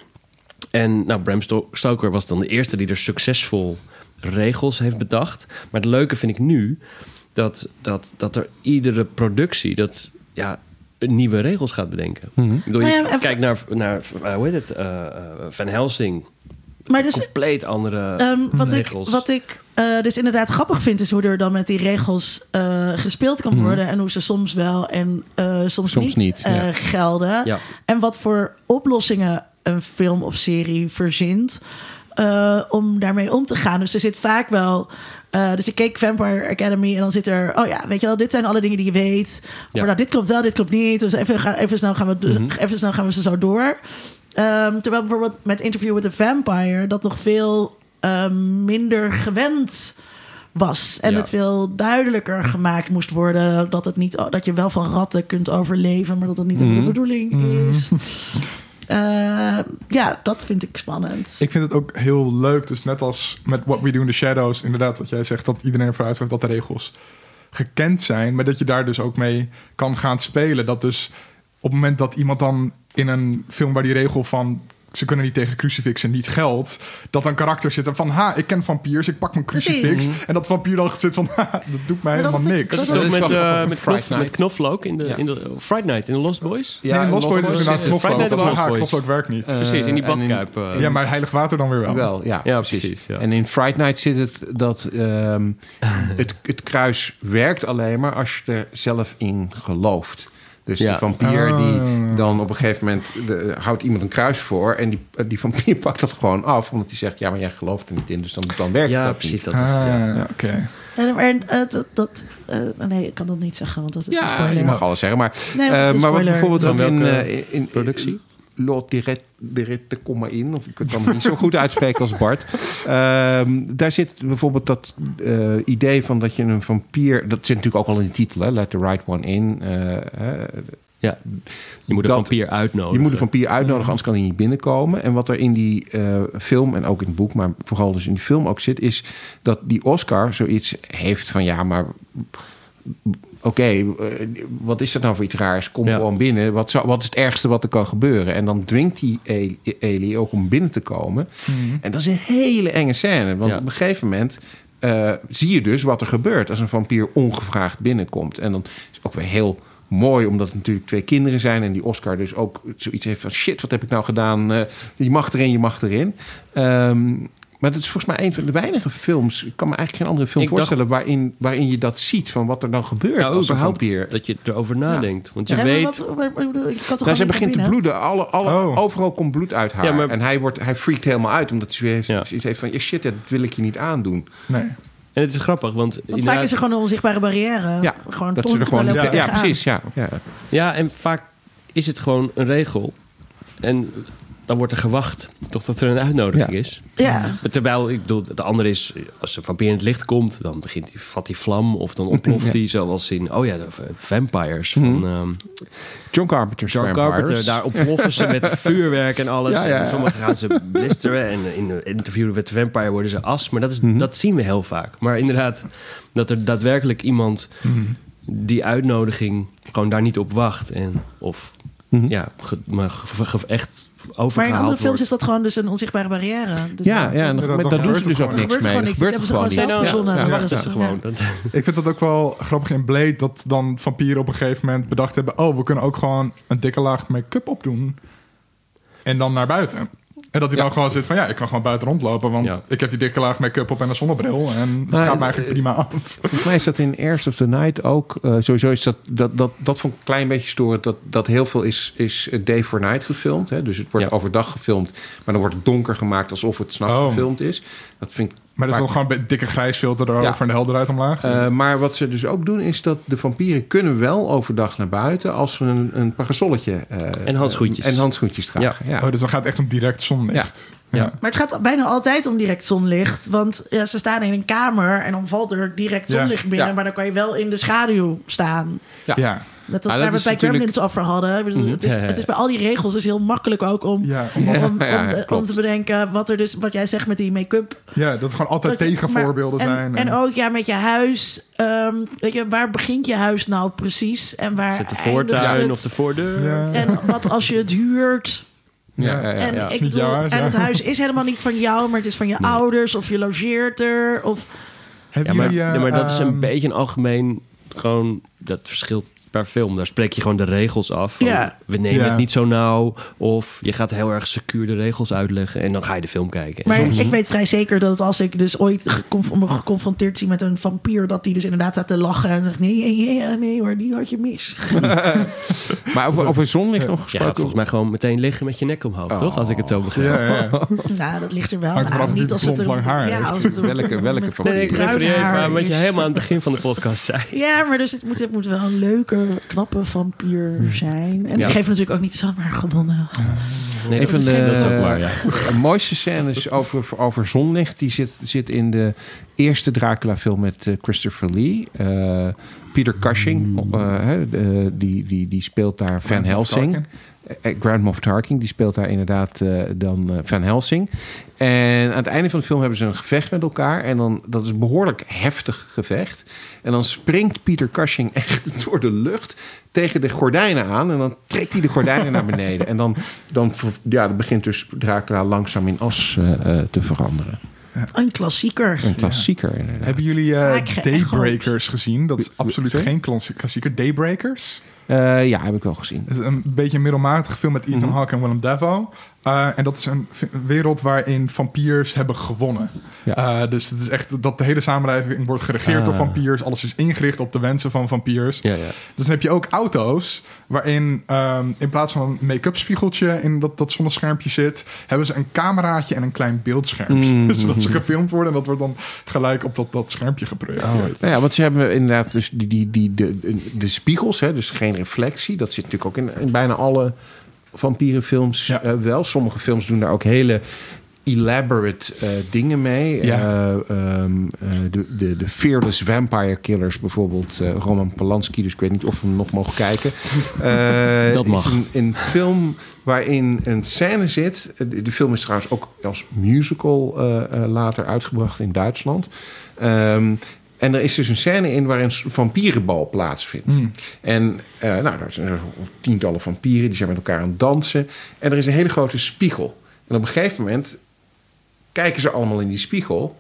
En nou, Bram Sto- Stoker was dan de eerste die er succesvol regels heeft bedacht. Maar het leuke vind ik nu dat, dat, dat er iedere productie dat, ja, nieuwe regels gaat bedenken. Mhm. Ik bedoel, Nou je ja, even- kijkt naar, naar uh, hoe heet het, uh, Van Helsing. Maar dus Compleet andere wat, ik, regels. wat ik eh, dus inderdaad grappig vind, is hoe er dan met die regels eh, gespeeld kan Mhm. worden. En hoe ze soms wel en eh, soms, Soms niet, niet, ja. gelden. Ja. En wat voor oplossingen een film of serie verzint om daarmee om te gaan. Dus er zit vaak wel. dus ik keek Vampire Academy en dan zit er. Oh ja, weet je wel, dit zijn alle dingen die je weet. Of nou, dit klopt wel, dit klopt niet. Dus even, gaan, even, snel, gaan we, dus Mhm. even snel gaan we ze zo door. Ehm, terwijl bijvoorbeeld met Interview with the Vampire dat nog veel ehm, minder gewend was. En Ja. het veel duidelijker gemaakt moest worden. Dat, het niet, dat je wel van ratten kunt overleven, maar dat het niet Mhm. de bedoeling is. Eh, ja, dat vind ik spannend. ik vind het ook heel leuk. Dus net als met What We Do in the Shadows, inderdaad, wat jij zegt, dat iedereen ervoor uitgaat dat de regels gekend zijn, maar dat je daar dus ook mee kan gaan spelen. Dat dus op het moment dat iemand dan in een film waar die regel van ze kunnen niet tegen crucifixen niet geldt, dat dan karakters zitten van ha, ik ken vampiers, ik pak mijn crucifix Precies. en dat vampier dan zit van ha, dat doet mij dat helemaal niks. Dat is met, eh, grappig. met, knof, met knoflook in de, Ja. in de Fright Night in de Lost Boys? nee, in Lost Boys is inderdaad eh, knoflook. Lost Boys. knoflook werkt niet. Eh, Precies, in die badkuip. eh. ja, maar heilig water dan weer wel. Wel, ja, Ja, precies. precies, ja. En in Fright Night zit het dat ehm, het, het kruis werkt alleen maar als je er zelf in gelooft. Dus Ja. die vampier die dan op een gegeven moment de, houdt iemand een kruis voor en die, die vampier pakt dat gewoon af omdat hij zegt ja maar jij gelooft er niet in dus dan, dan werkt ja, dat precies. niet. Dat is het, ja. Ah, oké. En, en, eh, dat, dat, eh, nee, ik kan dat niet zeggen, want dat is een Ja, spoiler. je mag alles zeggen, maar, Nee, eh, maar een maar bijvoorbeeld Van ook in, welke eh, in, in productie? Lot direct, direct kom maar in, of ik kan het niet zo goed uitspreken als Bart. Ehm, daar zit bijvoorbeeld dat eh, idee van dat je een vampier, dat zit natuurlijk ook al in de titel, hè, Let the Right One In. eh, Ja. Je moet een vampier uitnodigen. Je moet een vampier uitnodigen, anders kan hij niet binnenkomen. En wat er in die eh, film en ook in het boek, maar vooral dus in die film ook zit, is dat die Oscar zoiets heeft van ja, maar oké, eh, wat is dat nou voor iets raars? Kom Ja. gewoon binnen. Wat, zou, wat is het ergste wat er kan gebeuren? En dan dwingt die Eli- Eli ook om binnen te komen. En dat is een hele enge scène. Want Ja. op een gegeven moment eh, zie je dus wat er gebeurt als een vampier ongevraagd binnenkomt. En dan is het ook weer heel mooi, omdat het natuurlijk twee kinderen zijn. En die Oscar dus ook zoiets heeft van shit, wat heb ik nou gedaan? Eh, je mag erin, je mag erin. Ehm, maar dat is volgens mij een van de weinige films. Ik kan me eigenlijk geen andere film Ik dacht- voorstellen waarin, waarin je dat ziet van wat er dan gebeurt Nou, als een vampier. dat je erover nadenkt. Want je Ja, maar weet... wat- wat- wat- ik kan toch Nou, niet begint te bloeden. Alle, alle, Oh. Overal komt bloed uit haar. Ja, maar- En hij, wordt, hij freakt helemaal uit. Omdat hij zoiets Ja. zoiets heeft van... Ja, shit, dat wil ik je niet aandoen. Nee. En het is grappig, want... Want vaak is er gewoon een onzichtbare barrière. Ja, gewoon dat ze er gewoon... Ja, ja, precies. Ja, ja. Ja, en vaak is het gewoon een regel. En dan wordt er gewacht totdat er een uitnodiging Ja. is. Ja. Terwijl, ik bedoel, de andere is... Als een vampier in het licht komt, dan begint hij, vat hij vlam... of dan ontploft hij, zoals in... Oh ja, de vampires van... ehm, John Carpenter's John Vampires. Carpenter, daar ontploffen ze met vuurwerk en alles. Ja, ja, ja. En Sommigen gaan ze blisteren en in een interview met de Vampire worden ze as. Maar dat, is, Mhm. dat zien we heel vaak. Maar inderdaad, dat er daadwerkelijk iemand die uitnodiging gewoon daar niet op wacht. En, of Mhm. ja, ge- maar ge- ge- echt Maar in overgehaald andere films wordt. is dat gewoon dus een onzichtbare barrière. Dus Ja, dan- ja en doen ze dus ook niks gebeurt mee. gewoon niks. Dat hebben ze gewoon zelf verzonnen. Dat, Ik vind dat ook wel grappig in Blade dat dan vampieren op een gegeven moment bedacht hebben: oh, we kunnen ook gewoon een dikke laag make-up opdoen. En dan naar buiten. En dat hij dan gewoon zit van ja, ik kan gewoon buiten rondlopen, want ik heb die dikke laag make-up op en een zonnebril. En het gaat me eigenlijk prima af. Volgens mij is dat in Airs of the Night ook. eh, sowieso is dat, dat, dat, dat vond ik een klein beetje storend. Dat, dat heel veel is, is day for night gefilmd. Hè? Dus het wordt overdag gefilmd. Maar dan wordt het donker gemaakt alsof het s'nachts Oh. gefilmd is. Dat vind ik Maar er is dan gewoon een dikke grijsfilter erover Ja. en de helderheid omlaag. Eh, maar wat ze dus ook doen is dat de vampieren kunnen wel overdag naar buiten als ze een, een parasolletje eh, En handschoentjes. en handschoentjes dragen. Ja. Oh, dus dan gaat het echt om direct zonlicht. Ja. Ja. Maar het gaat bijna altijd om direct zonlicht. Want ja, ze staan in een kamer en dan valt er direct Ja. zonlicht binnen. Ja. Maar dan kan je wel in de schaduw staan. Ja. Net als Ah, waar dat we is het bij natuurlijk- Gremlins over hadden. Bedoel, het, is, het bij al die regels dus heel makkelijk ook om, Ja. om, om, Ja, om, ja, om klopt. te bedenken wat er dus, wat jij zegt met die make-up. ja, dat gewoon altijd Dat tegenvoorbeelden maar- zijn. En, en ook ja, met je huis. ehm, weet je, waar begint je huis nou precies? En waar het de voortuin of de voordeur? Ja. En wat als je het huurt? Ja, ja, ja. En, ik bedoel, het huis is helemaal niet van jou, maar het is van je ouders of je logeert er. Of, Hebben maar, jullie, eh, ja, maar dat is een ehm, beetje een algemeen... Gewoon, dat verschilt per film. Daar spreek je gewoon de regels af. Van, Ja. We nemen Ja. het niet zo nauw. Of je gaat heel erg secuur de regels uitleggen. En dan ga je de film kijken. En maar soms- ik weet vrij zeker dat als ik dus ooit geconf- me geconfronteerd zie met een vampier, dat die dus inderdaad staat te lachen en zegt: Nee, nee, nee, nee hoor, die had je mis. Maar over, over zonlicht nog je gesproken. gaat volgens mij gewoon meteen liggen met je nek omhoog, toch? Als ik het zo begrijp. Ja, ja, ja. nou, dat ligt er wel Hangt aan. eraf of Niet als het blond lang haar ja, als het een- Welke- welke met? Nee, ik refereer even haar aan wat je helemaal aan het begin van de podcast zei. Ja, maar dus het moet, het moet wel een leuke, knappe vampier zijn. En Ja. ik geef natuurlijk ook niet zomaar gewonnen. Nee, is- de- waar, ja. De mooiste scènes over, over zonlicht... die zit, zit in de eerste Dracula-film met eh, Christopher Lee. Eh, Peter Cushing, eh, hè, de- die, die, die speelt daar Van Helsing. Tarkin. Eh, Grand Moff Tarkin, die speelt daar inderdaad eh, dan eh, Van Helsing. En aan het einde van de film hebben ze een gevecht met elkaar. En dan, dat is een behoorlijk heftig gevecht. En dan springt Peter Cushing echt door de lucht tegen de gordijnen aan. En dan trekt hij de gordijnen naar beneden. En dan, dan, ja, dan begint dus Dracula langzaam in as eh, eh, te veranderen. Een klassieker. Een klassieker inderdaad. Hebben jullie eh. Daybreakers gezien? Dat is absoluut Sorry? geen klassi- klassieker. Daybreakers? Eh, ja, heb ik wel gezien. Het is een beetje een middelmatige film met Ethan Hawke en Willem Dafoe. Uh, en dat is een wereld waarin vampiers hebben gewonnen. Ja. Uh, dus het is echt dat de hele samenleving wordt geregeerd Ah. door vampiers. Alles is ingericht op de wensen van vampiers. Ja, ja. Dus dan heb je ook auto's waarin um, in plaats van een make-up spiegeltje in dat, dat zonneschermpje zit, hebben ze een cameraatje en een klein beeldschermpje. Mm. Zodat ze gefilmd worden en dat wordt dan gelijk op dat, dat schermpje geprojecteerd. Nou ja, want ze hebben inderdaad dus die, die, die, de, de, de spiegels, hè, dus geen reflectie. Dat zit natuurlijk ook in, in bijna alle vampierenfilms Ja. eh, wel. Sommige films doen daar ook hele elaborate eh, dingen mee. Ja. Eh, ehm, eh, de, de, de Fearless Vampire Killers bijvoorbeeld. Roman Polanski, dus ik weet niet of we hem nog mogen kijken. Dat mag. Is een, een film waarin een scène zit. De, de film is trouwens ook als musical later uitgebracht in Duitsland. Ehm, en er is dus een scène in waarin een vampierenbal plaatsvindt. En eh, nou, er zijn tientallen vampieren, die zijn met elkaar aan het dansen. En er is een hele grote spiegel. En op een gegeven moment kijken ze allemaal in die spiegel.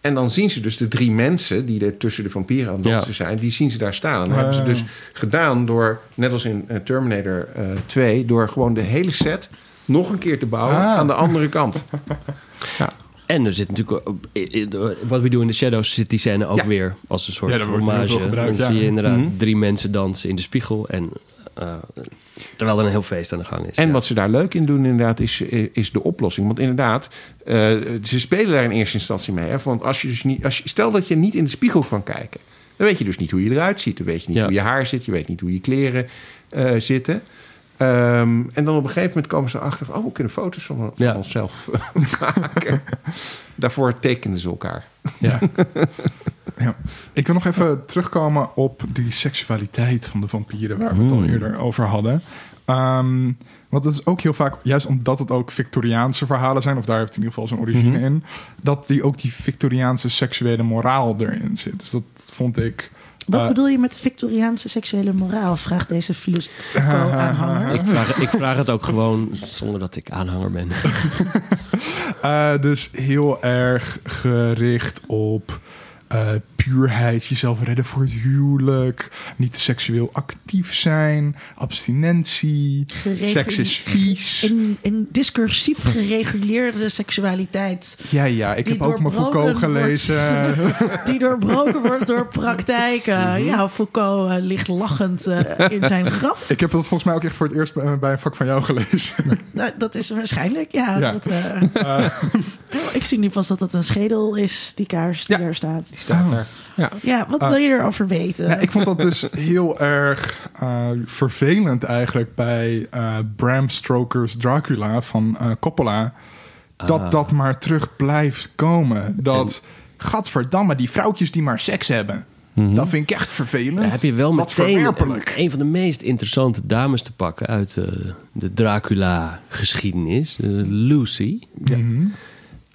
En dan zien ze dus de drie mensen die er tussen de vampieren aan het dansen Ja. zijn, die zien ze daar staan. En dat Ah. hebben ze dus gedaan door, net als in eh, Terminator eh 2, door gewoon de hele set nog een keer te bouwen Ah. aan de andere kant. Ja. En er zit natuurlijk... ook- i- i- Wat we doen in de Shadows zit die scène ook Ja. weer als een soort Ja, hommage. gebruikt, Dan ja. zie je inderdaad Mhm. drie mensen dansen in de spiegel. En, eh, terwijl er een heel feest aan de gang is. En ja. wat ze daar leuk in doen, inderdaad, is, is de oplossing. Want inderdaad, eh, ze spelen daar in eerste instantie mee. Hè? Want als je dus niet, als je, stel dat je niet in de spiegel kan kijken, dan weet je dus niet hoe je eruit ziet. Dan weet je niet Ja. hoe je haar zit, je weet niet hoe je kleren eh, zitten. Ehm, en dan op een gegeven moment komen ze erachter van, oh, we kunnen foto's van, van Ja. onszelf maken. Daarvoor tekenden ze elkaar. Ja. Ja. Ik wil nog even terugkomen op die seksualiteit van de vampieren, waar we het al Mm. eerder over hadden. Ehm, want het is ook heel vaak, juist omdat het ook Victoriaanse verhalen zijn, of daar heeft het in ieder geval zijn origine Mhm. in, dat die ook die Victoriaanse seksuele moraal erin zit. Dus dat vond ik. Wat eh, bedoel je met Victoriaanse seksuele moraal? Vraagt deze filosofo-aanhanger. ik, vraag, ik vraag het ook gewoon zonder dat ik aanhanger ben. Eh, dus heel erg gericht op eh, puurheid, jezelf redden voor het huwelijk, niet seksueel actief zijn, abstinentie, Geregul- seks is vies. In, in discursief gereguleerde seksualiteit. Ja, ja, ik die heb ook mijn Foucault gelezen. Die doorbroken wordt door praktijken. Ja, Foucault eh, ligt lachend eh, in zijn graf. ik heb dat volgens mij ook echt voor het eerst bij, bij een vak van jou gelezen. Nou, dat is waarschijnlijk, ja. Ja. Dat, eh, oh, ik zie nu pas dat het een schedel is, die kaars die Ja. daar staat. Staat Oh. daar. Ja. Ja, wat Ah. wil je erover weten? Ja, ik vond dat dus heel erg eh, vervelend eigenlijk bij eh, Bram Stoker's Dracula van eh, Coppola. Dat Ah. dat maar terug blijft komen. Dat, gadverdamme, die vrouwtjes die maar seks hebben. Dat vind ik echt vervelend. Daar heb je wel Wat meteen een, een van de meest interessante dames te pakken uit eh, de Dracula-geschiedenis. Lucy. Mhm.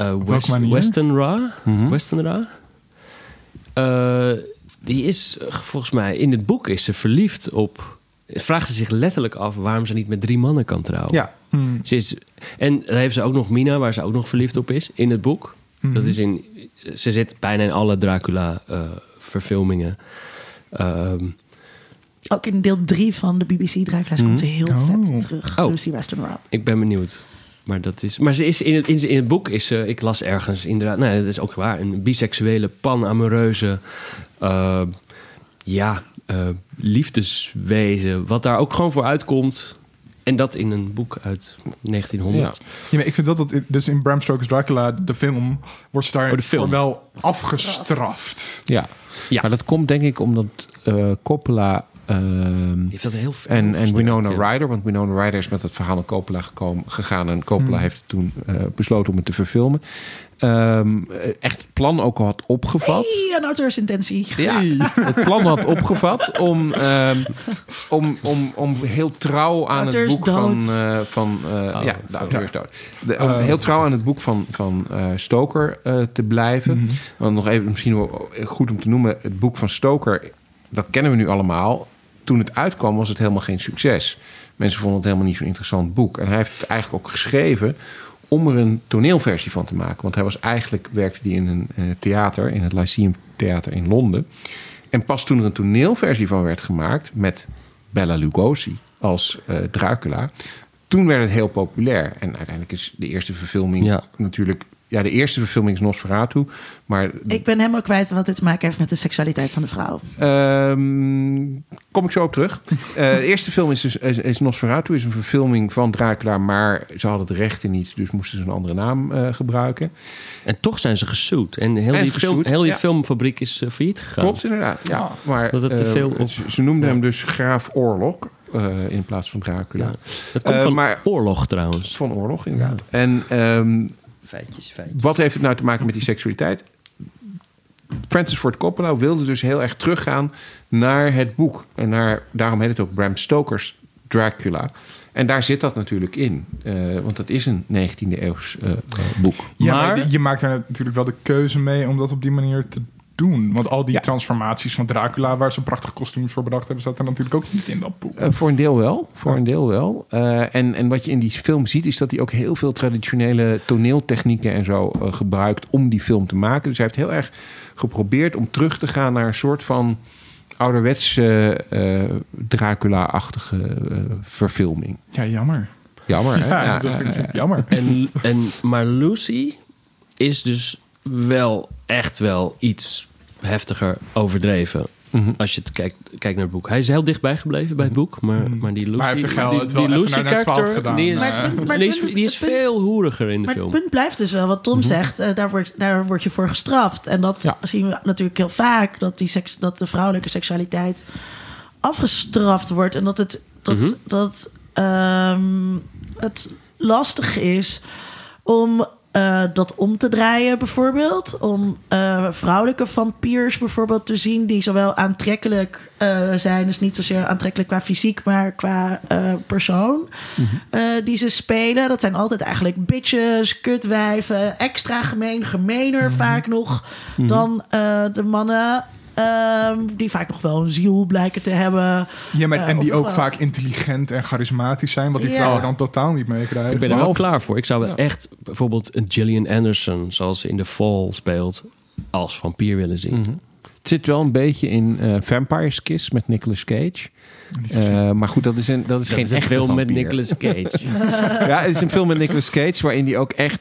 Uh, West, manier? Weston Ra. Weston Eh, die is eh, volgens mij in het boek is ze verliefd op. Vraagt ze zich letterlijk af waarom ze niet met drie mannen kan trouwen. Ja. Hmm. Ze is, en dan heeft ze ook nog Mina, waar ze ook nog verliefd op is in het boek. Mhm. Dat is in, ze zit bijna in alle Dracula-verfilmingen. Ehm, Ook in deel 3 van de BBC Dracula's komt ze heel Oh. vet terug. Oh. Lucy Weston Rob. ik ben benieuwd. Maar, dat is, maar ze is in, het, in, in het boek is ze, ik las ergens inderdaad, nee, dat is ook waar, een biseksuele, panamoreuze, eh, ja, eh, liefdeswezen. Wat daar ook gewoon voor uitkomt. En dat in een boek uit 1900. Ja, maar ik vind dat, dat dus in Bram Stoker's Dracula, de film, wordt ze daar Oh, voor wel afgestraft. Ja. Ja. maar dat komt denk ik omdat eh, Coppola ehm, Heeft dat heel veel en, en Winona ja. Ryder, want Winona Ryder is met het verhaal naar Coppola gekomen, gegaan en Coppola Hmm. heeft toen eh, besloten om het te verfilmen. Ehm, echt het plan ook al had opgevat. Hey, een auteursintentie. Ja, het plan had opgevat om, ehm, om, om, om heel trouw aan het boek van... eh, van eh, Oh, ja, de auteur is dood. De- om Eh. heel trouw aan het boek van, van eh, Stoker eh, te blijven. Mhm. Want nog even misschien wel goed om te noemen... het boek van Stoker, dat kennen we nu allemaal. Toen het uitkwam was het helemaal geen succes. Mensen vonden het helemaal niet zo'n interessant boek. En hij heeft het eigenlijk ook geschreven om er een toneelversie van te maken. Want hij was eigenlijk, werkte hij in een eh, theater, in het Lyceum Theater in Londen. En pas toen er een toneelversie van werd gemaakt met Bella Lugosi als eh, Dracula, toen werd het heel populair. En uiteindelijk is de eerste verfilming Ja. natuurlijk. Ja, de eerste verfilming is Nosferatu. Maar Ik ben helemaal kwijt wat dit te maken heeft met de seksualiteit van de vrouw. Ehm, kom ik zo op terug. Eh, de eerste film is, dus, is, is Nosferatu, is een verfilming van Dracula, maar ze hadden de rechten niet, dus moesten ze een andere naam eh, gebruiken. En toch zijn ze gesuut. En heel, En die, film, heel die ja. filmfabriek is eh, failliet gegaan. Klopt inderdaad. Ja, maar Dat het te veel op- ze, ze noemden hem dus Graaf Oorlog. eh, in plaats van Dracula. Ja. Dat komt van maar- oorlog trouwens. Van oorlog, inderdaad. En ehm, Feitjes, feitjes. wat heeft het nou te maken met die seksualiteit? Francis Ford Coppola wilde dus heel erg teruggaan naar het boek. En naar, daarom heet het ook Bram Stoker's Dracula. En daar zit dat natuurlijk in. Eh, want dat is een 19e eeuws eh, eh, boek. Ja, maar, Maar- je maakt er natuurlijk wel de keuze mee om dat op die manier te doen. Want al die Ja. transformaties van Dracula, waar ze prachtige kostuums voor bedacht hebben, staat er natuurlijk ook niet in dat boek. Eh, voor een deel wel. Voor een deel wel. Eh, en, en wat je in die film ziet, is dat hij ook heel veel traditionele toneeltechnieken en zo eh, gebruikt om die film te maken. Dus hij heeft heel erg geprobeerd om terug te gaan naar een soort van ouderwetse eh, Dracula-achtige verfilming. Ja, jammer. Jammer, hè? Ja, Ja, dat vind, ja, vind ik jammer. En, en, maar Lucy is dus wel echt wel iets heftiger overdreven. Mhm. Als je het kijkt, kijkt naar het boek. Hij is heel dichtbij gebleven bij het boek. Maar, maar die Lucy, Maar die, die even Lucy naar- naar 12 karakter, gedaan. die is, Maar het punt- maar die het is, punt- die is veel hoeriger in de Maar film. het punt blijft dus wel wat Tom zegt. eh, daar, word, daar word je voor gestraft. En dat Ja. zien we natuurlijk heel vaak. Dat, die seks, dat de vrouwelijke seksualiteit afgestraft wordt. En dat het, dat, Mhm. dat, ehm, het lastig is om eh, dat om te draaien bijvoorbeeld. Om eh, vrouwelijke vampiers bijvoorbeeld te zien... die zowel aantrekkelijk eh, zijn... dus niet zozeer aantrekkelijk qua fysiek... maar qua persoon eh, die ze spelen. Dat zijn altijd eigenlijk bitches, kutwijven... extra gemeen, gemener vaak nog... dan eh, de mannen... ehm, die vaak nog wel een ziel blijken te hebben. Ja, maar, Eh, en die ook wel. vaak intelligent en charismatisch zijn, wat die Ja. vrouwen dan totaal niet meekrijgen. Ik ben er wel klaar voor. Ik zou wel echt bijvoorbeeld een Gillian Anderson... zoals ze in The Fall speelt... als vampier willen zien. Mhm. Het zit wel een beetje in eh, Vampire's Kiss met Nicolas Cage. Eh, maar goed, dat is, een, dat is Dat geen is een echte film met. Nicolas Cage. Ja, het is een film met Nicolas Cage waarin die ook echt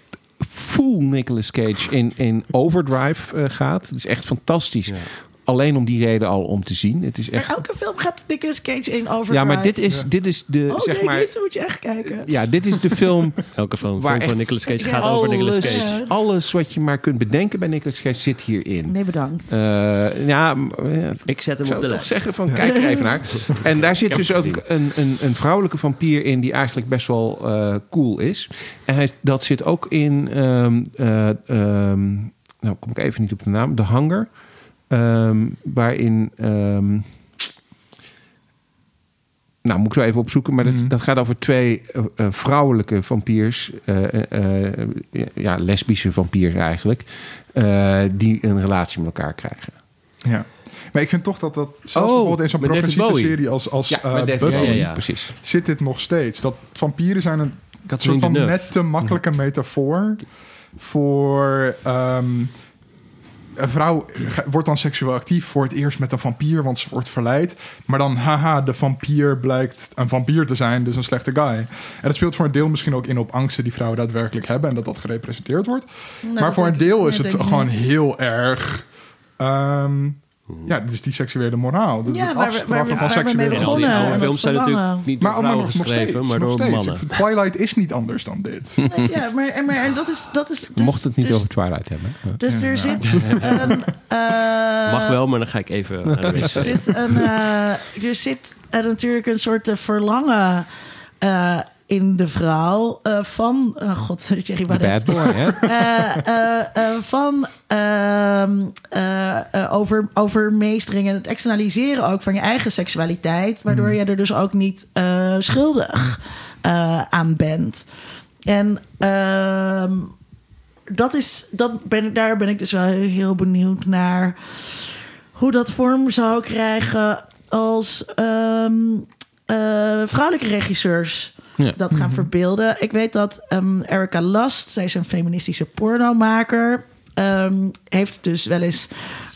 full Nicolas Cage in, in overdrive eh, gaat. Het is echt fantastisch. Ja. Alleen om die reden al om te zien. Het is Maar echt. elke film gaat Nicolas Cage in over. Ja, maar dit is, Ja. dit is de Oh zeg nee, maar. deze moet je echt kijken. Ja, dit is de film Elke film, Waar film van echt- Nicolas Cage Ja, gaat over Nicolas alles, Cage. alles wat je maar kunt bedenken bij Nicolas Cage zit hierin. Nee, bedankt. Eh, ja, Ik zet hem ik zou op de lijst. zeggen van kijk er even naar. En daar zit dus ook een, een, een vrouwelijke vampier in die eigenlijk best wel eh, cool is. En hij, dat zit ook in, ehm, eh, ehm, nou kom ik even niet op de naam, De Hanger. Ehm, waarin, ehm, nou moet ik zo even opzoeken, maar dat, Mhm. dat gaat over twee eh, eh, vrouwelijke vampiers, eh, ja, lesbische vampiers eigenlijk, eh, die een relatie met elkaar krijgen. Ja. Maar ik vind toch dat dat, zelfs Oh, bijvoorbeeld in zo'n progressieve serie als, als Ja, Buffy, Bowie, Ja, ja, ja. precies. zit dit nog steeds. Dat vampieren zijn een soort van net te makkelijke metafoor voor... ehm, een vrouw wordt dan seksueel actief voor het eerst met een vampier, want ze wordt verleid. Maar dan, haha, de vampier blijkt een vampier te zijn, dus een slechte guy. En dat speelt voor een deel misschien ook in op angsten die vrouwen daadwerkelijk hebben en dat dat gerepresenteerd wordt. Nou, maar voor een deel is het gewoon heel erg. ehm, ja, dus die seksuele moraal. Dus Ja, het waar we- afstraffen waar van waar seksuele En al die begonnen, oude dat films zijn natuurlijk niet door maar, maar vrouwen nog, nog geschreven, steeds, maar nog door steeds. mannen. Twilight is niet anders dan dit. Nee, ja, maar, en- maar en dat is, dat is dus, Mocht het niet dus, over Twilight hebben. Dus Ja. er zit een... eh, Mag wel, maar dan ga ik even aan de Er zit, een, eh, er zit eh, natuurlijk een soort eh, verlangen eh, in de vrouw eh, van... eh, God, Jerry Baudet. bad boy, hè? Eh, van ehm, eh, eh, over, overmeestering en het externaliseren ook van je eigen seksualiteit. Waardoor je er dus ook niet schuldig aan bent. En ehm, dat is, dat ben, ik- daar ben ik dus wel heel benieuwd naar hoe dat vorm zou krijgen als eh, vrouwelijke regisseurs Ja. dat gaan verbeelden. Ik weet dat ehm, Erica Last, zij is een feministische pornomaker, ehm, heeft dus wel eens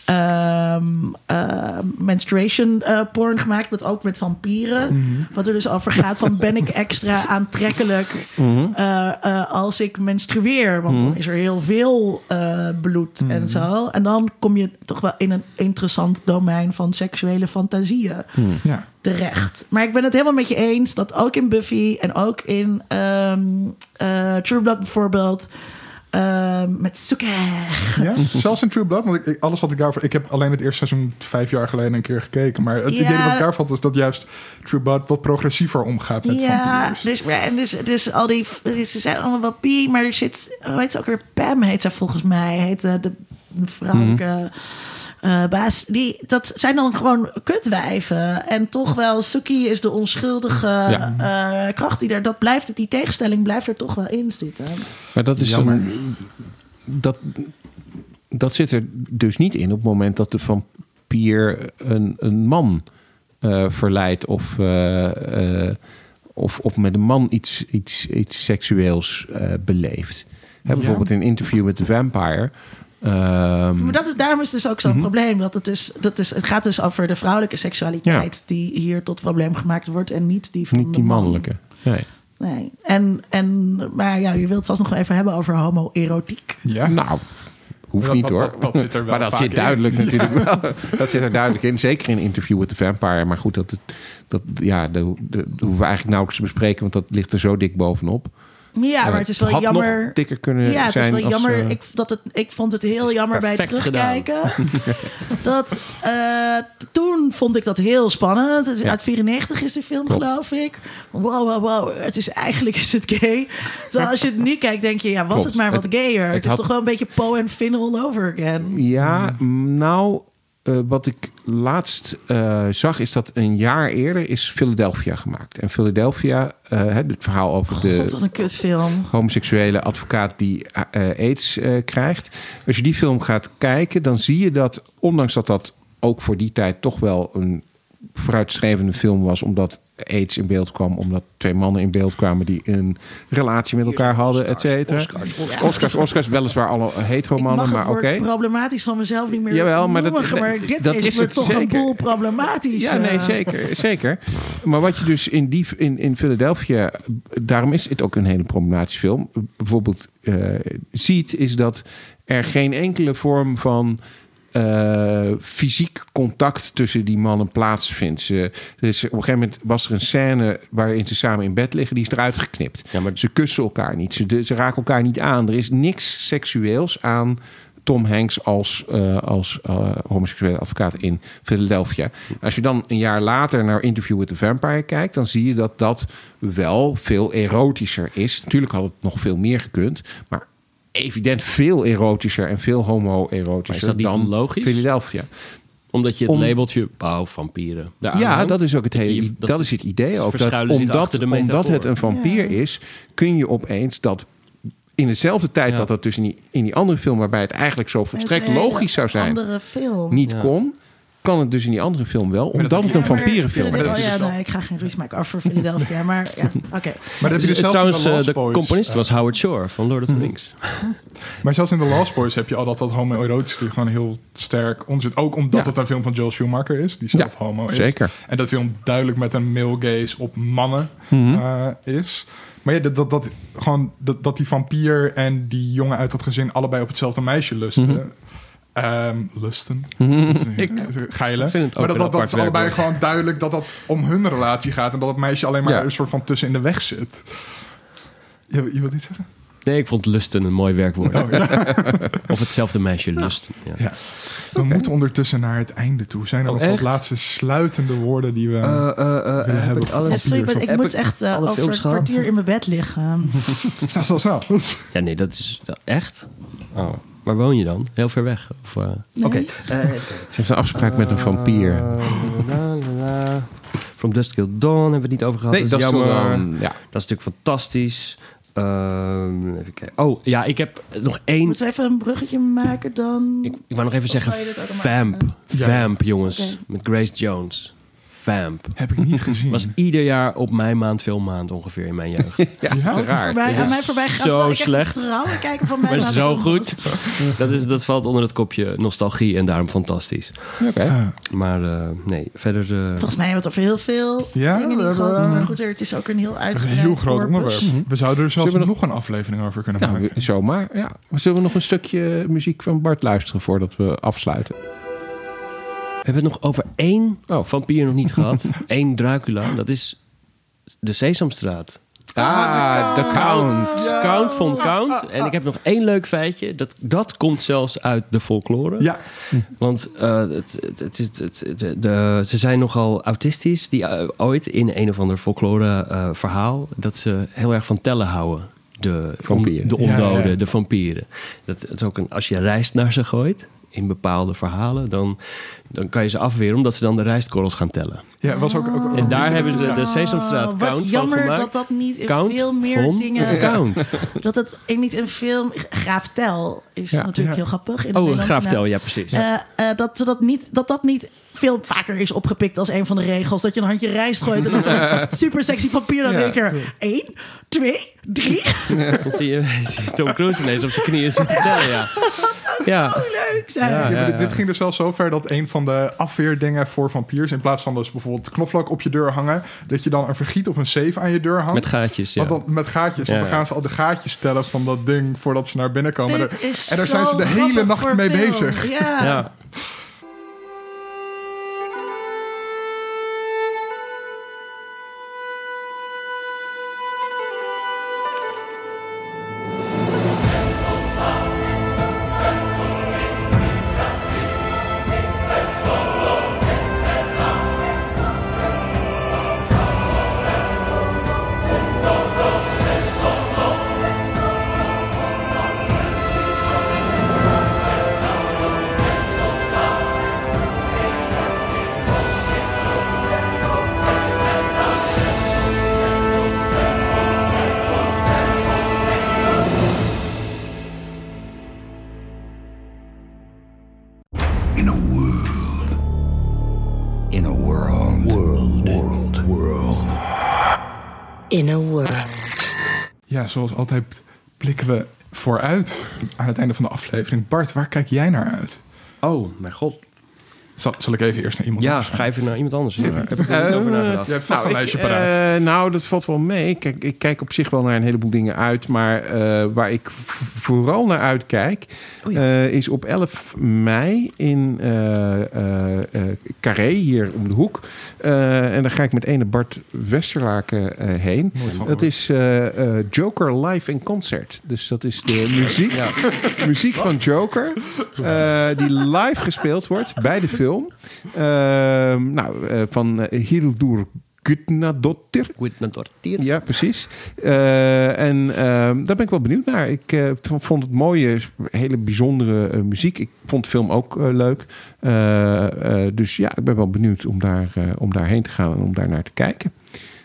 ehm, eh, menstruation eh, porn gemaakt, met ook met vampieren. Wat er dus over gaat van ben ik extra aantrekkelijk eh, eh, als ik menstrueer, want dan is er heel veel bloed en zo. En dan kom je toch wel in een interessant domein van seksuele fantasieën Ja. terecht. Maar ik ben het helemaal met je eens dat ook in Buffy en ook in eh, True Blood bijvoorbeeld. Ehm, met Suke. Ja, zelfs in True Blood. Want ik, ik- alles wat ik daarvoor... Ik heb alleen het eerste seizoen vijf jaar geleden een keer gekeken. Maar het Ja. idee dat ik daarvan had is dat juist True Blood wat progressiever omgaat met Ja, vampiers. dus, ja, en dus, dus al die... Ze zijn allemaal wel pie, maar er zit... Hoe heet ze ook weer? Pam heet ze volgens mij. Heet eh, de, de vrouwelijke eh, baas. Die, dat zijn dan gewoon kutwijven. En toch wel, Suki is de onschuldige Ja. eh, kracht die er... Dat blijft, die tegenstelling blijft er toch wel in zitten. Maar dat is Jammer. een, dat, dat zit er dus niet in op het moment dat de vampier een, een man eh, verleidt of, eh, eh, of, of met een man iets, iets, iets seksueels eh, beleeft. Hè, bijvoorbeeld in een interview met de vampire. Ehm, Maar dat is, daarom is dus ook zo'n probleem. Dat het, dus, dat is, het gaat dus over de vrouwelijke seksualiteit... die hier tot probleem gemaakt wordt... en niet die van niet de die man. mannelijke. Nee. Nee. En, en, maar ja, je wilt het vast nog even hebben over homoerotiek. Ja. Nou, hoeft Dat- niet hoor. dat- dat zit er wel maar dat vaak zit in. duidelijk natuurlijk wel. Dat zit er duidelijk in. Zeker in Interview with the Vampire. Maar goed, dat, dat, ja, dat, dat hoeven we eigenlijk nauwelijks te bespreken. Want dat ligt er zo dik bovenop. Ja, maar het is wel had jammer. nog dikker kunnen ja, het zijn. is wel als, jammer. eh, ik, dat het, ik vond het heel jammer bij het terugkijken. dat, eh, toen vond ik dat heel spannend. Het- Ja. Uit 94 is die film, Klopt. geloof ik. Wow, wow, wow. Het is eigenlijk is het gay. Terwijl als je het nu kijkt, denk je, ja, was Klopt. het maar wat gayer. Het, het is had- toch wel een beetje Poe en Finn all over again. Ja, nou, eh, wat ik laatst eh, zag is dat een jaar eerder is Philadelphia gemaakt. En Philadelphia, eh, het verhaal over de wat een kutfilm. homoseksuele advocaat die aids krijgt. Als je die film gaat kijken, dan zie je dat, ondanks dat dat ook voor die tijd toch wel een vooruitstrevende film was, omdat aids in beeld kwam, omdat twee mannen in beeld kwamen die een relatie met elkaar hadden, et cetera. Oscars, Oscars, Oscars, weliswaar alle hetero Ik mannen, mag maar het oké. woord problematisch van mezelf niet meer Jawel, maar dat- maar dit dat is, het toch een boel problematisch. Ja, nee, eh. zeker, zeker. Maar wat je dus in, die, in, in Philadelphia... Daarom is het ook een hele problematische film. Bijvoorbeeld eh, ziet, is dat er geen enkele vorm van... eh, fysiek contact tussen die mannen plaatsvindt. Ze, dus op een gegeven moment was er een scène waarin ze samen in bed liggen, die is eruit geknipt. Ja, maar- Ze kussen elkaar niet, ze, ze raken elkaar niet aan. Er is niks seksueels aan Tom Hanks als, eh, als eh, homoseksuele advocaat in Philadelphia. Als je dan een jaar later naar Interview with the Vampire kijkt, dan zie je dat dat wel veel erotischer is. Natuurlijk had het nog veel meer gekund, maar evident veel erotischer en veel homo-erotischer dat niet dan logisch? Philadelphia. Omdat je het Om- labeltje, wauw, vampieren. Ja, dat is ook het Dat je- hele. Dat, is het idee ook. Dat, omdat, omdat het een vampier is, kun je opeens dat in dezelfde tijd Ja. dat dat dus in die, in die andere film, waarbij het eigenlijk zo volstrekt logisch zou zijn, andere film. niet Ja. kon, kan het dus in die andere film wel, dat omdat het een Ja, vampierenfilm is. Oh dus ja, nee, ik ga geen ruzie maken over Philadelphia, maar ja, oké. Maar dat heb je Dus dus trouwens, in de eh, Lost de Boys, componist was Howard Shore van Lord of the Rings. Maar zelfs in de Lost Boys heb je al dat dat homoerotisch er gewoon heel sterk onder zit. Ook omdat Ja. het een film van Joel Schumacher is, die zelf Ja, homo is. zeker. En dat film duidelijk met een male gaze op mannen Mhm. eh, is. Maar ja, dat, dat, dat, gewoon, dat, dat die vampier en die jongen uit dat gezin allebei op hetzelfde meisje lusten. Mhm. Ehm, lusten. Ik Geilen. vind het ook maar dat, dat, is allebei werkwoord. gewoon duidelijk dat dat om hun relatie gaat. En dat het meisje alleen maar Ja. een soort van tussen in de weg zit. Je, je wilt iets zeggen? Nee, ik vond lusten een mooi werkwoord. Oh, ja. Of hetzelfde meisje, lusten. Ja. Ja. We moeten ondertussen naar het einde toe. Zijn er Oh, nog wat laatste sluitende woorden die we... Eh, eh, eh, willen heb hebben ik alles... Sorry, maar ik Heb moet ik echt alle over een kwartier in mijn bed liggen. snel, snel, snel. Ja, nee, dat is echt. Oh. Waar woon je dan? Heel ver weg? Of, eh, Oké. Eh, Ze heeft een afspraak met een vampier. Eh, la, la, la. From Dusk Till Dawn hebben we het niet over gehad. Nee, dat is dat is wel jammer. dan- ja. Dat is natuurlijk fantastisch. Ehm, even kijken. Oh, ja, ik heb nog één... Moeten we even een bruggetje maken dan? Ik, ik wou nog even Of zeggen Vamp. Ja. Vamp, jongens. Met Grace Jones. Vamp. Heb ik niet gezien. Was ieder jaar op mijn maand filmmaand ongeveer in mijn jeugd. Ja, Ja? uiteraard. Voorbij, aan mij voorbij gaat zo slecht. Kijken van mij. maar zo goed. Dat, is, dat valt onder het kopje nostalgie en daarom fantastisch. Oké. Ah, Maar eh, nee, verder... eh, Volgens mij hebben we het over heel veel Ja, dingen we die hebben- groot Maar goed, het is ook een heel uitgebreid heel groot corpus. onderwerp. We zouden er zelfs nog een aflevering over kunnen Nou, maken. zomaar. Ja. Maar Zullen we nog een stukje muziek van Bart luisteren voordat we afsluiten? We hebben het nog over één Oh. vampier nog niet gehad. Eén Dracula. Dat is de Sesamstraat. Ah, The Count. Count von Count. En ik heb nog één leuk feitje. Dat, dat komt zelfs uit de folklore. Ja, Want eh, het, het, het, het, het- de, de- ze zijn nogal autistisch. Die eh, ooit in een of ander folklore eh, verhaal... dat ze heel erg van tellen houden. De, Vampieren. de ondoden, Ja, ja. de vampieren. Dat, het is ook een, als je rijst naar ze gooit... in bepaalde verhalen... dan, dan kan je ze afweren... omdat ze dan de rijstkorrels gaan tellen. ja was ook, ook, ook- En daar hebben ze de Sesamstraat Oh, Count wat van jammer gemaakt. dat dat niet in Count veel meer von dingen... Count. Dat het in- niet in film... Graaf Tel is Ja. natuurlijk Ja. heel grappig. In de Oh, een graaftel, naam. ja precies. Eh, eh, dat, ze dat, niet, dat dat niet veel vaker is opgepikt als een van de regels. Dat je een handje rijst gooit en dat een super sexy papier dan Ja. een keer... één, twee, drie. Dan zie je, zie je Tom Cruise ineens op zijn knieën zitten tellen, ja. Ja, Zo leuk zijn. Ja, Ja, maar ja, dit, ging dus zelfs zo ver dat een van de afweerdingen voor vampiers... in plaats van dus bijvoorbeeld knoflook op je deur hangen... dat je dan een vergiet of een zeef aan je deur hangt. met gaatjes, ja. Want dan, met gaatjes. Ja. Want dan gaan ze al de gaatjes tellen van dat ding voordat ze naar binnen komen. Dit En is en daar zijn ze de hele nacht mee film. bezig. Ja. In a world. Ja, zoals altijd blikken we vooruit aan het einde van de aflevering. Bart, waar kijk jij naar uit? Oh, mijn god. Zal, zal ik even eerst naar iemand Ja, anders ga even naar iemand anders. Heb ik er over nagedacht. Je hebt vast Nou, een lijstje ik, paraat. eh, nou, dat valt wel mee. Kijk, ik kijk op zich wel naar een heleboel dingen uit. Maar eh, waar ik vooral naar uitkijk... Oh ja. eh, is op 11 mei in eh eh, eh, Carré, hier om de hoek. Eh, en daar ga ik met ene Bart Westerlaken eh, heen. Van Dat is eh, eh, Joker live in concert. Dus dat is de muziek, muziek van Joker. eh, die live gespeeld wordt bij de film. Ehm, nou, eh, van uh, Hildur Gudnadottir. Ja, precies. Eh, en ehm, daar ben ik wel benieuwd naar. Ik eh, vond het mooie, hele bijzondere eh, muziek. Ik vond de film ook eh, leuk. Eh, eh, dus ja, ik ben wel benieuwd om, daar, eh, om daarheen te gaan en om daar naar te kijken.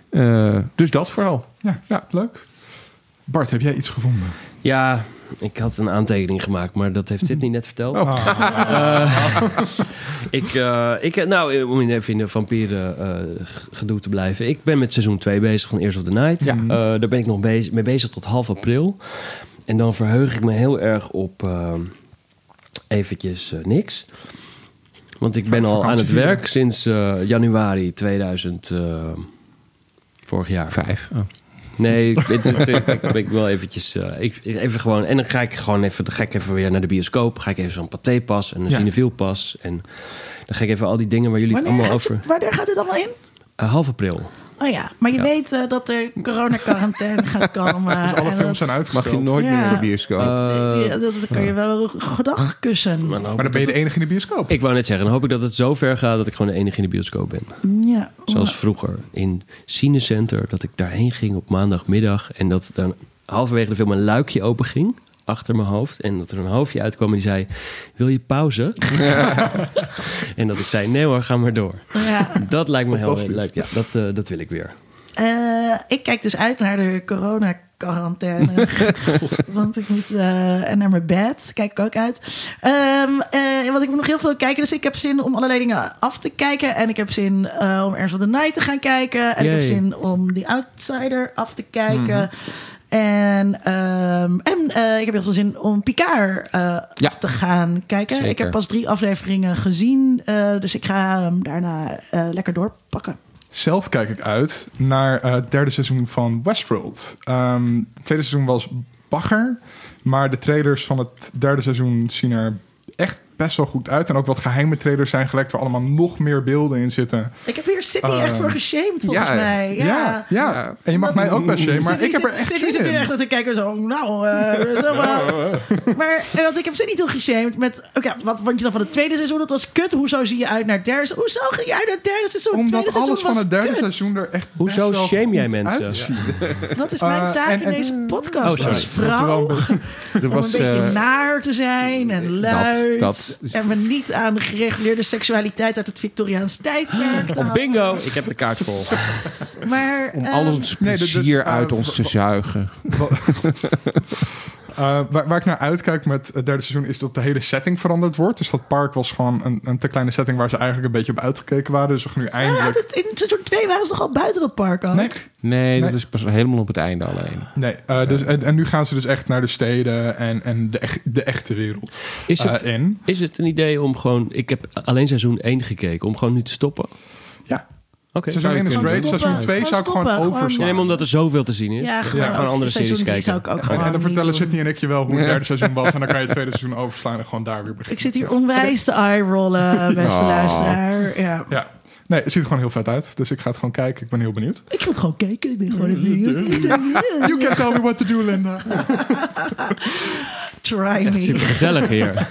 Eh, dus dat vooral. Ja, ja, leuk. Bart, heb jij iets gevonden? Ja, ik had een aantekening gemaakt, maar dat heeft Sidney net verteld. Oh. Eh, ik, eh, ik, nou, om even in de vampieren eh, gedoe te blijven. Ik ben met seizoen 2 bezig van Eerst of the Night. Ja. Eh, daar ben ik nog bezig, mee bezig tot half april. En dan verheug ik me heel erg op eh, eventjes eh, niks. Want ik ben al aan het werk sinds eh, januari 2000... eh, vorig jaar. Vijf. Oh. Nee, ik, ik, ik, wil eventjes... eh, ik, even gewoon, en dan ga ik gewoon even, dan ga ik even weer naar de bioscoop. Ga ik even zo'n patépas en een Ja. cinefielpas. En dan ga ik even al die dingen waar jullie het allemaal over... het- wanneer gaat dit allemaal in? Eh, half april. Oh ja, maar je Ja. weet eh, dat er coronacarantaine gaat komen. Dus alle en films dat- zijn Mag uitgesteld. je nooit meer naar de bioscoop. Eh, Ja, dat, dat kan je wel gedag kussen. maar dan Maar ben je de enige in de bioscoop. Ik wou net zeggen, dan hoop ik dat het zo ver gaat dat ik gewoon de enige in de bioscoop ben. Ja. Zoals vroeger in Cinecenter, dat ik daarheen ging op maandagmiddag. En dat dan halverwege de film een luikje open ging achter mijn hoofd. En dat er een hoofdje uitkwam en die zei, wil je pauze? en dat ik zei, nee hoor, ga maar door. Ja. Dat lijkt me heel leuk. Ja, dat, eh, dat wil ik weer. Eh, ik kijk dus uit naar de coronacarantaine. Want ik moet... eh, en naar mijn bed. Kijk ik ook uit. Ehm, eh, want ik moet nog heel veel kijken. Dus ik heb zin om allerlei dingen af te kijken. En ik heb zin eh, om Airs of the Night te gaan kijken. En ik heb zin om The Outsider af te kijken. En, ehm, en eh, ik heb heel veel zin om Picard eh, Ja. te gaan kijken. Zeker. Ik heb pas drie afleveringen gezien. eh, dus ik ga hem daarna eh, lekker doorpakken. Zelf kijk ik uit naar eh, het derde seizoen van Westworld. Ehm, het tweede seizoen was bagger. Maar de trailers van het derde seizoen zien er best wel goed uit. En ook wat geheime trailers zijn gelekt... waar allemaal nog meer beelden in zitten. Ik heb hier Sydney Eh, echt voor geshamed, volgens ja, mij. Ja. Ja, ja. En je mag mij ook best shamen, maar Sydney ik heb er echt Sydney zin zit hier echt te kijken zo, nou, eh, zo maar. maar eh, want ik heb Sydney toen geshamed met, oké, wat vond je dan van het tweede seizoen? Dat was kut. Hoezo zie je uit naar het derde seizoen? Hoezo ging je uit naar het derde seizoen? Het Omdat tweede alles seizoen van het derde kut. seizoen er echt Hoezo best wel shame jij goed mensen? uitziet. Dat is mijn Eh, taak en- in en- deze podcast Oh, als Dat vrouw. een beetje- Er Om was, een beetje eh, naar te zijn en luid. dat- En me niet aan de gereguleerde seksualiteit uit het Victoriaans tijdperk Oh, bingo, ik heb de kaart vol. Maar, om eh, al ons nee, dus- plezier eh, uit ons te zuigen. Eh, waar, waar ik naar uitkijk met het derde seizoen is dat de hele setting veranderd wordt. Dus dat park was gewoon een, een te kleine setting waar ze eigenlijk een beetje op uitgekeken waren. Dus we gaan nu eindelijk... het- in seizoen 2 waren ze toch al buiten dat park ook? Nee, Nee, dat Nee. is pas helemaal op het einde alleen. nee eh, dus, en, en nu gaan ze dus echt naar de steden en, en de, echt- de echte wereld Is het, eh, in. is het een idee om gewoon... Ik heb alleen seizoen 1 gekeken, om gewoon nu te stoppen? Ja, Oké. seizoen 1 is great. Seizoen 2 zou ik Gewoon overslaan. Nee, omdat er zoveel te zien is. Ja, Ik gewoon, ga gewoon andere seizoen series kijken. zou ik ook En, gewoon en dan niet vertellen. Sydney en ik je wel hoe het derde seizoen was. En dan kan je het tweede seizoen overslaan en gewoon daar weer beginnen. Ik zit hier onwijs te eye-rollen, beste Oh. luisteraar. Ja. Ja. Nee, het ziet er gewoon heel vet uit. Dus ik ga het gewoon kijken. Ik ben heel benieuwd. Ik ga het gewoon kijken. Ik ben gewoon even benieuwd. You can tell me what to do, Linda. Try me. Super gezellig hier.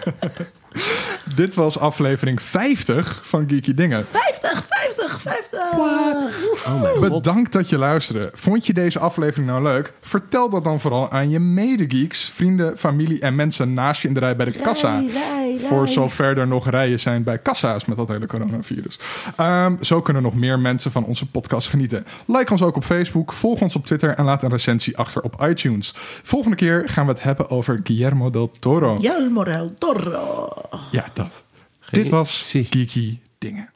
Dit was aflevering 50 van Geeky Dingen. 50, 50, 50. Oh mijn god. Bedankt dat je luisterde. Vond je deze aflevering nou leuk? Vertel dat dan vooral aan je medegeeks, vrienden, familie en mensen naast je in de rij bij de kassa. Rij, rij, rij. Voor zover er nog rijen zijn bij kassa's met dat hele coronavirus. Ehm, zo kunnen nog meer mensen van onze podcast genieten. Like ons ook op Facebook, volg ons op Twitter en laat een recensie achter op iTunes. Volgende keer gaan we het hebben over Guillermo del Toro. Guillermo del Toro. Ja, dat. Dit was Geeky Dingen.